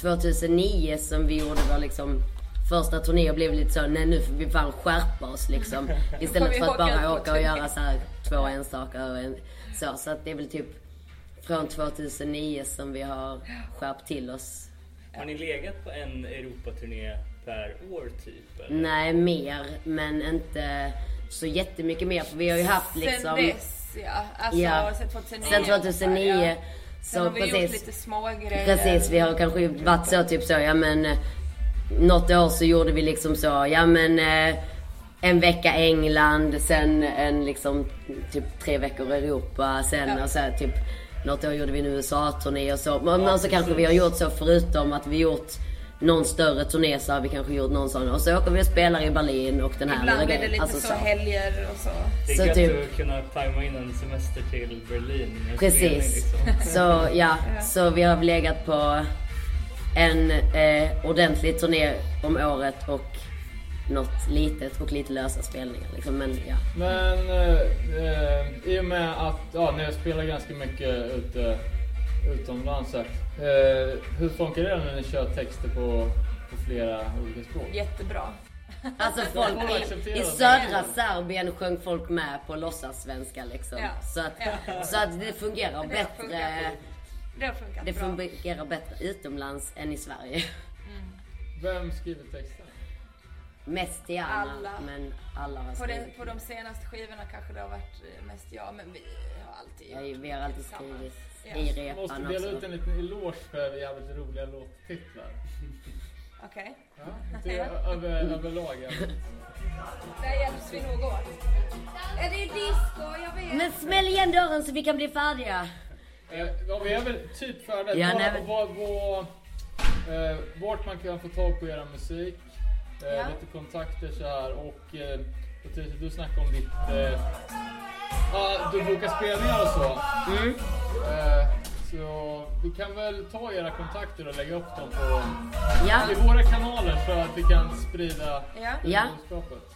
2009 som vi gjorde vår liksom första turné och blev lite så, nej nu får vi fan skärpa oss liksom. Istället för att bara åka och turné. göra så här två enstaka och en, så. Så att det är väl typ från 2009 som vi har skärpt till oss Har ni legat på en Europaturné per år typ? Eller? Nej, mer. Men inte så jättemycket mer. För vi har ju haft liksom... Sen dess ja. Alltså Ja. sen 2009. Sen 2009. Ja. Så Sen har vi gjort precis. lite små grejer. Precis, vi har kanske varit så typ så, ja men Något år så gjorde vi liksom så, ja men eh, En vecka England, sen en liksom typ tre veckor Europa, sen Ja. och så här, typ Något år gjorde vi en USA-turné och så. Men men så kanske vi har gjort så förutom att vi gjort någon större turné så har vi kanske gjort någon sån. Och så åker vi och spelar i Berlin och den här Ibland är det lite Alltså så, helger och så. Det är Så gött typ- att kunna tajma in en semester till Berlin. Precis. Liksom. Så ja, så vi har legat på en eh, ordentlig turné om året och något litet och lite lösa spelningar liksom. Men ja. Men eh, eh, i och med att ja, ni spelar ganska mycket ute, utomlands här. Eh, hur funkar det när ni kör texter på, på flera olika språk? Jättebra. Alltså folk i, i södra Serbien sjöng folk med på låtsassvenska liksom. Ja. Så, att, Ja. så att det fungerar Det bättre. funkat. Det har funkat Det bra. fungerar bättre utomlands än i Sverige. Vem skriver texten? Mest Tiana, Alla. men alla har På, skrivit. på de senaste skivorna kanske det har varit eh, mest jag, men vi har alltid Ja, gjort vi har alltid skrivit Ja. i Jag måste repan dela också. ut en liten eloge för jävligt roliga låttitlar. Okej. Ja, det är över, överlag. Där hjälps vi nog åt. Är det disco? Jag vet. Men smäll igen dörren så vi kan bli färdiga. Eh, ja, vi är väl typ färdiga. Ja, nej, vad- vad- eh, vart man kan få tag på era musik. Eh, Ja. Lite kontakter så här och eh, du snackade om ditt... Eh, ja, du bokar spelningar och så. Mm. Eh, Så vi kan väl ta era kontakter och lägga upp dem på Ja. i våra kanaler så att vi kan sprida Ja. Ja.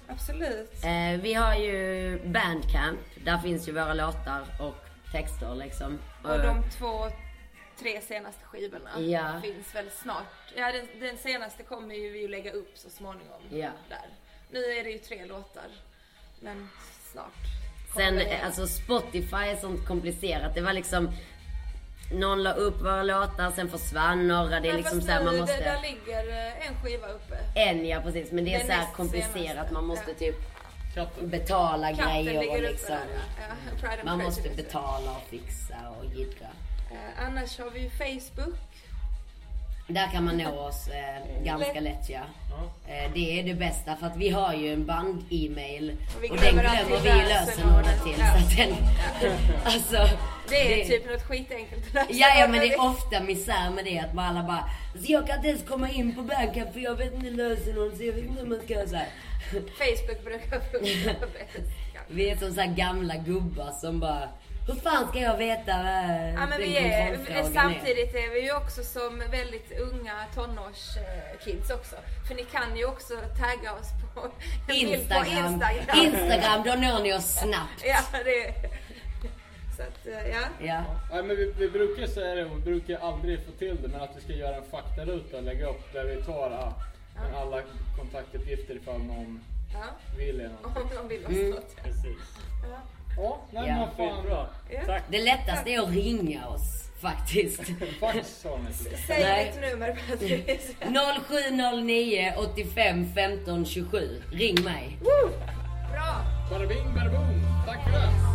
Absolut. Eh, vi har ju Bandcamp. Där finns ju våra låtar och texter liksom. Och de två, tre senaste skivorna Ja. finns väl snart. Ja, den, den senaste kommer ju vi ju lägga upp så småningom. Ja. Där. Nu är det ju tre låtar. Men snart. Sen, det eh, alltså Spotify är sånt komplicerat. Det var liksom... Någon la upp våra låtar, sen försvann några. Det är Men liksom fast såhär man måste... det, där ligger eh, en skiva uppe. En ja, precis. Men det är Den så här näst komplicerat. Man måste Ja. Typ betala Katten grejer och liksom... där, ja. Man måste betala och fixa och jiddra. Eh, annars har vi ju Facebook. Där kan man nå oss eh, ganska Lätt. lätt ja. Eh, det är det bästa för att vi har ju en band-e-mail. Och Och den glömmer vi lösenordet. lösenordet till. Ja. Så att den, alltså, Det är typ något skitenkelt. Ja, ja men det är ofta misär med det att man alla bara "Alltså, Jag kan inte ens komma in på Bandcamp för jag vet inte lösenordet så jag vet inte hur man ska göra så här. Facebook brukar funka bäst. Vi är som så här gamla gubbar som bara Hur fan ska jag veta vad Ja, men vi är, är? samtidigt är vi ju också som väldigt unga tonårskids också. För ni kan ju också tagga oss på Instagram. På Instagram. Instagram, då når ni oss snabbt. Ja, det Så att, eh, ja. Ja. Nej, men vi, vi brukar säga det vi brukar aldrig få till det men att vi ska göra en faktaruta och lägga upp där vi tar men alla kontaktuppgifter ifall någon Ja. vill det. Om någon vill oss Mm. något. Precis. Ja. Ja, nej Ja. men fan. Bra. Ja. Tack. Det lättaste är att ringa oss faktiskt. Fax ni inte. Säg Nej. ditt nummer Patrice. 0709 85 15 27. Ring mig. Bra. Bada bing, bada boom. Tack för det.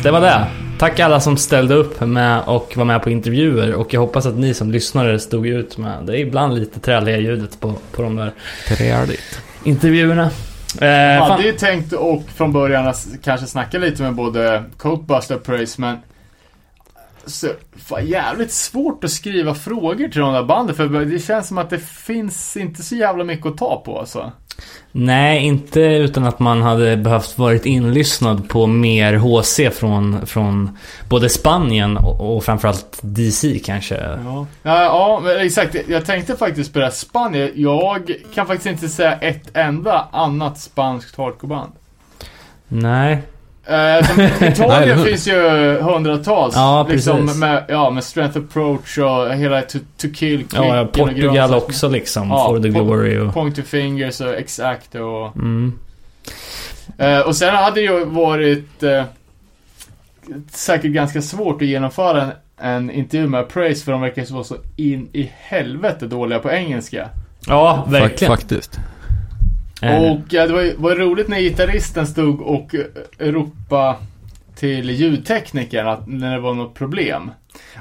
Yes, det var det. Tack alla som ställde upp med och var med på intervjuer och jag hoppas att ni som lyssnare stod ut med det är ibland lite träliga ljudet på, på de där Träligt. intervjuerna. Eh, Jag fan, hade ju tänkt och från början att kanske snacka lite med både Coatbuster och Praise men så, fan, jävligt svårt att skriva frågor till de där banden för det känns som att det finns inte så jävla mycket att ta på alltså. Nej, inte utan att man hade behövt varit inlyssnad på mer HC från, från både Spanien och, och framförallt DC kanske. Ja. Ja, exakt. Jag tänkte faktiskt på det här Spanien. Jag kan faktiskt inte säga ett enda annat spanskt hardcoreband. Nej. Som Nej, Italien finns ju hundratals. Ja, liksom precis. med, ja, med Strength Approach och hela To, to Kill Kicken Ja, och Portugal grönsaker. också liksom. Ja, For the po- Glory och... Point to Fingers och Exact och... Mm. Eh, och sen hade det ju varit eh, säkert ganska svårt att genomföra en, en intervju med Praise för de verkar ju vara så in i helvete dåliga på engelska. Ja, verkligen. Faktiskt. Och ja, det var, ju- var roligt när gitarristen stod och eh, ropade till ljudteknikern att när det var något problem.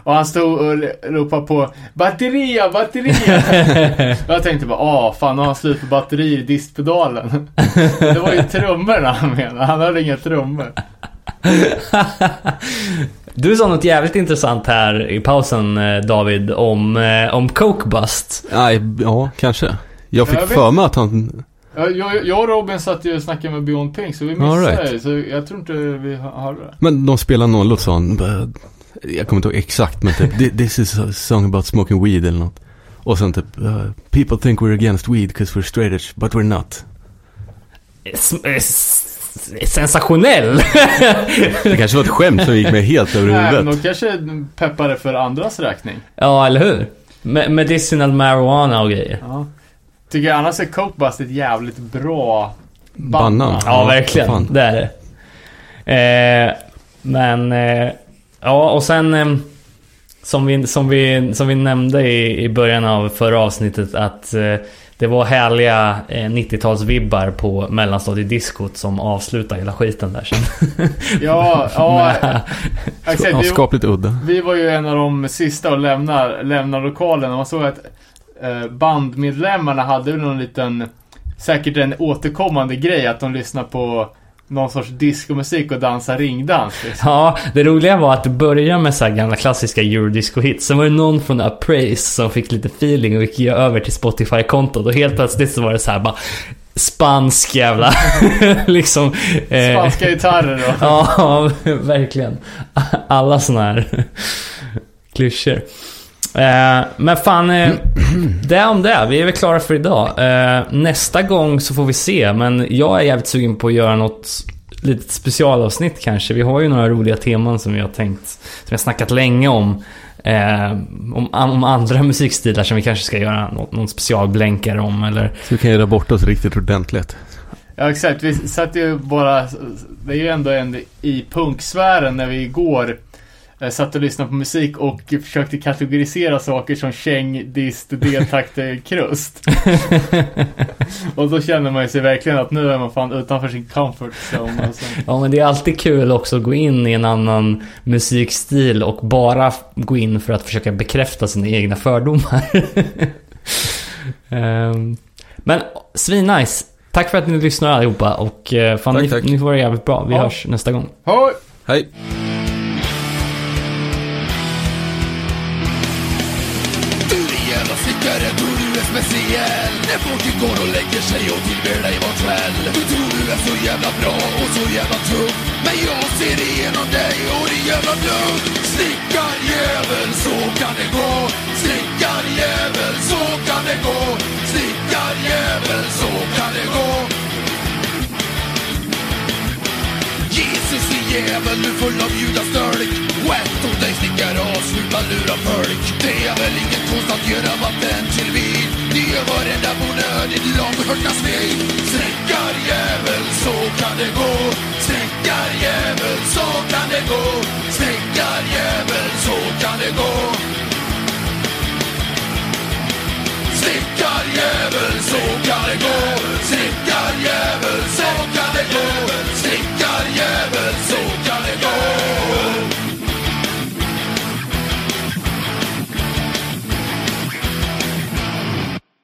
Och han stod och ropade på batteria, batteria. och jag tänkte bara, ah fan nu har han slut på batterier i distpedalen. det var ju trummorna han menade, han hade inga trummor. Du sa något jävligt intressant här i pausen eh, David om, eh, om Coke Bust. Nej, ja, kanske. Jag fick Jag för mig att han... Ja, Jag, jag och Robin satt ju och snackade med Beyond Pink så vi missade right. det. Så jag tror inte vi hörde det. Men de spelade någon låt sa han. Jag kommer inte ihåg exakt men typ "Thi- This is a song about smoking weed eller något. Och sen typ uh, People think we're against weed because we're straight edge but we're not. Sensationell! Det kanske var ett skämt som gick mig helt över Nej, men huvudet. de kanske peppade för andras räkning. ja, eller hur? Me- medicinal marijuana och grejer. Ja. Tycker jag annars är Coke Bust ett jävligt bra Bannan. Ja, Ja, verkligen. fan. Det är det. Eh, men, eh, ja och sen eh, som, vi, som, vi, som vi nämnde i, i början av förra avsnittet att eh, det var härliga eh, 90-talsvibbar på mellanstadiediskot som avslutar hela skiten där sen. Ja, ja. Med- Exakt, vi, skapligt udda. vi var ju en av de sista att lämna, lämna lokalen och man såg att eh, bandmedlemmarna hade väl någon liten, säkert en återkommande grej att de lyssnar på någon sorts diskomusik och dansar ringdans. Liksom. Ja, det roliga var att det började med så här gamla klassiska eurodisco-hits. Sen var det någon från Appraise som fick lite feeling och gick över till Spotify-kontot. Och helt plötsligt så var det så här bara spansk jävla liksom. eh, Spanska gitarrer och... Ja, verkligen. Alla såna här klyschor. Eh, men fan, eh, det om det. Vi är väl klara för idag. Eh, nästa gång så får vi se. Men jag är jävligt sugen på att göra något litet specialavsnitt kanske. Vi har ju några roliga teman som vi har tänkt, som vi har snackat länge om. Eh, om, om andra musikstilar som vi kanske ska göra någon, någon specialblänkare om eller... Så vi kan göra bort oss riktigt ordentligt. Ja exakt, vi satt ju bara, det är ju ändå en i punksfären när vi igår eh, satt och lyssnade på musik och försökte kategorisera saker som käng, dist, deltakter, krust. och då känner man ju sig verkligen att nu är man fan utanför sin comfort zone. Alltså. Ja men det är alltid kul också att gå in i en annan musikstil och bara gå in för att försöka bekräfta sina egna fördomar. Ehm, men svinnice. Tack för att ni lyssnar allihopa och eh, fan Tack, ni, tack. ni får vara jävligt bra. Vi Ja. hörs nästa gång. Hej! Hej! Är När folket går och lägger sig och tillber dig var kväll. Du tror du är så jävla bra och så jävla tuff Men jag ser igenom dig och din jävla bluff Snickarjävel, så kan det gå. Snickarjävel, så kan det gå. Snickarjävel, så kan det gå. Jesus din jävel, du full av judastölk Wet åt dig snickaras, sluta lura folk. Det är väl ingen konst att göra vatten till vin det gör varenda onödigt lång hörtasvi Snickarjävel, så kan det gå. Snickarjävel, så kan det gå. Snickarjävel, så kan det gå. Snickarjävel, så kan det gå. Snickarjävel, så kan det gå.